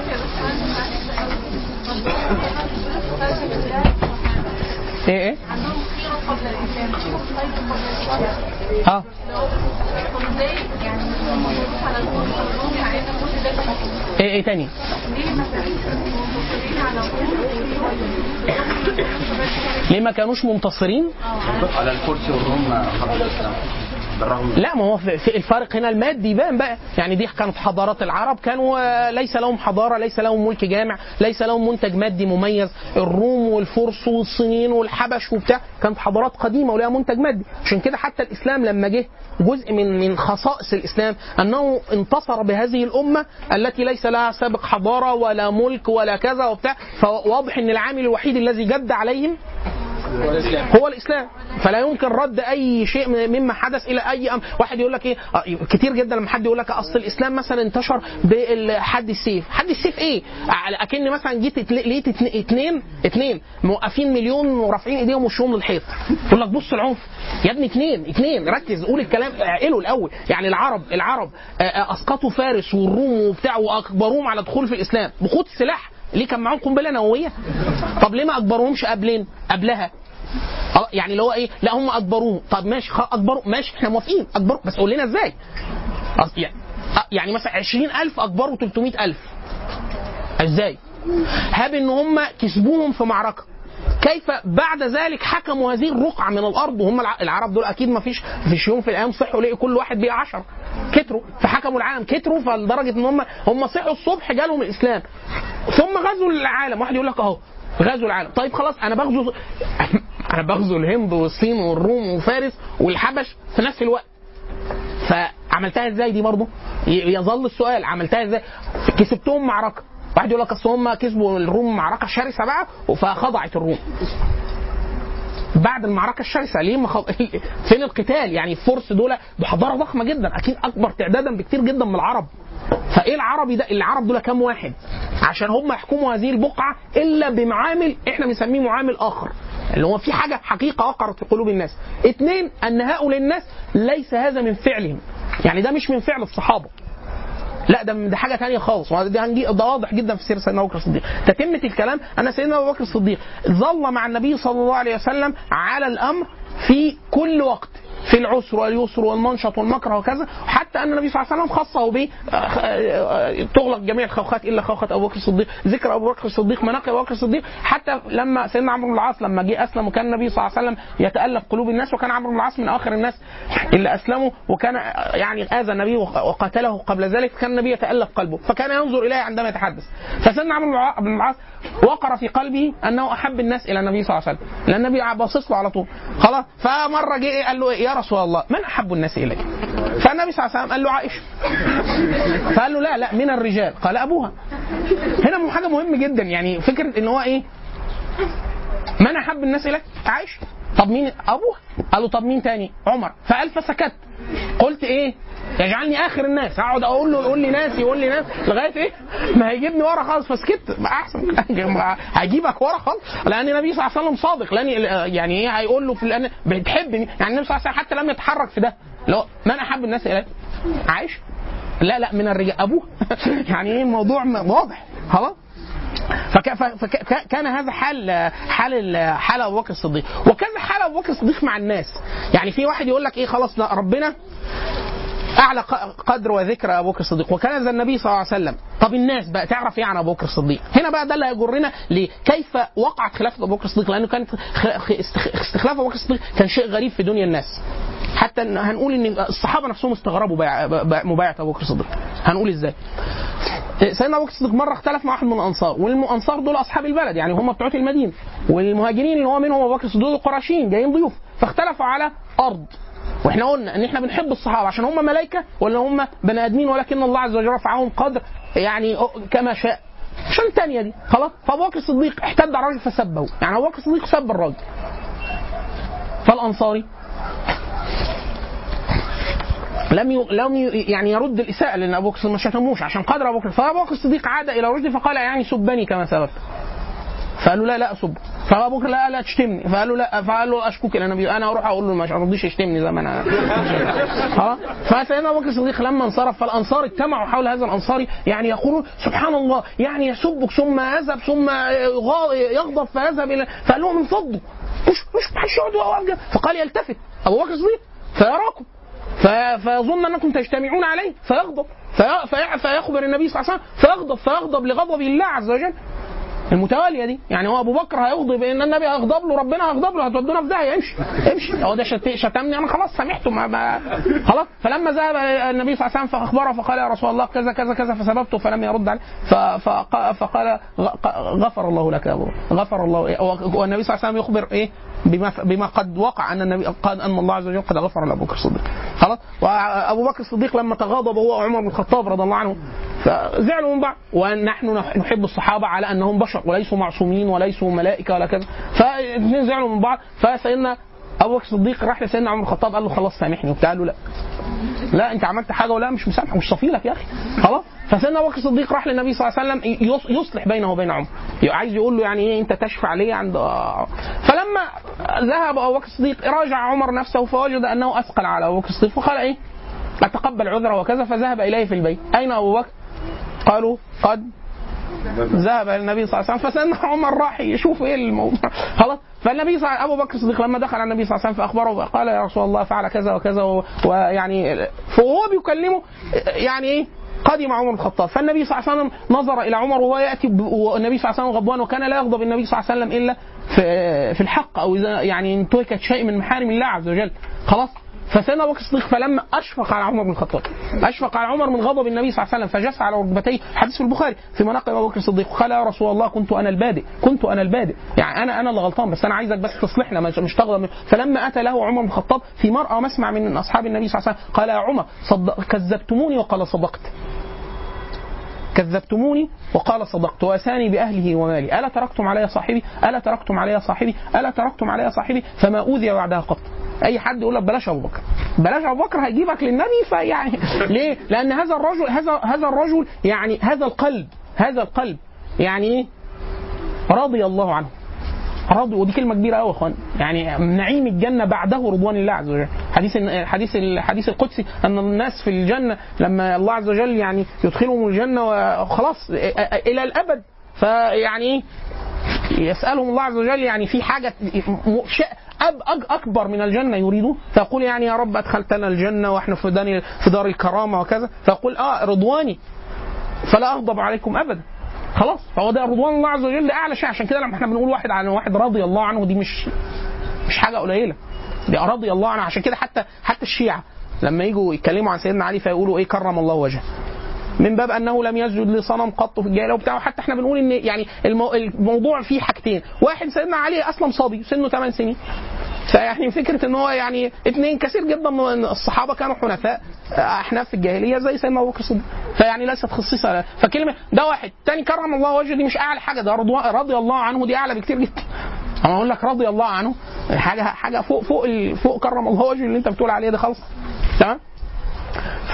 إيه إيه؟ خير آه إيه إيه تاني؟ ليه ما كانوش منتصرين؟ على الكرسي والروم حرب الاسلام لا ما هو الفرق هنا المادي يبان بقى. يعني دي كانت حضارات العرب كانوا آه، ليس لهم حضارة ليس لهم ملك جامع ليس لهم منتج مادي مميز. الروم والفرس والصينيين والحبش وبتاع كانت حضارات قديمة ولها منتج مادي. عشان كده حتى الإسلام لما جه جزء من من خصائص الإسلام أنه انتصر بهذه الأمة التي ليس لها سابق حضارة ولا ملك ولا كذا وبتاع. فواضح إن العامل الوحيد الذي جد عليهم هو الإسلام. فلا يمكن رد أي شيء مما حدث إلى أي أمر. واحد يقول لك إيه؟ آه، كتير جدا لما حد يقول لك أصل الإسلام مثلا انتشر بحد السيف. حد السيف إيه؟ أكن مثلا جيت لقيت اتنين اتنين موقفين مليون ورافعين إيديهم وشهم للحيط. يقول لك بص العنف. يا ابني اتنين اتنين. ركز. قول الكلام. اعقله الأول. يعني العرب العرب آه، آه، أسقطوا فارس والروم وبتاع واجبروهم على دخول في الإسلام. بخوت السلاح. ليه كان معاهم قنبلة نووية؟ طب ليه ما اجبروهمش قبلين؟ قبلها. يعني اللي هو إيه لا هم اجبروه طب ماشي اجبروا ماشي إحنا موافقين اجبروا بس قول لنا إزاي؟ يعني آه مثلا 20000 اجبروا 300000 إزاي؟ هاب إن هم كسبوهم في معركة. كيف بعد ذلك حكموا هذه الرقعة من الأرض؟ وهم الع- العرب دول أكيد ما فيش فيش يوم في الأيام صحوا لقوا كل واحد بقى 10 كتروا فحكموا العالم. كتروا فلدرجة إن هم هم صحوا الصبح جالهم الإسلام. ثم غزوا العالم. واحد يقول لك أهو غزوا العالم. طيب خلاص أنا بغزو أنا بغزو الهند والصين والروم وفارس والحبش في نفس الوقت. فعملتها إزاي دي برضه يظل السؤال عملتها إزاي؟ كسبتهم معركة. واحد يقول لك أصل هم كسبوا الروم معركة شرسة بقى فخضعت الروم. بعد المعركة الشرسة ليه ما خض... فين القتال؟ يعني الفرس دول بحضارة ضخمة جدا أكيد أكبر تعدادا بكتير جدا من العرب. فإيه العربي ده؟ العرب دول كام واحد؟ عشان هم يحكموا هذه البقعة إلا بمعامل إحنا بنسميه معامل آخر. اللي هو في حاجة حقيقة وقرت في قلوب الناس. اثنين أن هؤلاء الناس ليس هذا من فعلهم. يعني ده مش من فعل الصحابة. لا ده ده حاجة ثانية خالص. وده ده واضح جدا في سيرة سيدنا أبو بكر الصديق. تتمه الكلام أن سيدنا أبو بكر الصديق ظل مع النبي صلى الله عليه وسلم على الأمر في كل وقت. في العسر واليسر والمنشط والمكره وكذا حتى أن النبي صلى الله عليه وسلم خصه به آه، آه، تغلق جميع الخوخات إلا خوخه أبو بكر الصديق ذكر أبو بكر الصديق مناقب أبو بكر الصديق حتى لما سيدنا عمرو بن العاص لما جه أسلم وكان النبي صلى الله عليه وسلم يتالف قلوب الناس وكان عمرو بن العاص من آخر الناس اللي أسلموا وكان آه، يعني آذى النبي وقاتله قبل ذلك كان النبي يتالف قلبه فكان ينظر إليه عندما يتحدث. فسيدنا عمرو بن العاص وقر في قلبه أنه أحب الناس إلى النبي صلى الله عليه وسلم. لأن النبي باصص له على طول. خلاص؟ فمرة جه إيه؟ قال له إيه؟ يا رسول الله من أحب الناس إليك؟ فالنبي صلى الله عليه وسلم قال له عائشة. فقال له لا لا من الرجال. قال أبوها. هنا حاجة مهم جدا يعني فكرة إن هو إيه؟ من أحب الناس إليك؟ عائشة. طب مين؟ أبوها. قال له طب مين تاني؟ عمر. فقال فسكت. قلت إيه؟ يجعلني آخر الناس. اقعد أقول له يقول لي ناس يقول لي ناس لغاية إيه؟ ما هيجيبني ورا خالص فسكت. أحسن. هجيبك ورا خالص. لأن النبي صلى الله عليه وسلم صادق. لأن يعني إيه؟ هيقول له في لأن بتحبني. يعني النبي صلى الله عليه وسلم حتى لم يتحرك في ده. لو من أحب الناس اليك عائشه لا لا من الرجال. أبوه. يعني إيه؟ الموضوع واضح. خلاص؟ فك- ف- فك- كان هذا حال حال ال- حال أبو بكر الصديق. وكذا حال أبو بكر الصديق مع الناس. يعني في واحد يقول لك إيه؟ خلاص لا ربنا أعلى قدر وذكر أبو بكر الصديق. وكان ذا النبي صلى الله عليه وسلم. طب الناس بقى تعرف إيه عن أبو بكر الصديق؟ هنا بقى ده اللي هيجرنا لكيف وقعت خلافة أبو بكر الصديق لأنه كانت استخلاف أبو بكر الصديق كان شيء غريب في دنيا الناس. حتى هنقول إن الصحابة نفسهم استغربوا مبايعة أبو بكر الصديق. هنقول إزاي؟ سيدنا أبو بكر الصديق مرة اختلف مع واحد من الأنصار والانصار دول أصحاب البلد يعني هم بتوع المدينة. والمهاجرين اللي هو منهم أبو بكر الصديق القرشيين جايين ضيوف. فاختلفوا على أرض. وإحنا قلنا ان إحنا بنحب الصحابة عشان هم ملائكة ولا هم بني آدمين ولكن الله عز وجل رفعهم قدر يعني كما شاء. عشان الثانية دي. خلاص؟ فأبو بكر الصديق احتد على الراجل فسبه. يعني أبو بكر الصديق سب الراجل فالأنصاري لم ي... لم ي... يعني يرد الإساءة لأن أبو بكر ما شتموش عشان قدر أبو بكر. فأبو بكر الصديق عاد إلى رشدي فقال يعني سبني كما سببت. فقالوا لا لا اسب فابو بكر لا لا تشتمني. فقال له لا فقال له اشكوك النبي أنا أروح أقول له ما رضيش يشتمني زي ما أنا خلاص فسيدنا أبو بكر الصديق لما انصرف فالأنصار اجتمعوا حول هذا الانصاري يعني يقولون سبحان الله يعني يسبك ثم يذهب ثم يغضب فيذهب إلى فقال لهم انفضوا مش مش محدش يقعد. فقال يلتفت. أبو بكر الصديق فيراكم. فيظن أنكم تجتمعون عليه فيغضب. في في فيخبر النبي صلى الله عليه وسلم فيغضب فيغضب لغضب الله عز وجل. المتوالية دي. يعني هو أبو بكر هيغضب إن النبي هيغضب له ربنا هيغضب له هتودونا في داهية. امشي امشي. هو ده شت- شتمني أنا خلاص سامحته ما ما خلاص. فلما ذهب النبي صلى الله عليه وسلم فأخبره فقال يا رسول الله كذا كذا كذا فسببته فلم يرد عليه. فقال غفر الله لك يا أبو. غفر الله والنبي صلى الله عليه وسلم يخبر إيه؟ بما بما قد وقع أن النبي قال أن الله عز وجل قد غفر لأبو بكر الصديق. خلاص؟ وأبو بكر الصديق لما تغاضب هو وعمر بن الخطاب رضي الله عنه فزعلوا من بعض. ونحن نحب الصحابة على أنهم بشر وليسوا معصومين وليسوا ملائكة ولا كذا. فالاثنين زعلوا من بعض. فسيدنا أبو بكر الصديق راح لسيدنا عمر الخطاب قال له خلاص سامحني وبتاع. قال له لا. لا أنت عملت حاجة ولا مش مسامحك مش صافي لك يا أخي. خلاص. فسيدنا أبو بكر الصديق راح للنبي صلى الله عليه وسلم يص- يصلح بينه وبين عمر. عايز يقول له يعني إيه أنت تشفع لي عند فلما ذهب أبو بكر الصديق راجع عمر نفسه فوجد أنه أثقل على أبو بكر الصديق فقال إيه؟ أتقبل عذره وكذا فذهب إليه في البيت. أين أبو بكر؟ قالوا قد ذهب النبي صلى الله عليه وسلم. فسيدنا عمر راح يشوف إيه الموضوع. خلاص. فالنبي صلى أبو بكر الصديق لما دخل على النبي صلى الله عليه وسلم فأخبره قال يا رسول الله فعل كذا وكذا ويعني فهو بيكلمه يعني إيه؟ قدم عمر بن الخطاب. فالنبي صلى الله عليه وسلم نظر إلى عمر وهو يأتي والنبي صلى الله عليه وسلم غضبان وكان لا يغضب النبي صلى الله عليه وسلم إلا في في الحق أو إذا يعني انتهكت شيء من محارم الله عز وجل. خلاص؟ فسيدنا أبو بكر الصديق فلما أشفق على عمر بن الخطاب أشفق على عمر من غضب النبي صلى الله عليه وسلم فجس على ركبتيه حديث في البخاري في مناقب أبو بكر الصديق قال يا رسول الله كنت أنا البادئ كنت أنا البادئ يعني أنا أنا اللي غلطان بس أنا عايزك بس تصلحنا مش تغضب. فلما أتى له عمر بن الخطاب في مرأى مسمع من أصحاب النبي صلى الله عليه وسلم قال يا عمر صدق كذبتموني وقال صدقت كذبتموني وقال صدقت. وأساني بأهله ومالي. ألا تركتم علي صاحبي؟ ألا تركتم علي صاحبي؟ ألا تركتم علي صاحبي؟ فما أوذي بعدها قط. أي حد يقول لك بلاش أبو بكر. بلاش أبو بكر هيجيبك للنبي فيعني ليه؟ لأن هذا الرجل هذا هذا الرجل يعني هذا القلب هذا القلب يعني إيه؟ رضي الله عنه. رضي ودي كلمة كبيرة قوي يا إخوان. يعني نعيم الجنة بعده رضوان الله عز وجل. حديث حديث الحديث القدسي أن الناس في الجنة لما الله عز وجل يعني يدخلهم الجنة وخلاص إلى الأبد. فيعني يسألهم الله عز وجل يعني في حاجة أب أكبر من الجنة يريدون فيقول يعني يا رب أدخلتنا الجنة وإحنا في دار الكرامة وكذا. فيقول آه رضواني. فلا أغضب عليكم أبدا. خلاص. فهو ده رضوان الله عز وجل أعلى شيء. عشان كده لما إحنا بنقول واحد عن واحد رضي الله عنه دي مش مش حاجة قليلة. دي رضي الله عنه. عشان كده حتى حتى الشيعة لما يجوا يتكلموا عن سيدنا علي فيقولوا إيه كرم الله وجهه. من باب أنه لم يسجد لصنم قط في الجاهلية وبتاع. حتى إحنا بنقول إن يعني المو... الموضوع فيه حاجتين. واحد سيدنا علي أسلم صبي سنه 8 سنين. فيعني فكرة إن هو يعني اثنين كثير جدا من الصحابة كانوا حنفاء أحناف في الجاهلية زي سيدنا أبو بكر الصديق. فيعني ليست خصيصة. فكلمة ده واحد. تاني كرم الله وجهه دي مش أعلى حاجة. ده رضي الله عنه دي أعلى بكتير جدا. أنا أقول لك رضي الله عنه حاجة حاجة فوق فوق فوق كرم الله وجهه اللي أنت بتقول عليه ده خالص. تمام؟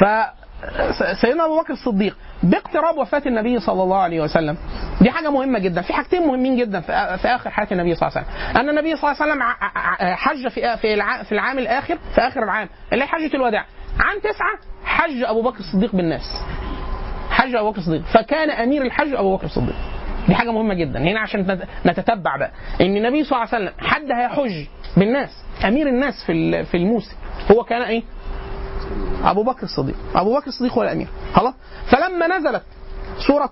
ف سيدنا أبو بكر الصديق باقتراب وفاة النبي صلى الله عليه وسلم. دي حاجة مهمة جدا. في حاجتين مهمين جدا في, آخر حياة النبي صلى الله عليه وسلم. أن النبي صلى الله عليه وسلم حج في في الع- في العام الآخر في آخر العام اللي هي حجة الوداع. عام تسعة حج أبو بكر الصديق بالناس. حج أبو بكر الصديق. فكان أمير الحج أبو بكر الصديق. دي حاجة مهمة جدا. هنا عشان نت- نتتبع بقى. إن النبي صلى الله عليه وسلم حد هيحج بالناس أمير الناس في في الموسم هو كان إيه؟ أبو بكر الصديق. أبو بكر الصديق هو الأمير. خلاص؟ فلما نزلت سورة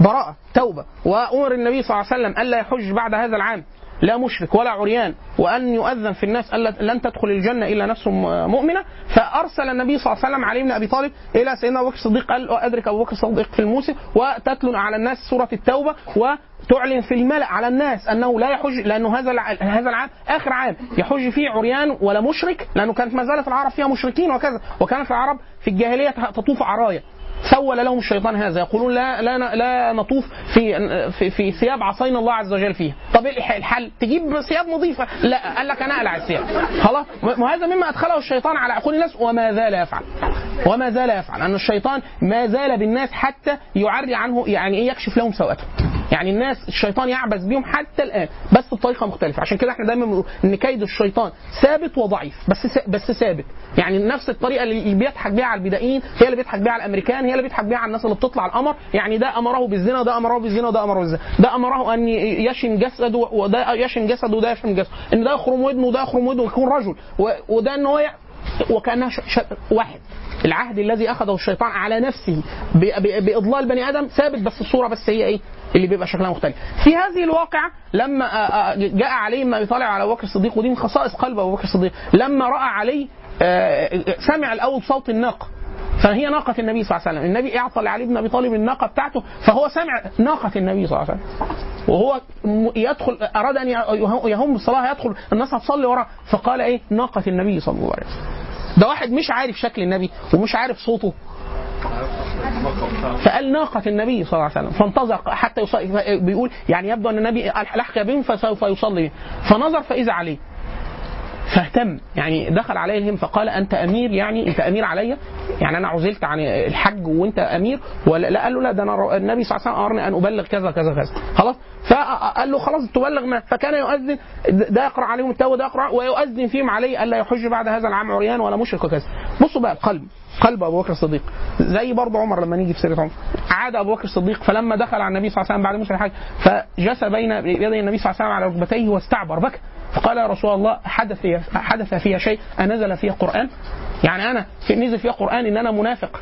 براءة توبة. وأمر النبي صلى الله عليه وسلم ألا يحج بعد هذا العام. لا مشرك ولا عريان. وأن يؤذن في الناس ألا لن تدخل الجنة إلا نفس مؤمنة. فأرسل النبي صلى الله عليه وسلم علي بن أبي طالب إلى سيدنا أبو بكر الصديق قال أدرك أبو بكر الصديق في الموسم؟ وتتلو على الناس سورة التوبة وتعلن في الملأ على الناس أنه لا يحج لأنه هذا هذا العام آخر عام. يحج فيه عريان ولا مشرك لأنه كانت ما زالت العرب فيها مشركين وكذا. وكانت العرب في الجاهلية تطوف عرايا. سول لهم الشيطان هذا. يقولون لا لا لا نطوف في في, في ثياب عصينا الله عز وجل فيها. طب إيه الح- الحل؟ تجيب ثياب نظيفة. لا قال لك أنا أقلع الثياب. خلاص؟ وهذا مما أدخله الشيطان على عقول الناس. وما زال يفعل. وما زال يفعل. أن الشيطان ما زال بالناس حتى يعري عنه يعني إيه يكشف لهم سوءتهم يعني الناس الشيطان يعبث بيهم حتى الآن. بس بطريقه مختلفة. عشان كده إحنا دايما بنقول إن كيد الشيطان ثابت وضعيف. بس بس ثابت. يعني نفس الطريقة اللي بيضحك بيها على البدائيين هي اللي بيضحك بيها على الأمريكان هي اللي بيضحك بيها على الناس اللي بتطلع القمر. يعني ده أمره بالزنا وده أمره بالزنا وده أمره بالزنا. ده أمره أن يشن جسده وده يشن جسده وده يشن جسده. إن ده يخرم ودنه وده يخرم ودنه ويكون رجل. وده إن هو وكانها. واحد. العهد الذي أخذه الشيطان على نفسه. بإضلال بني آدم ثابت بس الصورة بس هي إيه؟ اللي بيبقى شكلها مختلف في هذه الواقعة لما آه، آه، جاء علي بن ابي طالب على أبو بكر الصديق ودي من خصائص قلب أبو بكر الصديق لما رأى علي آه، سمع الأول صوت الناقة فهي ناقة النبي صلى الله عليه وسلم، النبي أعطى لعلي بن أبي طالب الناقة بتاعته فهو سمع ناقة النبي صلى الله عليه وسلم. وهو يدخل أراد أن يه- يهم الصلاة يدخل الناس هتصلي وراه فقال إيه؟ ناقة النبي صلى الله عليه وسلم. ده واحد مش عارف شكل النبي ومش عارف صوته فقال ناقة النبي صلى الله عليه وسلم فانتظر حتى يصلي بيقول يعني يبدو أن النبي لحق بهم فسوف يصلي. فنظر فإذا عليه فاهتم يعني دخل عليه الهم فقال أنت أمير يعني أنت أمير عليا يعني أنا عزلت عن الحج وأنت أمير؟ ولا لا قال له لا ده أنا النبي صلى الله عليه وسلم أمرني أن أبلغ كذا كذا كذا. خلاص؟ فقال له خلاص تبلغ ما فكان يؤذن ده يقرأ عليهم التوبة ده يقرأ ويؤذن فيهم عليه ألا يحج بعد هذا العام عريان ولا مشرك وكذا. بصوا بقى القلب. قلب أبو بكر الصديق. زي برضه عمر لما نيجي في سيرة عمر. عاد أبو بكر الصديق فلما دخل على النبي صلى الله عليه وسلم بعد موسم الحج فجس بين يدي النبي صلى الله عليه وسلم على ركبتيه واستعبر بكى فقال يا رسول الله حدث فيها حدث فيها شيء؟ أنزل فيها قرآن؟ يعني أنا في نزل فيها قرآن إن أنا منافق.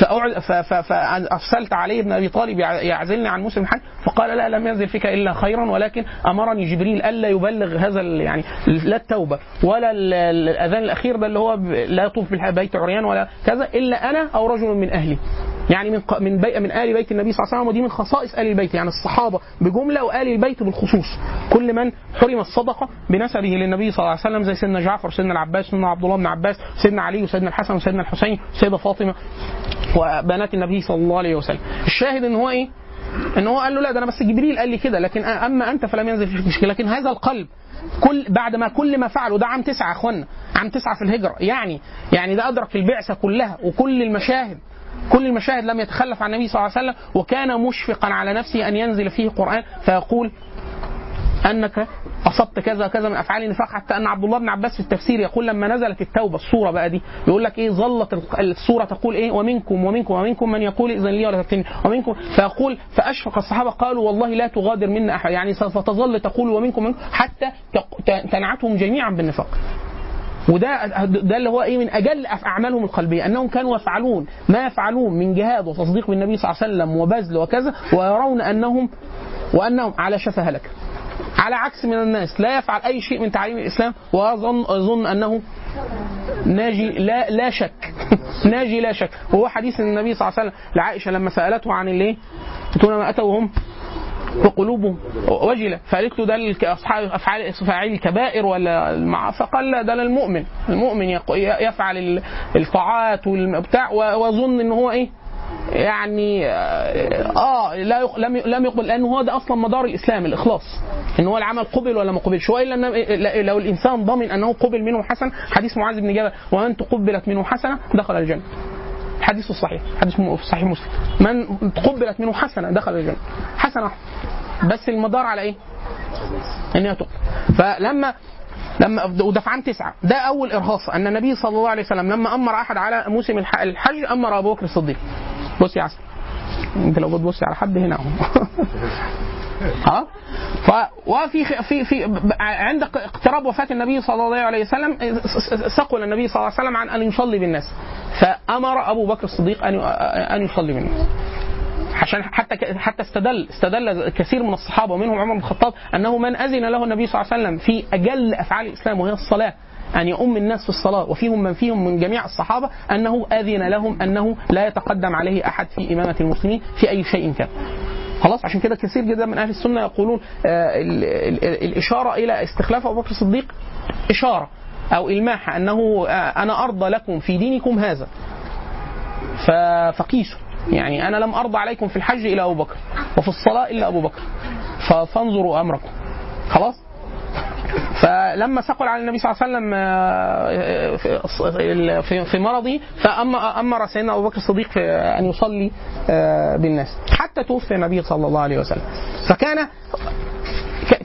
فارسلت علي بن أبي طالب يع- يعزلني عن موسم الحج فقال لا لم ينزل فيك إلا خيرا ولكن أمرني جبريل ألا يبلغ هذا يعني لا التوبة ولا ال- ال- الأذان الأخير ده اللي هو لا يطوف بالبيت عريان ولا كذا إلا أنا أو رجل من أهلي. يعني من من بي من آل بيت النبي صلى الله عليه وسلم ودي من خصائص آل البيت يعني الصحابة بجملة وآل البيت بالخصوص. كل من حرم الصدقة بنسبه للنبي صلى الله عليه وسلم زي سيدنا جعفر سيدنا العباس سيدنا عبد الله بن عباس سيدنا علي وسيدنا الحسن وسيدنا الحسين سيدة فاطمة وبنات النبي صلى الله عليه وسلم. الشاهد إن هو إيه؟ إن هو قال له لا ده أنا بس جبريل قال لي كده لكن أما أنت فلم ينزل فيك مشكله لكن هذا القلب كل بعد ما كل ما فعله ده عام تسعة يا أخوانا عام تسعة في الهجرة. يعني يعني ده أدرك البعثة كلها وكل المشاهد. كل المشاهد لم يتخلف عن النبي صلى الله عليه وسلم وكان مشفقا على نفسه أن ينزل فيه قرآن فيقول أنك أصبت كذا وكذا من أفعال النفاق حتى أن عبد الله بن عباس في التفسير يقول لما نزلت التوبة الصورة بقى دي يقول لك إيه ظلت ال- الصورة تقول إيه ومنكم ومنكم ومنكم من يقول إذن لي ولا تفتني ومنكم فيقول فأشفق الصحابة قالوا والله لا تغادر منا أحد يعني سوف تظل تقول ومنكم ومنكم حتى تنعتهم جميعا بالنفاق. وده ده اللي هو إيه من أجل أعمالهم القلبية أنهم كانوا يفعلون ما يفعلون من جهاد وتصديق بالنبي صلى الله عليه وسلم وبذل وكذا ويرون انهم وأنهم على شفا هلكه على عكس من الناس لا يفعل أي شيء من تعليم الإسلام ويظن يظن أنه ناجي لا لا شك. ناجي لا شك. وهو حديث النبي صلى الله عليه وسلم لعائشة لما سألته عن الايه تقول ما اتوا هم وقلوبهم وجلة فقالت له ده أصحاب أفعال فاعل الكبائر ولا المع... فقال لا ده للمؤمن. المؤمن يفعل ال- الطاعات والبتاع ويظن إن هو إيه؟ يعني آه لا يق... لم لم يقبل لأنه هو ده أصلا مدار الإسلام الإخلاص. إن هو العمل قبل ولا ما قبلش. والا لو الإنسان ضمن أنه قبل منه حسن حديث معاذ بن جبل ومن تقبلت منه حسنة دخل الجنة. حديث م- في صحيح مسلم. من تقبلت منه حسنة دخل الجنة. حسنة. واحدة بس المدار على إيه؟ إن هي تقبل فلما لما وده في عام تسعة. ده أول إرهاص. أن النبي صلى الله عليه وسلم لما أمر أحد على موسم الح- الحج أمر أبو بكر الصديق. بص يا عسل. أنت لو بتبص على حد هنا أهو. ها؟ ف وفي في في عند اقتراب وفاة النبي صلى الله عليه وسلم ثقل النبي صلى الله عليه وسلم عن أن يصلي بالناس. فأمر أبو بكر الصديق أن أن يصلي بالناس. عشان حتى حتى استدل استدل كثير من الصحابة ومنهم عمر بن الخطاب أنه من أذن له النبي صلى الله عليه وسلم في أجل أفعال الإسلام وهي الصلاة. أن يؤم الناس في الصلاة وفيهم من فيهم من جميع الصحابة أنه أذن لهم أنه لا يتقدم عليه أحد في إمامة المسلمين في أي شيء كان. خلاص؟ عشان كده كثير جدا من أهل السنة يقولون آه ال ال ال الإشارة إلى استخلاف أبو بكر الصديق إشارة أو الماحه أنه آه أنا أرضى لكم في دينكم هذا. فقيسوا يعني أنا لم أرضى عليكم في الحج الا أبو بكر وفي الصلاة إلا أبو بكر. فانظروا أمركم. خلاص؟ فلما ثقل على النبي صلى الله عليه وسلم آه، في- في مرضه فأمر أمر سيدنا أبو بكر الصديق في أن يصلي آه، بالناس حتى توفي النبي صلى الله عليه وسلم. فكان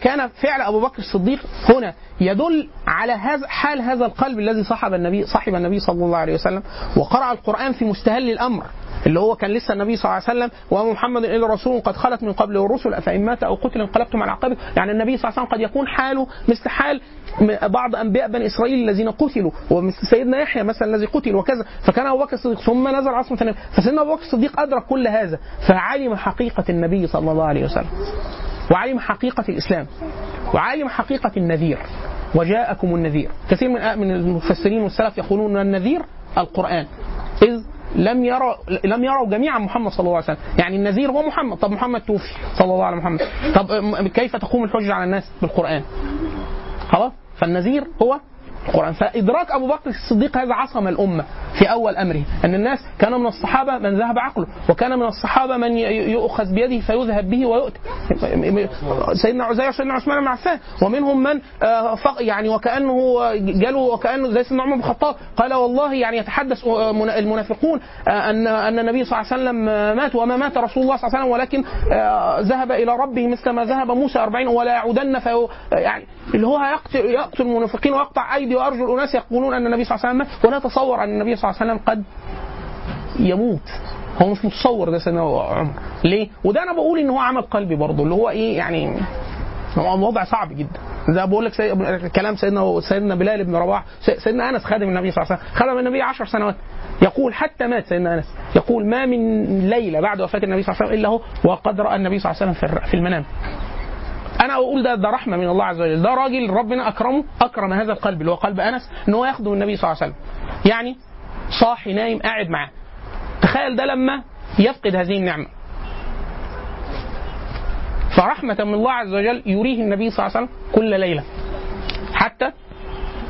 كان فعل أبو بكر الصديق هنا يدل على هذا حال هذا القلب الذي صاحب النبي صاحب النبي صلى الله عليه وسلم وقرأ القرآن في مستهل الأمر اللي هو كان لسه النبي صلى الله عليه وسلم وما محمد الا رسول قد خلت من قبله الرسل أفإن مات أو قتل انقلبتم على عقابه يعني النبي صلى الله عليه وسلم قد يكون حاله مثل حال بعض أنبياء بني إسرائيل الذين قتلوا ومثل سيدنا يحيى مثلا الذي قتل وكذا فكان أبو بكر الصديق ثم نزل عصمه النبي فسيدنا أبو بكر الصديق أدرك كل هذا فعلم حقيقة النبي صلى الله عليه وسلم. وعلم حقيقة الإسلام وعلم حقيقة النذير وجاءكم النذير. كثير من من المفسرين والسلف يقولون أن النذير القرآن. إذ لم يروا لم يروا جميعا محمد صلى الله عليه وسلم. يعني النذير هو محمد. طب محمد توفي صلى الله على محمد طب كيف تقوم الحجة على الناس بالقرآن؟ خلاص؟ فالنذير هو القرآن. فإدراك أبو بكر الصديق هذا عصم الأمة في أول أمره أن الناس كان من الصحابة من ذهب عقله وكان من الصحابة من يؤخذ بيده فيذهب به ويؤتى سيدنا عزير سيدنا عثمان بن عفان ومنهم من آه، يعني وكأنه جاله وكأنه زي سيدنا عمر بن الخطاب. قال والله يعني يتحدث آه، من- المنافقون آه، أن أن النبي صلى الله عليه وسلم آه، مات وما مات رسول الله صلى الله عليه وسلم ولكن آه، ذهب إلى ربه مثل ما ذهب موسى أربعين ولا يعودن يعني اللي هو هيقتل يقتل المنافقين ويقطع أيدي وأرجل أناس يقولون أن النبي صلى الله عليه وسلم ولا يتصور أن النبي صلى الله عليه وسلم قد يموت. هو مش متصور ده سيدنا عمر. ليه؟ وده أنا بقول إن هو عمل قلبي برضه اللي هو إيه يعني هو وضع صعب جدا. زي بقول لك سي... كلام سيدنا سيدنا بلال بن رباح. سي- سيدنا أنس خادم النبي صلى الله عليه وسلم. خدم النبي 10 سنوات. يقول حتى مات سيدنا أنس. يقول ما من ليلة بعد وفاة النبي صلى الله عليه وسلم إلا هو. وقد رأى النبي صلى الله عليه وسلم في المنام. أنا أقول ده ده رحمة من الله عز وجل. ده راجل ربنا أكرمه أكرم هذا القلب اللي هو قلب أنس إن هو يخدم النبي صلى الله عليه وسلم. يعني صاحي نايم قاعد معاه. تخيل ده لما يفقد هذه النعمة. فرحمة من الله عز وجل يريه النبي صلى الله عليه وسلم كل ليلة. حتى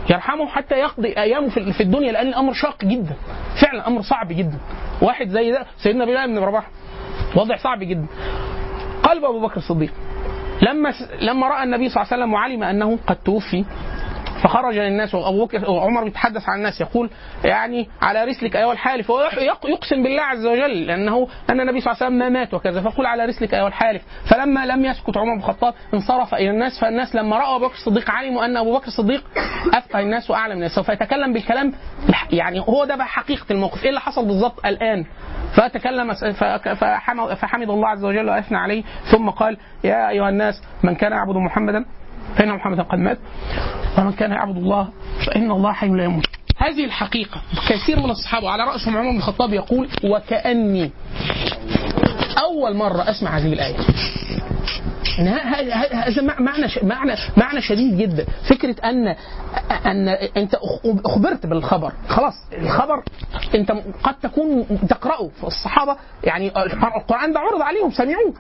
يرحمه حتى يقضي أيامه في الدنيا لأن الأمر شاق جدا. فعلا أمر صعب جدا. واحد زي ده سيدنا بلال بن رباح وضع صعب جدا. قلب أبو بكر الصديق. لما لما رأى النبي صلى الله عليه وسلم وعلم أنه قد توفي فخرج للناس وأبو بكر وعمر بيتحدث عن الناس يقول يعني على رسلك أيها الحالف هو يق- يقسم بالله عز وجل لأنه أن النبي صلى الله عليه وسلم ما مات وكذا فقل على رسلك أيها الحالف. فلما لم يسكت عمر بن الخطاب انصرف إلى الناس فالناس لما رأوا أبو بكر الصديق علموا أن أبو بكر الصديق افقه الناس وأعلم الناس. سوف يتكلم بالكلام يعني هو ده بقى حقيقة الموقف. إيه اللي حصل بالظبط الآن؟ فتكلم فحمد الله عز وجل وأثنى عليه ثم قال يا أيها الناس من كان يعبد محمدا فإن محمدا قد مات ومن كان يعبد الله فإن الله حي لا يموت. هذه الحقيقة. كثير من الصحابة على رأسهم عمر بن الخطاب يقول وكأني أول مرة أسمع هذه الآية. هذا مع- معنى معنى معنى شديد جدا. فكرة ان أن أنت أخبرت بالخبر. خلاص الخبر أنت قد تكون تقرأه. الصحابة يعني القران ده عرض عليهم سمعوه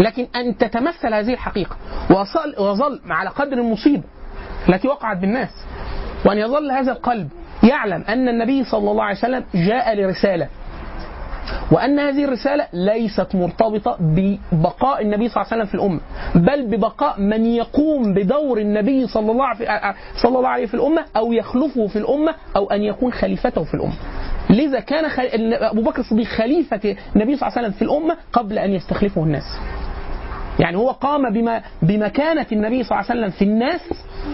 لكن أن تتمثل هذه الحقيقة. وصل وظل على قدر المصيبة التي وقعت بالناس. وأن يظل هذا القلب يعلم أن النبي صلى الله عليه وسلم جاء لرسالة. وأن هذه الرسالة ليست مرتبطة ببقاء النبي صلى الله عليه وسلم في الأمة بل ببقاء من يقوم بدور النبي صلى الله عليه صلى الله عليه في الأمة أو يخلفه في الأمة أو أن يكون خليفته في الأمة لذا كان. أبو بكر الصديق خليفة النبي صلى الله عليه وسلم في الأمة قبل أن يستخلفه الناس يعني هو قام بما بمكانة النبي صلى الله عليه وسلم في الناس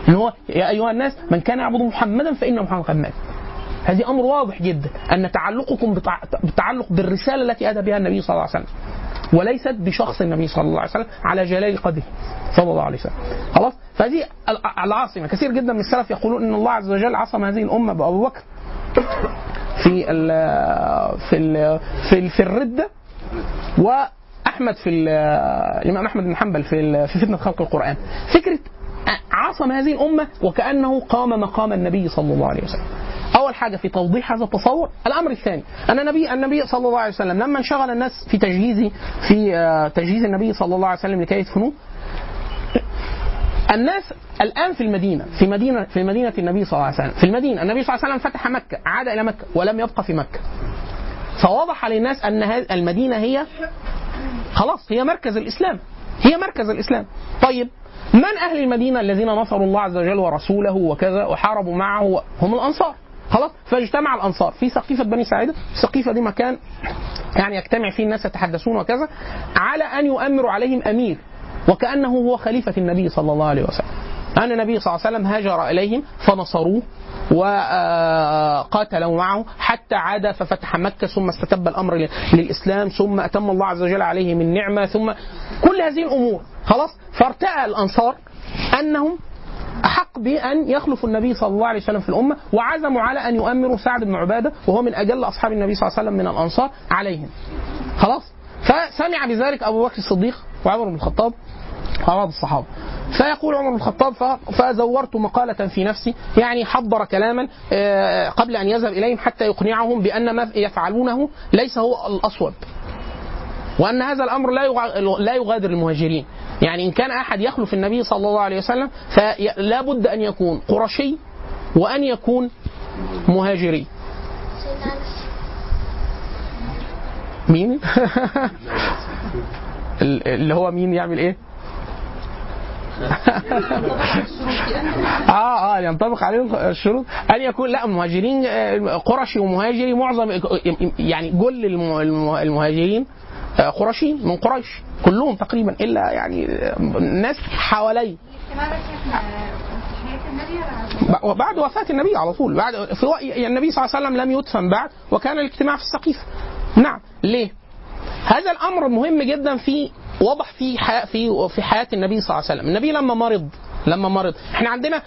ان هو يا أيها الناس من كان يعبد محمدا فان محمدا قد مات. هذه أمر واضح جدا أن تعلقكم بتع... بتعلق بالرسالة التي أتى بها النبي صلى الله عليه وسلم. وليست بشخص النبي صلى الله عليه وسلم على جلال قدره صلى الله عليه وسلم. خلاص؟ فهذه العاصمة كثير جدا من السلف يقولون إن الله عز وجل عصم هذه الأمة بأبو بكر في ال في ال في, ال في الردة و احمد في الإمام أحمد بن حنبل في في فتنة خلق القرآن فكرة عصم هذه الأمة وكأنه قام مقام النبي صلى الله عليه وسلم. أول حاجة في توضيح هذا التصور الأمر الثاني أن النبي النبي صلى الله عليه وسلم لما انشغل الناس في تجهيز في تجهيز النبي صلى الله عليه وسلم لكي يدفنوه الناس الآن في المدينة في مدينة في مدينة النبي صلى الله عليه وسلم في المدينة النبي صلى الله عليه وسلم فتح مكة عاد إلى مكة ولم يبقى في مكة. فوضح للناس أن المدينة هي خلاص هي مركز الإسلام هي مركز الإسلام. طيب من أهل المدينة الذين نصروا الله عز وجل ورسوله وكذا وحاربوا معه هم الأنصار. خلاص؟ فاجتمع الأنصار. في سقيفة بني ساعده السقيفه دي مكان يعني يجتمع فيه الناس يتحدثون وكذا على أن يؤمروا عليهم أمير وكأنه هو خليفة النبي صلى الله عليه وسلم. أن النبي صلى الله عليه وسلم هاجر إليهم فنصروه وقاتلوا معه حتى عاد ففتح مكة ثم استتب الأمر للإسلام ثم أتم الله عز وجل عليه من نعمة ثم كل هذه الأمور. خلاص؟ فارتأى الأنصار أنهم أحق بأن يخلفوا النبي صلى الله عليه وسلم في الأمة وعزموا على أن يؤمروا سعد بن عبادة وهو من أجل أصحاب النبي صلى الله عليه وسلم من الأنصار عليهم. خلاص؟ فسمع بذلك أبو بكر الصديق وعمر بن الخطاب وبعض الصحابة. فيقول عمر بن الخطاب فزورت مقالة في نفسي يعني حضر كلاما قبل أن يذهب إليهم حتى يقنعهم بأن ما يفعلونه ليس هو الأصوب. وأن هذا الأمر لا لا يغادر المهاجرين يعني إن كان أحد يخلف النبي صلى الله عليه وسلم فلا بد أن يكون قرشي وأن يكون مهاجري مين؟ اللي هو مين يعمل إيه؟ آه آه ينطبق عليهم الشروط أن يكون لا مهاجرين قرشي ومهاجري معظم يعني كل المهاجرين قرشيين من قريش كلهم تقريبا إلا يعني ناس حوالي. بعد وفاة النبي على طول بعد في النبي صلى الله عليه وسلم لم يدفن بعد وكان الاجتماع في السقيفة نعم ليه؟ هذا الأمر مهم جدا في وضح في حياة في في حياة النبي صلى الله عليه وسلم، النبي لما مرض لما مرض. إحنا عندنا.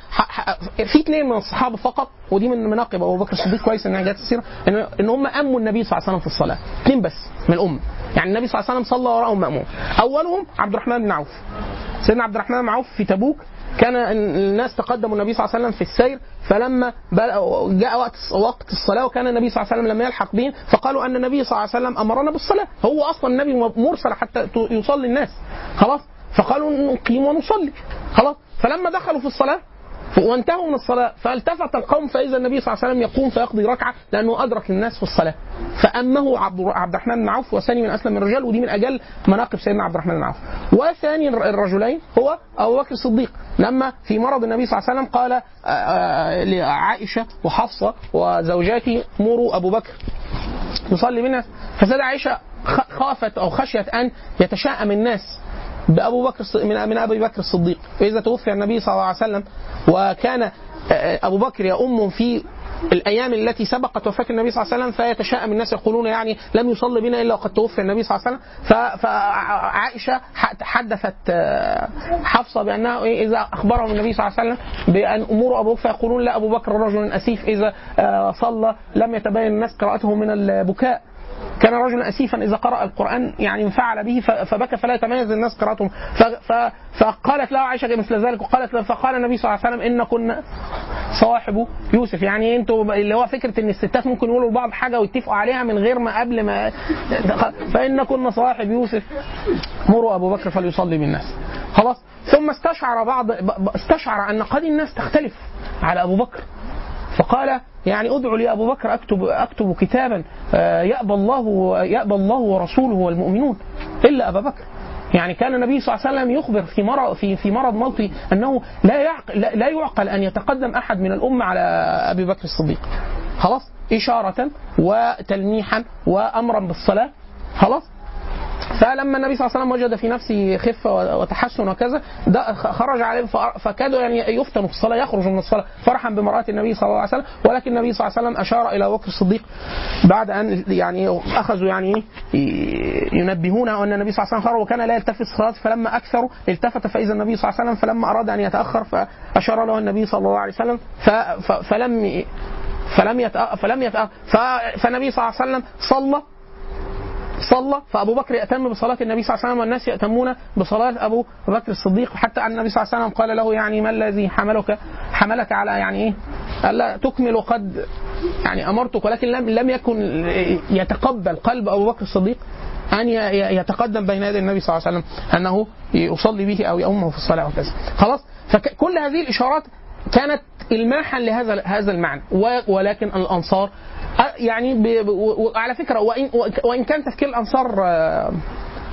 في اثنين من الصحابة فقط ودي من مناقب أبو بكر الصديق كويس إنها جت السيرة ان إن هم أموا النبي صلى الله عليه وسلم في الصلاة. اثنين بس من الامه يعني النبي صلى الله عليه وسلم صلى وراءهم ماموم أولهم عبد الرحمن بن عوف. سيدنا عبد الرحمن بن عوف في تبوك كان الناس تقدموا النبي صلى الله عليه وسلم في السير فلما جاء وقت وقت الصلاة وكان النبي صلى الله عليه وسلم لم يلحق بهم فقالوا أن النبي صلى الله عليه وسلم أمرنا بالصلاة. هو أصلا النبي مرسل حتى يصلي الناس. خلاص؟ فقالوا نقيم ونصلي. خلاص. فلما دخلوا في الصلاة وانتهوا من الصلاة فالتفت القوم فإذا النبي صلى الله عليه وسلم يقوم فيقضي ركعة لأنه أدرك الناس في الصلاة. فأمه عبد الرحمن بن عوف وثاني من أسلم الرجال ودي من أجل مناقب سيدنا عبد الرحمن بن عوف. وثاني الرجلين هو أبو بكر الصديق. لما في مرض النبي صلى الله عليه وسلم قال لعائشة وحفصة وزوجاتي مروا أبو بكر يصلي بالناس. فسيدة عائشة خافت أو خشيت أن يتشائم الناس. بأبو بكر من من أبي بكر الصديق. فإذا توفي النبي صلى الله عليه وسلم وكان آه، أبو بكر يؤم في الأيام التي سبقت وفاة النبي صلى الله عليه وسلم فيتشائم الناس يقولون يعني لم يصلي بنا إلا وقد توفي النبي صلى الله عليه وسلم. ف- فعائشة ح- حدثت آه، حفصة بأنها إيه، إذا أخبرهم النبي صلى الله عليه وسلم بأن أمور أبو بكر فيقولون لا أبو بكر رجل أسيف إذا آه، صلى لم يتبين الناس قراءته من البكاء. كان رجلا أسيفا إذا قرأ القرآن يعني انفعل به فبكى فلا يتميز الناس ف- فقالت له عائشة مثل ذلك وقالت له فقال النبي صلى الله عليه وسلم إن كنا صواحب يوسف. يعني أنتوا اللي هو فكرة إن الستات ممكن يقولوا لبعض حاجة ويتفقوا عليها من غير ما قبل ما فإن كنا صواحب يوسف. مروا أبو بكر فليصلي بالناس. خلاص؟ ثم استشعر بعض استشعر أن قد الناس تختلف على أبو بكر. فقال يعني ادعوا لي أبو بكر أكتب أكتب كتابا آه، يأبى الله يأبى الله ورسوله والمؤمنون إلا أبا بكر. يعني كان النبي صلى الله عليه وسلم يخبر في مرض في في مرض موته أنه لا يعقل لا يعقل أن يتقدم أحد من الأمة على أبي بكر الصديق. خلاص؟ إشارة وتلميحا وأمرا بالصلاة. خلاص؟ فلما النبي صلى الله عليه وسلم وجد في نفسه خفة وتحسن وكذا ده خرج عليه فكادوا يعني يفتنوا في الصلاة يخرج من الصلاة فرحا بمرأة النبي صلى الله عليه وسلم ولكن النبي صلى الله عليه وسلم أشار إلى بكر الصديق بعد أن يعني أخذوا يعني ينبهونه أن النبي صلى الله عليه وسلم خرج وكان لا يلتفت الصلاة فلما أكثروا التفت فإذا النبي صلى الله عليه وسلم فلما أراد أن يتأخر فأشار له النبي صلى الله عليه وسلم فلم فلم يتأ... فلم يتأ... فالنبي صلى الله عليه وسلم صلى صلى فأبو بكر يأتم بصلاة النبي صلى الله عليه وسلم والناس يأتمون بصلاة أبو بكر الصديق حتى أن النبي صلى الله عليه وسلم قال له يعني ما الذي حملك؟ حملك على يعني إيه؟ الا تكمل قد يعني أمرتك ولكن لم لم يكن يتقبل قلب أبو بكر الصديق أن يتقدم بين يدي النبي صلى الله عليه وسلم أنه يصلي به أو يؤمه في الصلاة وكذا. خلاص؟ فكل هذه الإشارات كانت الماحا لهذا هذا المعنى ولكن الأنصار يعني وعلى فكرة وان وإن كان تفكير الأنصار آه،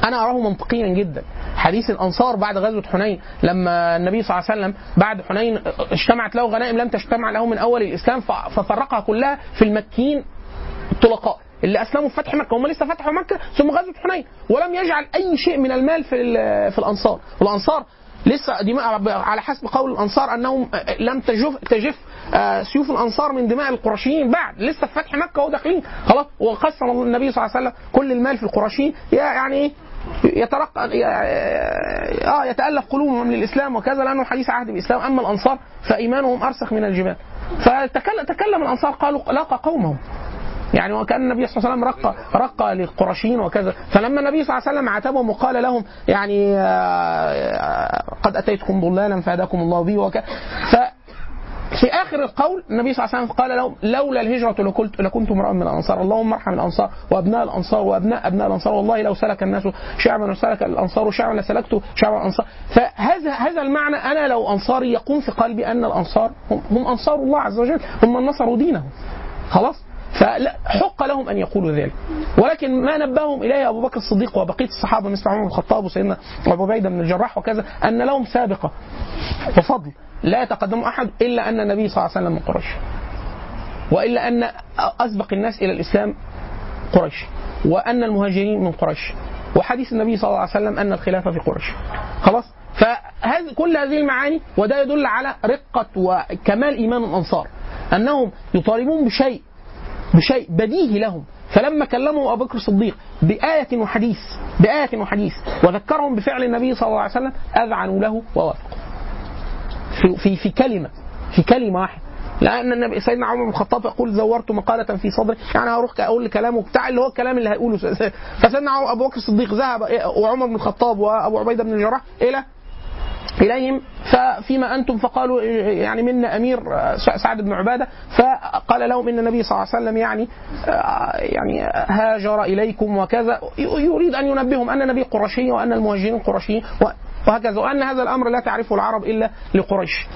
أنا أراه منطقيا جدا. حديث الأنصار بعد غزوة حنين لما النبي صلى الله عليه وسلم بعد حنين اجتمعت له غنائم لم تجتمع له من أول الإسلام ففرقها كلها في المكيين الطلقاء اللي أسلموا في فتح مكة هم لسه فتحوا مكة ثم غزوة حنين ولم يجعل أي شيء من المال في في الأنصار. والأنصار لسه دماء على حسب قول الأنصار أنهم لم تجف تجف آه، سيوف الأنصار من دماء القرشيين بعد. لسه في فتح مكة وداخلين خلاص وقسم النبي صلى الله عليه وسلم كل المال في القرشيين. يعني إيه؟ يترقى آه يتألف قلوبهم للاسلام وكذا. لأنه حديث عهد بالإسلام. أما الأنصار فإيمانهم أرسخ من الجبال. فتكلم تكلم الأنصار قالوا لاقى قومهم. يعني وكان النبي صلى الله عليه وسلم رقى رقى للقرشيين وكذا. فلما النبي صلى الله عليه وسلم عاتبهم وقال لهم يعني آه، قد أتيتكم ضلالا فهداكم الله به وكذا في آخر القول النبي صلى الله عليه وسلم قال لهم لولا الهجرة لكنت لكنت امرأ من الأنصار. اللهم ارحم الأنصار وأبناء الأنصار وابناء أبناء الأنصار. والله لو سلك الناس شعبا وسلك الأنصار شعبا لسلكت شعب الأنصار. فهذا هذا المعنى أنا لو أنصاري يقوم في قلبي أن الأنصار هم, هم أنصار الله عز وجل. هم من نصروا دينه خلاص؟ فحق لهم أن يقولوا ذلك. ولكن ما نبههم إليه أبو بكر الصديق وبقية الصحابة مثل عمر بن الخطاب وسيدنا أبو عبيدة بن الجراح وكذا أن لهم سابقة وفضل لا يتقدم أحد إلا أن النبي صلى الله عليه وسلم من قريش. وإلا أن أسبق الناس إلى الإسلام قريش. وأن المهاجرين من قريش. وحديث النبي صلى الله عليه وسلم أن الخلافة في قريش. خلاص؟ فهذه كل هذه المعاني وده يدل على رقة وكمال إيمان الأنصار. أنهم يطالبون بشيء بشيء بديهي لهم. فلما كلموا أبو بكر الصديق بآية وحديث بآية وحديث وذكرهم بفعل النبي صلى الله عليه وسلم أذعنوا له ووافقوا. في في, في كلمة في كلمة واحدة. لأن النبي سيدنا عمر بن الخطاب يقول زورت مقالة في صدري. يعني هروح أقول كلامه بتاع اللي هو الكلام اللي هيقوله. فسيدنا أبو بكر الصديق ذهب وعمر بن الخطاب وأبو عبيدة بن الجراح إلى إليهم ففيما أنتم فقالوا يعني منا أمير سعد بن عبادة فقال لهم إن النبي صلى الله عليه وسلم يعني يعني هاجر إليكم وكذا يريد أن ينبههم أن النبي قرشي وأن المهاجرين قرشيين وهكذا وأن هذا الأمر لا تعرفه العرب إلا لقريش.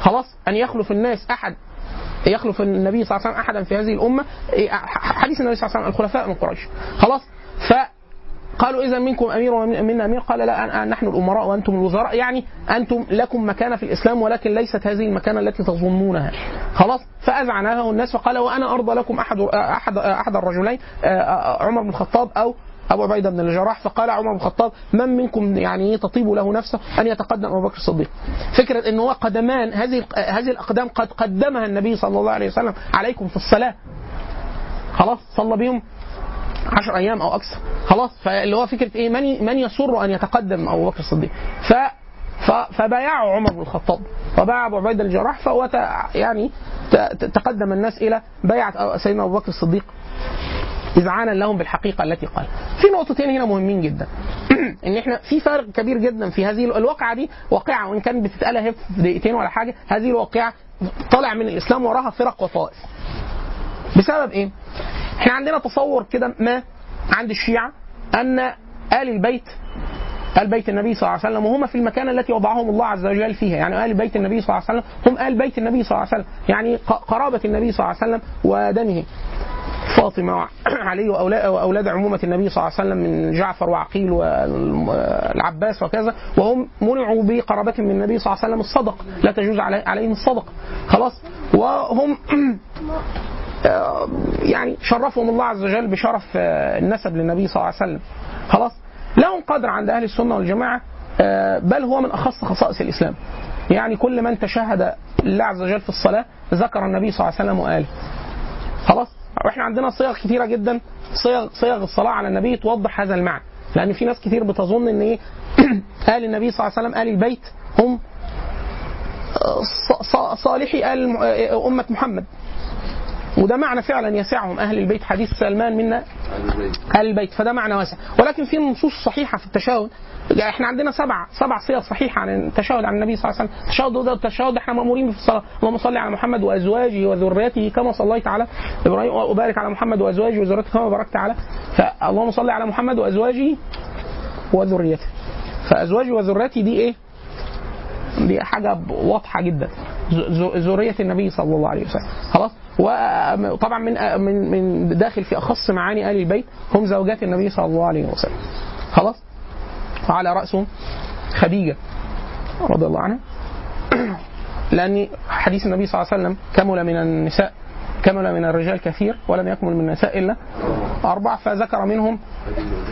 خلاص؟ أن يخلف الناس أحد يخلف النبي صلى الله عليه وسلم أحدا في هذه الأمة حديث النبي صلى الله عليه وسلم الخلفاء من قريش. خلاص؟ ف قالوا إذا منكم أمير ومنا أمير. قال لا نحن الأمراء وأنتم الوزراء. يعني أنتم لكم مكانة في الإسلام ولكن ليست هذه المكانة التي تظنونها. خلاص؟ فاذعناه الناس فقال وأنا أرضى لكم احد احد أحد الرجلين آه، عمر بن الخطاب أو أبو عبيدة بن الجراح. فقال عمر بن الخطاب من منكم يعني تطيب له نفسه أن يتقدم أبو بكر الصديق؟ فكرة ان هو قدمان هذه هذه الأقدام قد قدمها النبي صلى الله عليه وسلم عليكم في الصلاة. خلاص؟ صلى بهم عشر أيام أو أكثر خلاص فاللي هو فكرة إيه من من يسر أن يتقدم أبو بكر الصديق ف فبايعه عمر بن الخطاب وبايع أبو عبيدة الجراح فهو ت- يعني تقدم الناس إلى بيعة سيدنا أبو بكر الصديق اذعانا لهم بالحقيقة التي قال. في نقطتين هنا مهمين جدا. إن إحنا في فرق كبير جدا في هذه الواقعة دي واقعة وإن كانت بتتقال أهي في دقيقتين ولا حاجة، هذه الواقعة طالع من الإسلام وراها فرق وطائف. بسبب إيه؟ إحنا عندنا تصور كده ما عند الشيعة أن آل البيت آل بيت النبي صلى الله عليه وسلم وهم في المكان التي وضعهم الله عز وجل فيها. يعني آل بيت النبي صلى الله عليه وسلم هم آل بيت النبي صلى الله عليه وسلم. يعني قرابة النبي صلى الله عليه وسلم ودمه. فاطمة وعلي وأولا- وأولاد عمومة النبي صلى الله عليه وسلم من جعفر وعقيل والعباس وكذا. وهم منعوا بقرابة من النبي صلى الله عليه وسلم الصدق. لا تجوز علي- عليهم الصدق. خلاص؟ وهم يعني شرفهم الله عز وجل بشرف آه، النسب للنبي صلى الله عليه وسلم. خلاص؟ لهم قدر عند أهل السنة والجماعة آه، بل هو من أخص خصائص الإسلام. يعني كل من تشهد الله عز وجل في الصلاة ذكر النبي صلى الله عليه وسلم وآله. خلاص؟ وإحنا عندنا صيغ كثيره جدا. صيغ صيغ الصلاة على النبي توضح هذا المعنى. لأن في ناس كتير بتظن إن إيه؟ آل النبي صلى الله عليه وسلم آل البيت هم آه، صالحي آل آه، أمة محمد. وده معنى فعلا يسعهم أهل البيت. حديث سلمان منا أهل البيت. فده معنى واسع. ولكن في نصوص صحيحة في التشهد يعني إحنا عندنا سبع سبع صيغ صحيحة عن التشهد عن النبي صلى الله عليه وسلم. التشهد ده التشهد إحنا مأمورين في الصلاه اللهم صل على محمد وأزواجه وذريته كما صليت على إبراهيم. وبارك على محمد وأزواجه وذريته كما باركت على. فاللهم صل على محمد وأزواجه وذريته. فأزواجه وذريته دي إيه؟ دي حاجة واضحة جدا. ذرية النبي صلى الله عليه وسلم. خلاص؟ وطبعا من من من داخل في أخص معاني ال البيت هم زوجات النبي صلى الله عليه وسلم. خلاص؟ وعلى رأسهم خديجة رضي الله عنها. لأن حديث النبي صلى الله عليه وسلم كمل من النساء. كمل من الرجال كثير ولم يكمل من النساء إلا أربع فذكر منهم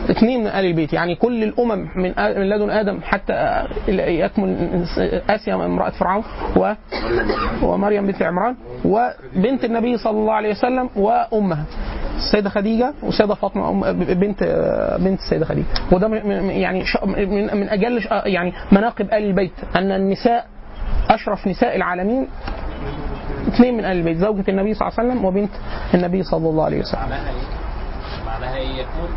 اثنين من آل البيت. يعني كل الأمم من من لدن آدم حتى يكمل آسيا امرأة فرعون و ومريم بنت عمران وبنت النبي صلى الله عليه وسلم وأمها. السيدة خديجة والسيدة فاطمة بنت بنت السيدة خديجة. وده يعني من أجل يعني مناقب آل البيت أن النساء أشرف نساء العالمين اثنين من ال البيت زوجة النبي صلى الله عليه وسلم وبنت النبي صلى الله عليه وسلم. معناها إيه؟ يكون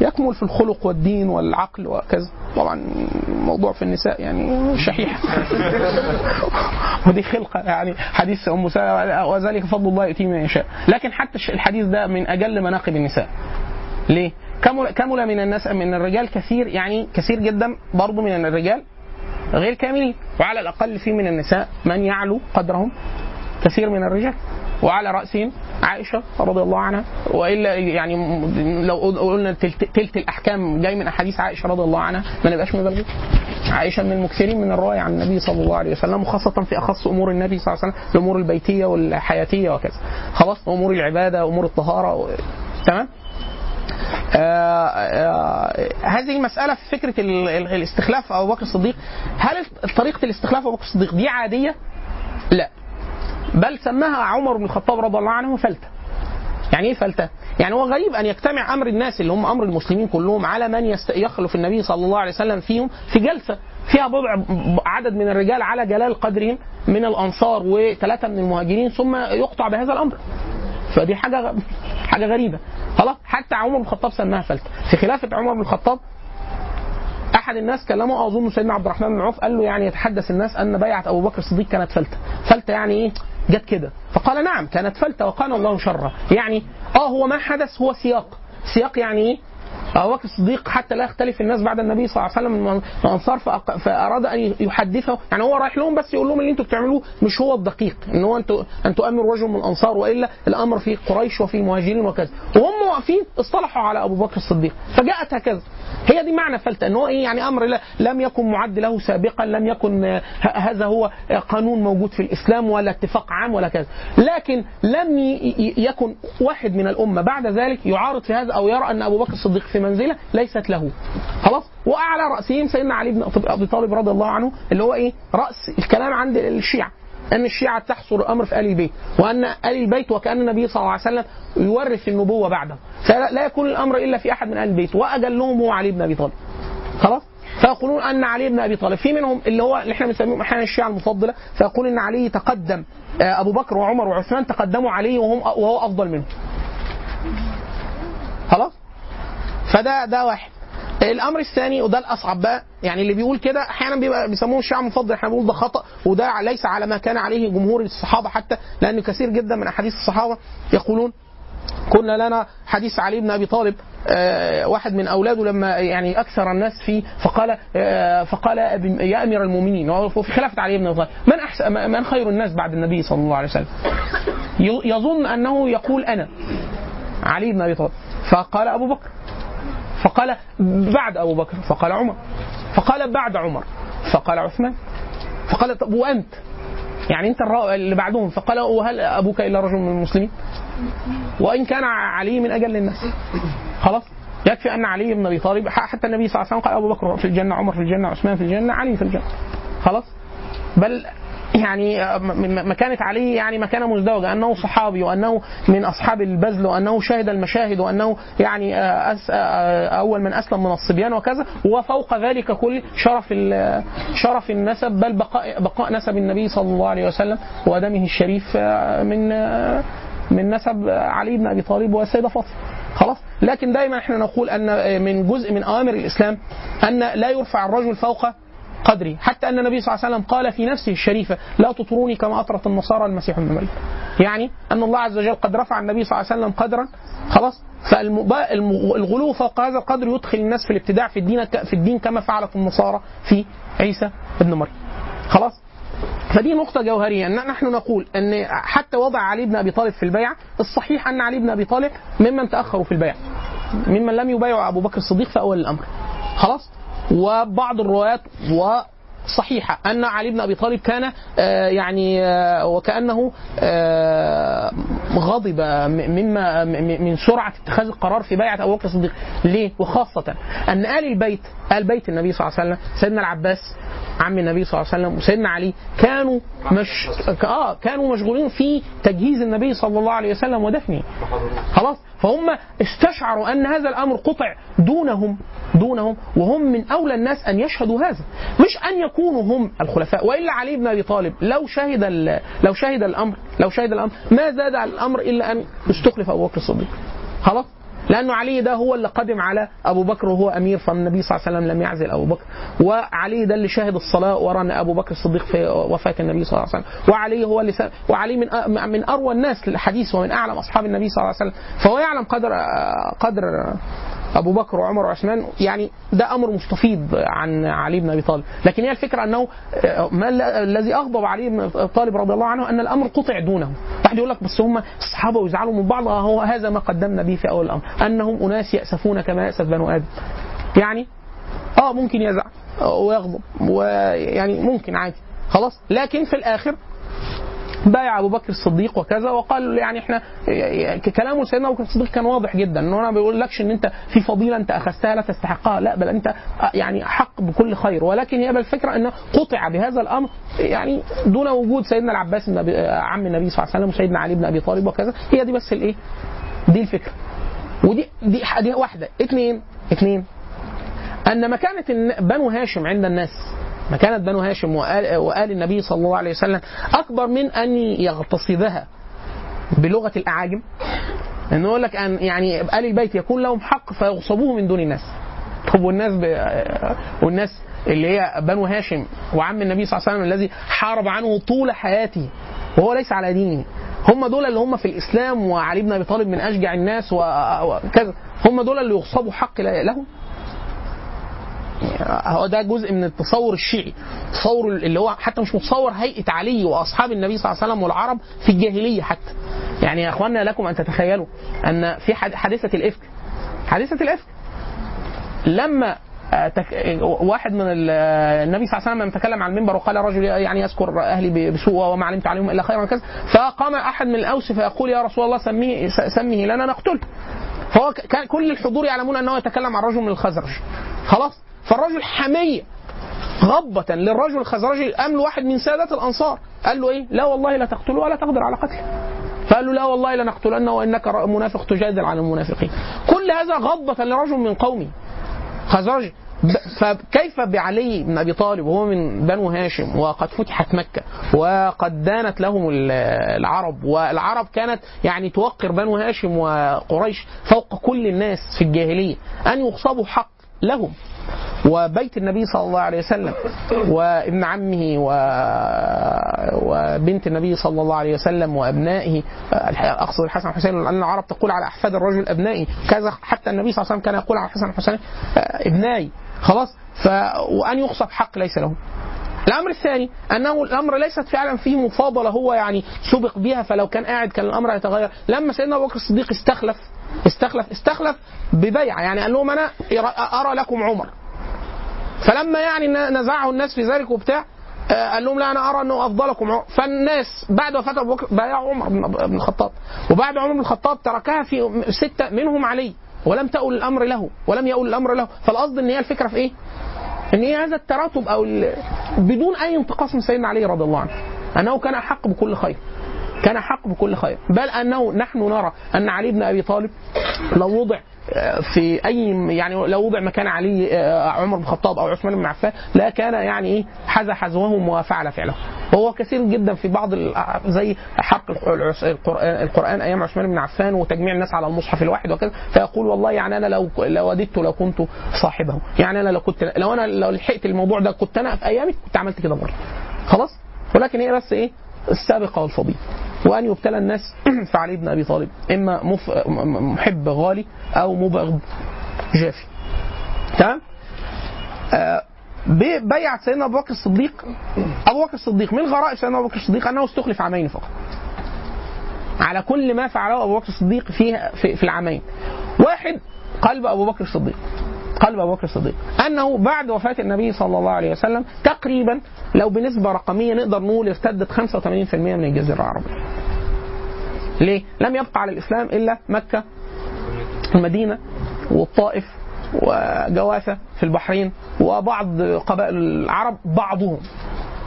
يكمل؟ في الخلق والدين والعقل وكذا. طبعا الموضوع في النساء يعني شحيح. ودي خلقة يعني حديث أم سلمة وذلك فضل الله يؤتيه من يشاء. لكن حتى الحديث ده من أجل مناقب النساء. ليه؟ كمل كمل من الناس من الرجال كثير يعني كثير جدا برضه من الرجال غير كاملين. وعلى الأقل في من النساء من يعلو قدرهم كثير من الرجال وعلى رأسهم عائشة رضي الله عنها وإلا يعني لو قلنا تلت, الأحكام جاي من أحاديث عائشة رضي الله عنها ما نبقاش مبالغين. عائشة من المكثرين من الرواية عن النبي صلى الله عليه وسلم وخاصة في أخص أمور النبي صلى الله عليه وسلم الأمور البيتية والحياتية وكذا. خلاص أمور العبادة أمور الطهارة و... تمام؟ آه آه هذه المسألة في فكرة ال- ال- الاستخلاف أبو بكر الصديق هل طريقة الاستخلاف أبو بكر الصديق دي عادية؟ لا بل سماها عمر بن الخطاب رضي الله عنه فلتة يعني إيه فلتة؟ يعني هو غريب أن يجتمع أمر الناس اللي هم أمر المسلمين كلهم على من. يخلف النبي صلى الله عليه وسلم فيهم في جلسة فيها بضع عدد من الرجال على جلال قدرهم من الأنصار وثلاثة من المهاجرين ثم يقطع بهذا الأمر. فدي حاجة حاجة غريبة خلاص حتى عمر بن الخطاب سماها فلتة في خلافة عمر بن الخطاب أحد الناس كلمه أظن سيدنا عبد الرحمن بن عوف قال له يعني يتحدث الناس أن بيعة أبو بكر الصديق كانت فلتة فلتة يعني إيه جت كده. فقال نعم كانت فلته وقال الله شرا يعني آه هو ما حدث هو سياق. سياق يعني إيه؟ ابو بكر الصديق حتى لا يختلف الناس بعد النبي صلى الله عليه وسلم من الانصار فأق- فأراد أن يحدثه. يعني هو رايح لهم بس يقول لهم اللي أنتوا بتعملوه مش هو الدقيق إن هو أنتوا ان تؤمروا رجل من الأنصار وإلا الأمر في قريش وفي المهاجرين وكذا. وهم واقفين اصطلحوا على أبو بكر الصديق فجاءت هكذا. هي دي معنى فلتة إن هو إيه يعني أمر لا لم يكن معد له سابقا لم يكن هذا هو قانون موجود في الإسلام ولا اتفاق عام ولا كذا. لكن لم يكن واحد من الأمة بعد ذلك يعارض في هذا أو يرى أن أبو بكر الصديق في منزلة ليست له. خلاص؟ وأعلى راسهم سيدنا علي بن أبي طالب رضي الله عنه اللي هو إيه؟ رأس الكلام عند الشيعة. أن الشيعة تحصر الأمر في آل البيت وأن آل البيت وكأن النبي صلى الله عليه وسلم يورث النبوة بعده. فلا لا يكون الأمر إلا في أحد من آل البيت وأجلهم هو علي بن أبي طالب. خلاص؟ فيقولون أن علي بن أبي طالب في منهم اللي هو اللي إحنا بنسميهم أحيانا الشيعة المفضلة فيقول إن علي تقدم. آه، أبو بكر وعمر وعثمان تقدموا عليه وهم وهو أفضل منهم خلاص؟ فده ده واحد. الأمر الثاني وده الأصعب بقى يعني اللي بيقول كده أحيانا بيبقى بيسموه الشيعة المفضل إحنا بنقول ده خطأ وده ليس على ما كان عليه جمهور الصحابة حتى لأن كثير جدا من أحاديث الصحابة يقولون كنا لنا حديث علي بن أبي طالب آه، واحد من أولاده لما يعني أكثر الناس فيه فقال آه، فقال يا أمير المؤمنين وهو في خلافة علي بن أبي طالب من احسن من خير الناس بعد النبي صلى الله عليه وسلم؟ يظن أنه يقول أنا علي بن أبي طالب. فقال أبو بكر فقال بعد أبو بكر فقال عمر فقال بعد عمر فقال عثمان فقال طب وأنت؟ يعني الرا- اللي بعدهم فقال وهل أبوك إلا رجل من المسلمين؟ وإن كان علي من أجل الناس. خلاص؟ يكفي أن علي بن أبي طالب حتى النبي صلى الله عليه وسلم قال أبو بكر في الجنة عمر في الجنة عثمان في الجنة علي في الجنة. خلاص؟ بل يعني م- مكانة علي يعني مكانة مزدوجة أنه صحابي وأنه من أصحاب البذل وأنه شهد المشاهد وأنه يعني آه، آه، أول من أسلم من الصبيان وكذا وفوق ذلك كل شرف شرف النسب بل بقاء بقاء نسب النبي صلى الله عليه وسلم ودمه الشريف آه، من من نسب علي بن أبي طالب والسيدة فاطمة. خلاص؟ لكن دائما إحنا نقول أن من جزء من أوامر الإسلام أن لا يرفع الرجل فوق قدره حتى أن النبي صلى الله عليه وسلم قال في نفسه الشريفة لا تطروني كما أطرت النصارى المسيح ابن مريم. يعني أن الله عز وجل قد رفع النبي صلى الله عليه وسلم قدرا خلاص؟ فالغلو فوق هذا القدر يدخل الناس في الابتداع في الدين في الدين كما فعلت النصارى في عيسى ابن مريم. خلاص؟ فدي نقطة جوهرية. أن نحن نقول أن حتى وضع علي بن أبي طالب في البيعة الصحيح أن علي بن أبي طالب ممن تأخروا في البيعة ممن لم يبايعوا أبو بكر الصديق في أول الأمر. خلاص؟ وبعض الروايات وصحيحة. أن علي بن أبي طالب كان آه، يعني آه، وكأنه آه، غضب مما من سرعة اتخاذ القرار في بيعة أبو بكر الصديق. ليه؟ وخاصة أن آل البيت آل بيت النبي صلى الله عليه وسلم سيدنا العباس عم النبي صلى الله عليه وسلم وسيدنا علي كانوا مش آه كانوا مشغولين في تجهيز النبي صلى الله عليه وسلم ودفنه. خلاص؟ فهم استشعروا أن هذا الأمر قطع دونهم دونهم وهم من أولى الناس أن يشهدوا هذا. مش أن يكونوا هم الخلفاء وإلا علي بن أبي طالب لو شهد لو شهد الأمر لو شهد الأمر ما زاد على الأمر إلا أن استخلف أبو بكر الصديق. خلاص؟ لأنه علي ده هو اللي قدم على أبو بكر وهو أمير فالنبي صلى الله عليه وسلم لم يعزل أبو بكر. وعلي ده اللي شهد الصلاة ورا أبو بكر الصديق في وفاة النبي صلى الله عليه وسلم. وعلي هو اللي س... وعلي من من أروى الناس للحديث ومن أعلم أصحاب النبي صلى الله عليه وسلم. فهو يعلم قدر قدر أبو بكر وعمر وعثمان يعني ده أمر مستفيض عن علي بن أبي طالب. لكن هي الفكرة أنه ما ال- الذي أغضب علي بن طالب رضي الله عنه أن الأمر قطع دونه. واحد يقول لك بس هم الصحابه ويزعلوا من بعض آه هو هذا ما قدمنا به في أول الأمر أنهم أناس يأسفون كما يأسف بنو آدم. يعني آه ممكن يزعل ويغضب ويعني ممكن عادي. خلاص؟ لكن في الآخر بايع أبو بكر الصديق وكذا وقال يعني إحنا كلامه سيدنا أبو بكر الصديق كان واضح جدا إنه أنا ما بقولكش إن أنت في فضيلة أنت أخذتها لا تستحقها لا بل أنت يعني حق بكل خير. ولكن هي بالفكرة إنه قطع بهذا الأمر يعني دون وجود سيدنا العباس عم النبي صلى الله عليه وسلم وسيدنا علي بن أبي طالب وكذا. هي دي بس الإيه؟ دي الفكرة. ودي دي دي واحدة. اثنين اثنين. أن مكانة بنو هاشم عند الناس مكانه بنو هاشم وآل, وآل النبي صلى الله عليه وسلم أكبر من أن يغتصبها بلغة الأعاجم. انه يقول لك أن يعني آل البيت يكون لهم حق فيغصبوه من دون الناس. طب والناس ب... والناس اللي هي بنو هاشم وعم النبي صلى الله عليه وسلم الذي حارب عنه طول حياته وهو ليس على دينه. هم دول اللي هم في الإسلام وعلي بن أبي طالب من أشجع الناس وكذا. هم دول اللي يغصبوا حق لهم. هو ده جزء من التصور الشيعي. تصور اللي هو حتى مش متصور هيئة علي وأصحاب النبي صلى الله عليه وسلم والعرب في الجاهلية حتى. يعني يا اخوانا لكم أن تتخيلوا أن في حادثة الإفك. حادثة الإفك. لما آه،. واحد من ال- النبي صلى الله عليه وسلم لما تكلم عن المنبر وقال رجل يعني يذكر أهلي بسوء وما علمت عليهم إلا خيرا وكذا فقام أحد من الأوس فيقول يا رسول الله سميه س- سمه لنا نقتله. فهو كان كل الحضور يعلمون أنه يتكلم عن رجل من الخزرج. خلاص. فالرجل حميه غضبة للرجل الخزرجي قام له واحد من سادات الأنصار قال له إيه؟ لا والله لا تقتله ولا تقدر على قتله. فقال له لا والله لنقتلنه وإنك منافق تجادل عن المنافقين. كل هذا غضبة لرجل من قومه خزرجي فكيف بعلي بن أبي طالب وهو من بنو هاشم وقد فتحت مكة وقد دانت لهم ال- العرب والعرب كانت يعني توقر بنو هاشم وقريش فوق كل الناس في الجاهلية أن يغصبوا حق لهم وبيت النبي صلى الله عليه وسلم وابن عمه و... وبنت النبي صلى الله عليه وسلم وأبنائه. أقصد الحسن والحسين لأن العرب تقول على أحفاد الرجل أبنائي. كذا حتى النبي صلى الله عليه وسلم كان يقول على الحسن والحسين آه، ابنائي. خلاص؟ ف... وأن يغصب حق ليس له. الأمر الثاني أنه الأمر ليست فعلا فيه مفاضلة هو يعني سبق بها فلو كان قاعد كان الأمر يتغير لما سيدنا أبو بكر الصديق استخلف استخلف استخلف ببيعة يعني قال لهم أنا أرى لكم عمر. فلما يعني نزعه الناس في ذلك وبتاع آه، قال لهم لا أنا أرى أنه أفضلكم عمر. فالناس بعد وفاة أبو بكر بايعوا عمر بن الخطاب. وبعد عمر بن الخطاب تركها في ستة منهم علي ولم تؤل الأمر له ولم يؤل الأمر له. فالقصد إن هي الفكرة في إيه؟ إن هي هذا التراتب أو بدون أي انتقاص من سيدنا علي رضي الله عنه. أنه كان احق بكل خير. كان احق بكل خير. بل أنه نحن نرى أن علي بن أبي طالب لو وضع في أي يعني لو وضع مكان علي آه، عمر بن الخطاب أو عثمان بن عفان لا كان يعني إيه حذا حذوهم وفعل فعلهم. وهو كثير جدا في بعض ال- زي القران القرآن أيام عثمان بن عفان وتجميع الناس على المصحف الواحد وكذا فيقول والله يعني أنا لو لو وددت لو كنت صاحبه. يعني أنا لو كنت لو أنا لو لحقت الموضوع ده كنت أنا في أيامي كنت عملت كده برضه. خلاص؟ ولكن هي بس إيه السابقة والفضيلة. وأن يبتلى الناس في علي بن أبي طالب إما محب غالي أو مبغض جافي. تمام؟ آه، بيعت سيدنا أبو بكر الصديق أبو بكر الصديق من غرائب سيدنا أبو بكر الصديق أنه استخلف عامين فقط. على كل ما فعله أبو بكر الصديق في, في العامين. واحد قلب أبو بكر الصديق. قلب أبو بكر الصديق أنه بعد وفاة النبي صلى الله عليه وسلم تقريبا لو بنسبة رقمية نقدر نقول ارتدت 85% من الجزيرة العربية. ليه؟ لم يبقى على الإسلام إلا مكة المدينة والطائف وجواثه في البحرين وبعض قبائل العرب بعضهم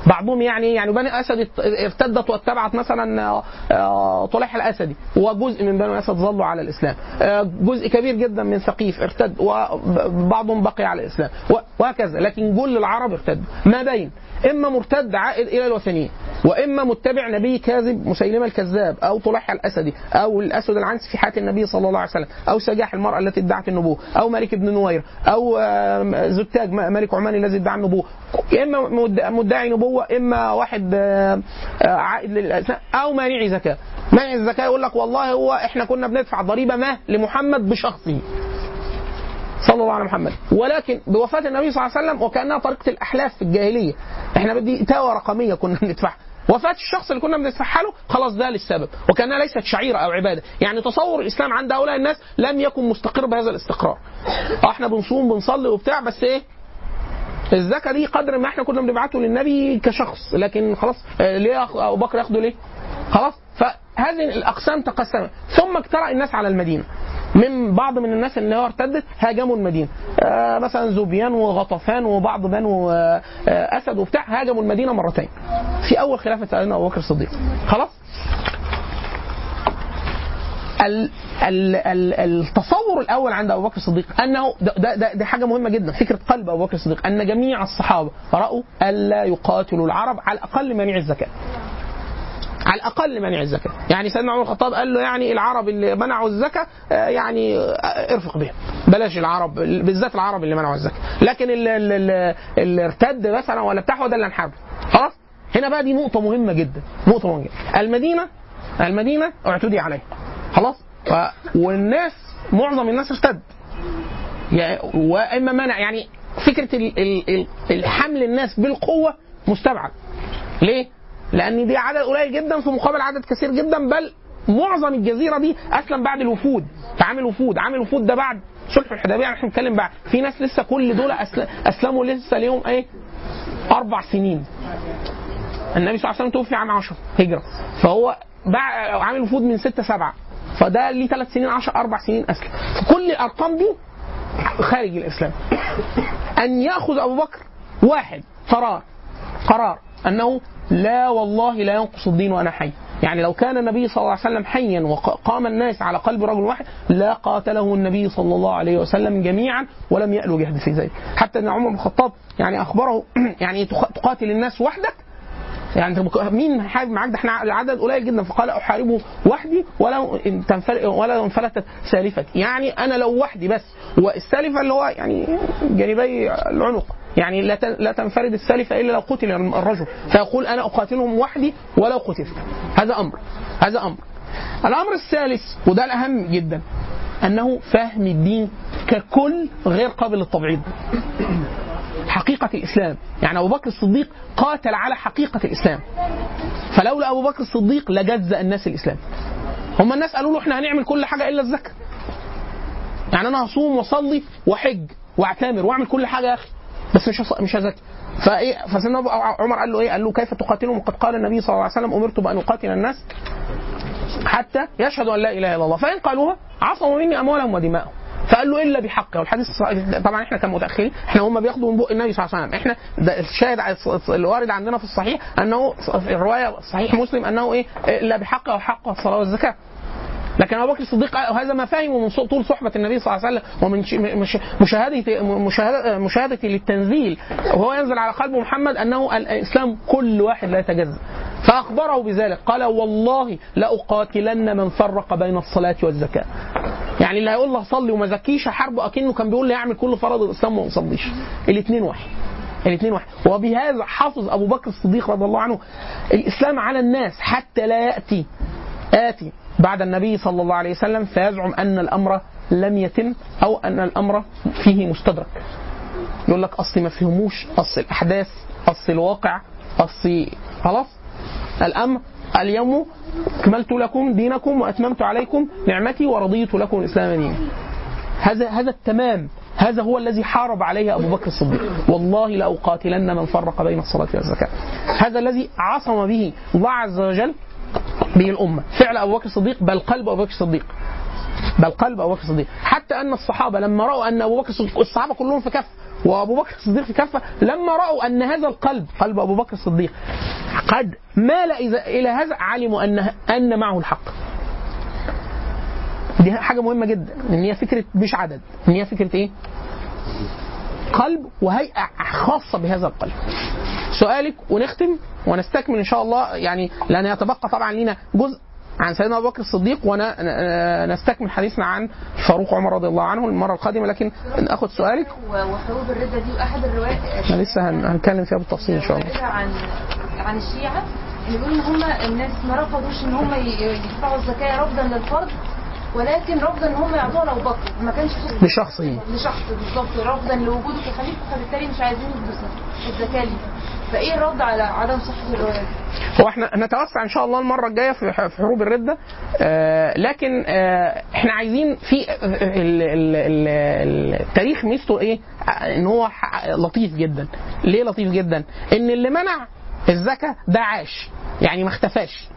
بعضهم يعني يعني بني أسد ارتدت واتبعت مثلا آه، آه، طليح الأسدي. وجزء من بني أسد ظلوا على الإسلام. آه، جزء كبير جدا من ثقيف ارتد وبعضهم بقي على الإسلام. وهكذا. لكن كل العرب ارتدوا. ما بين؟ إما مرتد عائد إلى الوثنيه وإما متبع نبي كاذب مسيلمة الكذاب أو طليح الأسدي أو الاسود العنسي في حياة النبي صلى الله عليه وسلم أو سجاح المرأة التي ادعت النبوة أو ملك بن نوير أو زتاج ملك عمان الذي ادعى النبوة. إما مد- مدعي نبوة إما واحد آه، عائد للإسلام أو مانع زكاة. مانع الزكاة يقول لك والله هو إحنا كنا بندفع ضريبة ما لمحمد بشخصه. صلى الله على محمد. ولكن بوفاة النبي صلى الله عليه وسلم وكأنها طريقة الأحلاف في الجاهلية. إحنا بدي تاوى رقمية كنا بندفعها وفاة الشخص اللي كنا بندفعها له خلاص ده للسبب. وكأنها ليست شعيرة أو عبادة. يعني تصور الإسلام عند هؤلاء الناس لم يكن مستقر بهذا الاستقرار. آه، إحنا بنصوم بنصلي وبتاع بس إيه؟ الزكاة دي قدر ما إحنا كنا بنبعته للنبي كشخص. لكن خلاص آه، ليه أخ- أبو بكر ياخده ليه؟ خلاص. فهذه الأقسام تقسمت. ثم اجترأ الناس على المدينة. من بعض من الناس اللي هو ارتدت هاجموا المدينة. آه مثلا زوبيان وغطفان وبعض بنو آه آه أسد وبتاع هاجموا المدينة مرتين. في أول خلافة سيدنا أبو بكر الصديق. خلاص؟ ال ال ال التصور الأول عند أبو بكر الصديق أنه ده, ده, ده, حاجة مهمة جدا فكرة قلب أبو بكر الصديق أن جميع الصحابة رأوا الا يقاتلوا العرب على الأقل منع الزكاة. على الأقل منع الزكاة. يعني سيدنا عمر الخطاب قال له يعني العرب اللي منعوا الزكاة آه، يعني آه، ارفق بهم. بلاش العرب بالذات العرب اللي منعوا الزكاة. لكن اللي, ارتد مثلا ولا بتاع هو ده اللي هنحاربه. خلاص؟ هنا بقى دي نقطة مهمة جدا نقطة مهمة جدا. المدينة المدينة اعتدي عليها. خلاص؟ والناس معظم الناس ارتد. وإما منع يعني فكرة ال- ال- ال- الحمل الناس بالقوة مستبعد. ليه؟ لأن دي عدد قليل جدا في مقابل عدد كثير جدا بل معظم الجزيرة دي أسلم بعد الوفود. عامل وفود عامل وفود ده بعد صلح الحديبية إحنا بنتكلم بعد في ناس لسه كل دول أسلموا لسه ليهم إيه؟ أربع سنين. النبي صلى الله عليه وسلم توفي عام 10 هجرة. فهو عامل وفود من 6 7 فده ليه ثلاث سنين 10 أربع سنين أسلم. فكل الأرقام دي خارج الإسلام. أن يأخذ أبو بكر واحد قرار. قرار. أنه لا والله لا ينقص الدين وأنا حي. يعني لو كان النبي صلى الله عليه وسلم حيا وقام الناس على قلب رجل واحد لا قاتله النبي صلى الله عليه وسلم جميعا ولم يألو جهد في ذلك. حتى إن عمر بن الخطاب يعني أخبره يعني تقاتل الناس وحدك. يعني مين هيحارب معاك؟ ده إحنا العدد قليل جدا. فقال أحاربه وحدي ولو تنفل ولا انفلتت سالفتي يعني أنا لو وحدي بس والسالفة اللي هو يعني جانبي العنق. يعني لا لا تنفرد السالفة إلا لو قتل الرجل. فيقول أنا أقاتلهم وحدي ولو قتلت. هذا أمر. هذا أمر. الأمر الثالث وده الأهم جدا أنه فهم الدين ككل غير قابل للتبعيض. حقيقة الإسلام. يعني أبو بكر الصديق قاتل على حقيقة الإسلام. فلولا أبو بكر الصديق لجزأ الناس الإسلام. هم الناس قالوا له إحنا هنعمل كل حاجة إلا الزكاة. يعني أنا هصوم وأصلي وأحج وأعتمر وأعمل كل حاجة يا أخي. بس مش مش هزكي فإيه فسيدنا عمر قال له إيه؟ قال له كيف تقاتلهم؟ وقد قال النبي صلى الله عليه وسلم أمرت بأن أقاتل الناس حتى يشهدوا أن لا إله إلا الله. فإن قالوها عصموا مني أموالهم ودماءهم. فقال له إلا بحقها والحديث طبعا إحنا كمتأخرين إحنا هم بياخدوا من بق النبي صلى الله عليه وسلم. إحنا الشاهد اللي وارد عندنا في الصحيح أنه الرواية صحيح مسلم أنه إيه؟ إلا بحقها وحق الصلاة والزكاة. لكن أبو بكر الصديق وهذا ما فهمه من طول صحبة النبي صلى الله عليه وسلم ومن مشاهده مشاهده للتنزيل. وهو ينزل على قلب محمد أنه الإسلام كل واحد لا يتجزأ. فأخبره بذلك قال والله لأقاتلن من فرق بين الصلاة والزكاة. يعني اللي هيقول له صلي وما زكيش حربه أكنه كان بيقول لي اعمل كل فرض الإسلام وما اصليش الاثنين واحد. الاثنين واحد. وبهذا حافظ أبو بكر الصديق رضي الله عنه الإسلام على الناس حتى لا ياتي آتي بعد النبي صلى الله عليه وسلم فيزعم أن الأمر لم يتم أو أن الأمر فيه مستدرك. يقول لك أصل ما فهموش أصل الأحداث أصل الواقع أصل خلاص. الأمر اليوم أكملت لكم دينكم وأتممت عليكم نعمتي ورضيت لكم الإسلام دينا. هذا هذا التمام. هذا هو الذي حارب عليه أبو بكر الصديق. والله لاقاتلن من فرق بين الصلاة والزكاة. هذا الذي عصم به الله عز وجل به الأمة. فعل أبو بكر الصديق بل قلب أبو بكر الصديق. بل قلب أبو بكر الصديق. حتى أن الصحابة لما رأوا أن أبو بكر الصديق الصحابة كلهم في كفة وأبو بكر الصديق في كفة لما رأوا أن هذا القلب قلب أبو بكر الصديق قد مال إلى هذا علموا أن أن معه الحق. دي حاجة مهمة جدا إن هي فكرة مش عدد. إن هي فكرة إيه؟ قلب وهيئة خاصة بهذا القلب. سؤالك ونختم ونستكمل إن شاء الله يعني لأن يتبقى طبعا لنا جزء عن سيدنا أبو بكر الصديق ونستكمل حديثنا عن فاروق عمر رضي الله عنه المرة القادمة. لكن ناخد سؤالك. وحروب الردة دي وأحد الروايات لسه هن- هنتكلم فيها بالتفصيل إن شاء الله. عن عن الشيعة اللي بيقولوا إن هم الناس ما رفضوش إن هم يدفعوا الزكاة رفضا للفرد. ولكن رفضا إن هم يعطوها لأبو بكر. ما كانش فيه لشخصه لشخص بالظبط. رفضا لوجوده كخليفه فبالتالي مش عايزين يدوا الزكاه ليه فإيه الرد على عدم صحة الرواية؟ هو إحنا نتوسع إن شاء الله المرة الجاية في في حروب الردة. آه لكن آه إحنا عايزين في ال- التاريخ ميزته إيه؟ آه، إن هو لطيف جدا. ليه لطيف جدا؟ إن اللي منع الزكاة ده عاش. يعني ما اختفاش.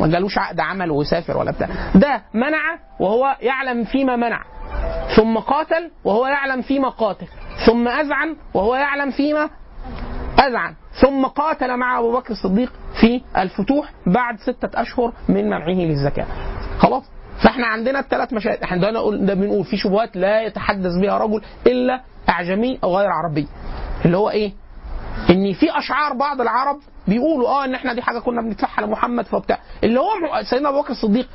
ما جالوش عقد عمل وسافر ولا بتاع. ده منع وهو يعلم فيما منع. ثم قاتل وهو يعلم فيما قاتل. ثم أذعن وهو يعلم فيما أذعن. ثم قاتل مع أبو بكر الصديق في الفتوح بعد ستة أشهر من منعه للزكاة. خلاص؟ فإحنا عندنا الثلاث مشاهد. إحنا ده نقول ده بنقول في شبهات لا يتحدث بها رجل إلا أعجمي أو غير عربي. اللي هو إيه؟ إن في أشعار بعض العرب بيقولوا آه إن إحنا دي حاجة كنا بندفعها لمحمد فبتاع. اللي هو سيدنا أبو بكر الصديق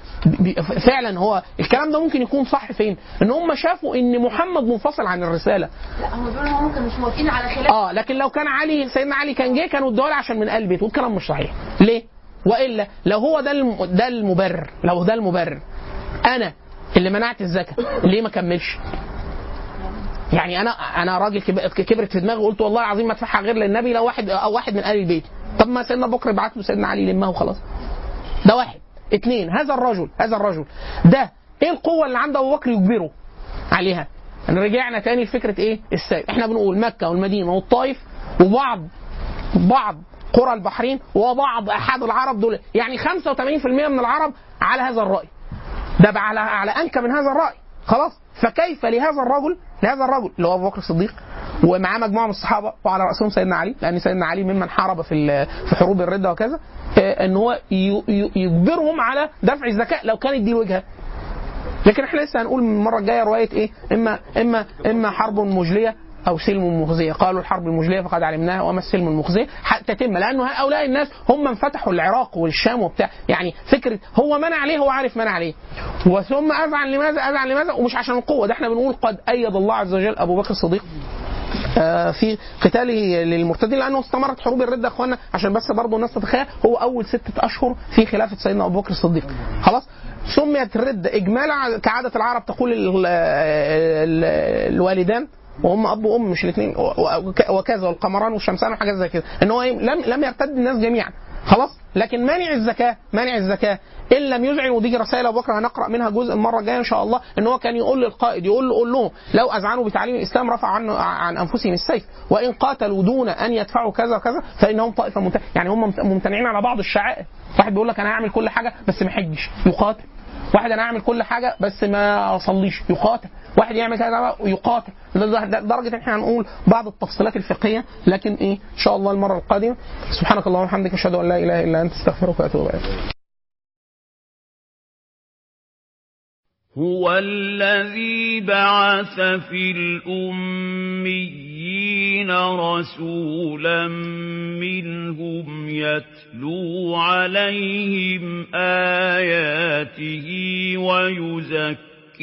فعلا هو الكلام ده ممكن يكون صح فين؟ إن هم شافوا إن محمد منفصل عن الرسالة. لا هم بيقولوا هم ممكن مش موافقين على خلاف. آه لكن لو كان علي سيدنا علي كان جه كانوا ادوها له عشان من قلب بيته والكلام مش صحيح. ليه؟ وإلا لو هو ده. ده المبرر لو ده المبرر أنا اللي منعت الزكاة ليه ما كملش؟ يعني أنا أنا راجل كب- كبرت في دماغي وقلت والله العظيم ما أدفعها غير للنبي لو واحد أو واحد من أهل البيت. طب ما سيدنا بكر بعت له سيدنا علي يلمها وخلاص. ده واحد. اثنين هذا الرجل هذا الرجل. ده إيه القوة اللي عند أبو بكر يجبره عليها؟ رجعنا تاني لفكرة إيه؟ السيف إحنا بنقول مكة والمدينة والطائف وبعض بعض قرى البحرين وبعض أحد العرب دول. يعني 85% من العرب على هذا الرأي. ده على على أنكى من هذا الرأي. خلاص؟ فكيف لهذا الرجل لهذا الرجل اللي هو أبو بكر الصديق ومعاه مجموعة من الصحابة وعلى رأسهم سيدنا علي لأن سيدنا علي ممن حارب في في حروب الردة وكذا آه، إن هو يجبرهم على دفع الزكاة لو كانت دي الوجهة. لكن إحنا لسه هنقول المرة الجاية رواية إيه؟ إما إما إما حرب مجلية أو سلم مخزيه قالوا الحرب المجلية فقد علمناها وما السلم المخزيه تتم. لأنه هؤلاء الناس هم من فتحوا العراق والشام وبتاع. يعني فكرة هو منع ليه؟ هو عارف منع ليه. وثم اذعن لماذا؟ اذعن لماذا؟ ومش عشان القوة. ده إحنا بنقول قد ايد الله عز وجل أبو بكر الصديق آه، في قتاله للمرتدين. لأنه استمرت حروب الرده إخوانا. عشان بس برضه الناس تتخيل هو أول ستة أشهر في خلافة سيدنا أبو بكر الصديق. خلاص؟ سميت الرده اجمالا. كعادة العرب تقول ال- ال- الوالدان. وهم أب وأم مش الاثنين وكذا والقمران والشمسان وحاجات زي كده. إن هو إيه؟ لم لم يرتد الناس جميعا. خلاص؟ لكن مانع الزكاة مانع الزكاة. إن لم يذعن ودي رسائل أبو بكر هنقرأ منها جزء المره الجايه إن شاء الله. إن هو كان يقول للقائد يقول له قول لهم لو اذعنوا بتعليم الإسلام رفع عن عن أنفسهم السيف. وإن قاتلوا دون أن يدفعوا كذا وكذا فإنهم طائفة يعني هم ممتنعين على بعض الشعائر. واحد بيقول لك أنا هعمل كل حاجة بس ما يقاتل. واحد أنا اعمل كل حاجة بس ما أصليش يقاتل. واحد يعمل كذا يقاتل لدرجه إحنا هنقول بعض التفصيلات الفقهية لكن إيه إن شاء الله المرة القادمة. سبحانك اللهم وبحمدك أشهد أن لا إله إلا أنت أستغفرك وأتوب إليك. هو الذي بعث في الأميين رسولا منهم يتلو عليهم آياته ويزكيهم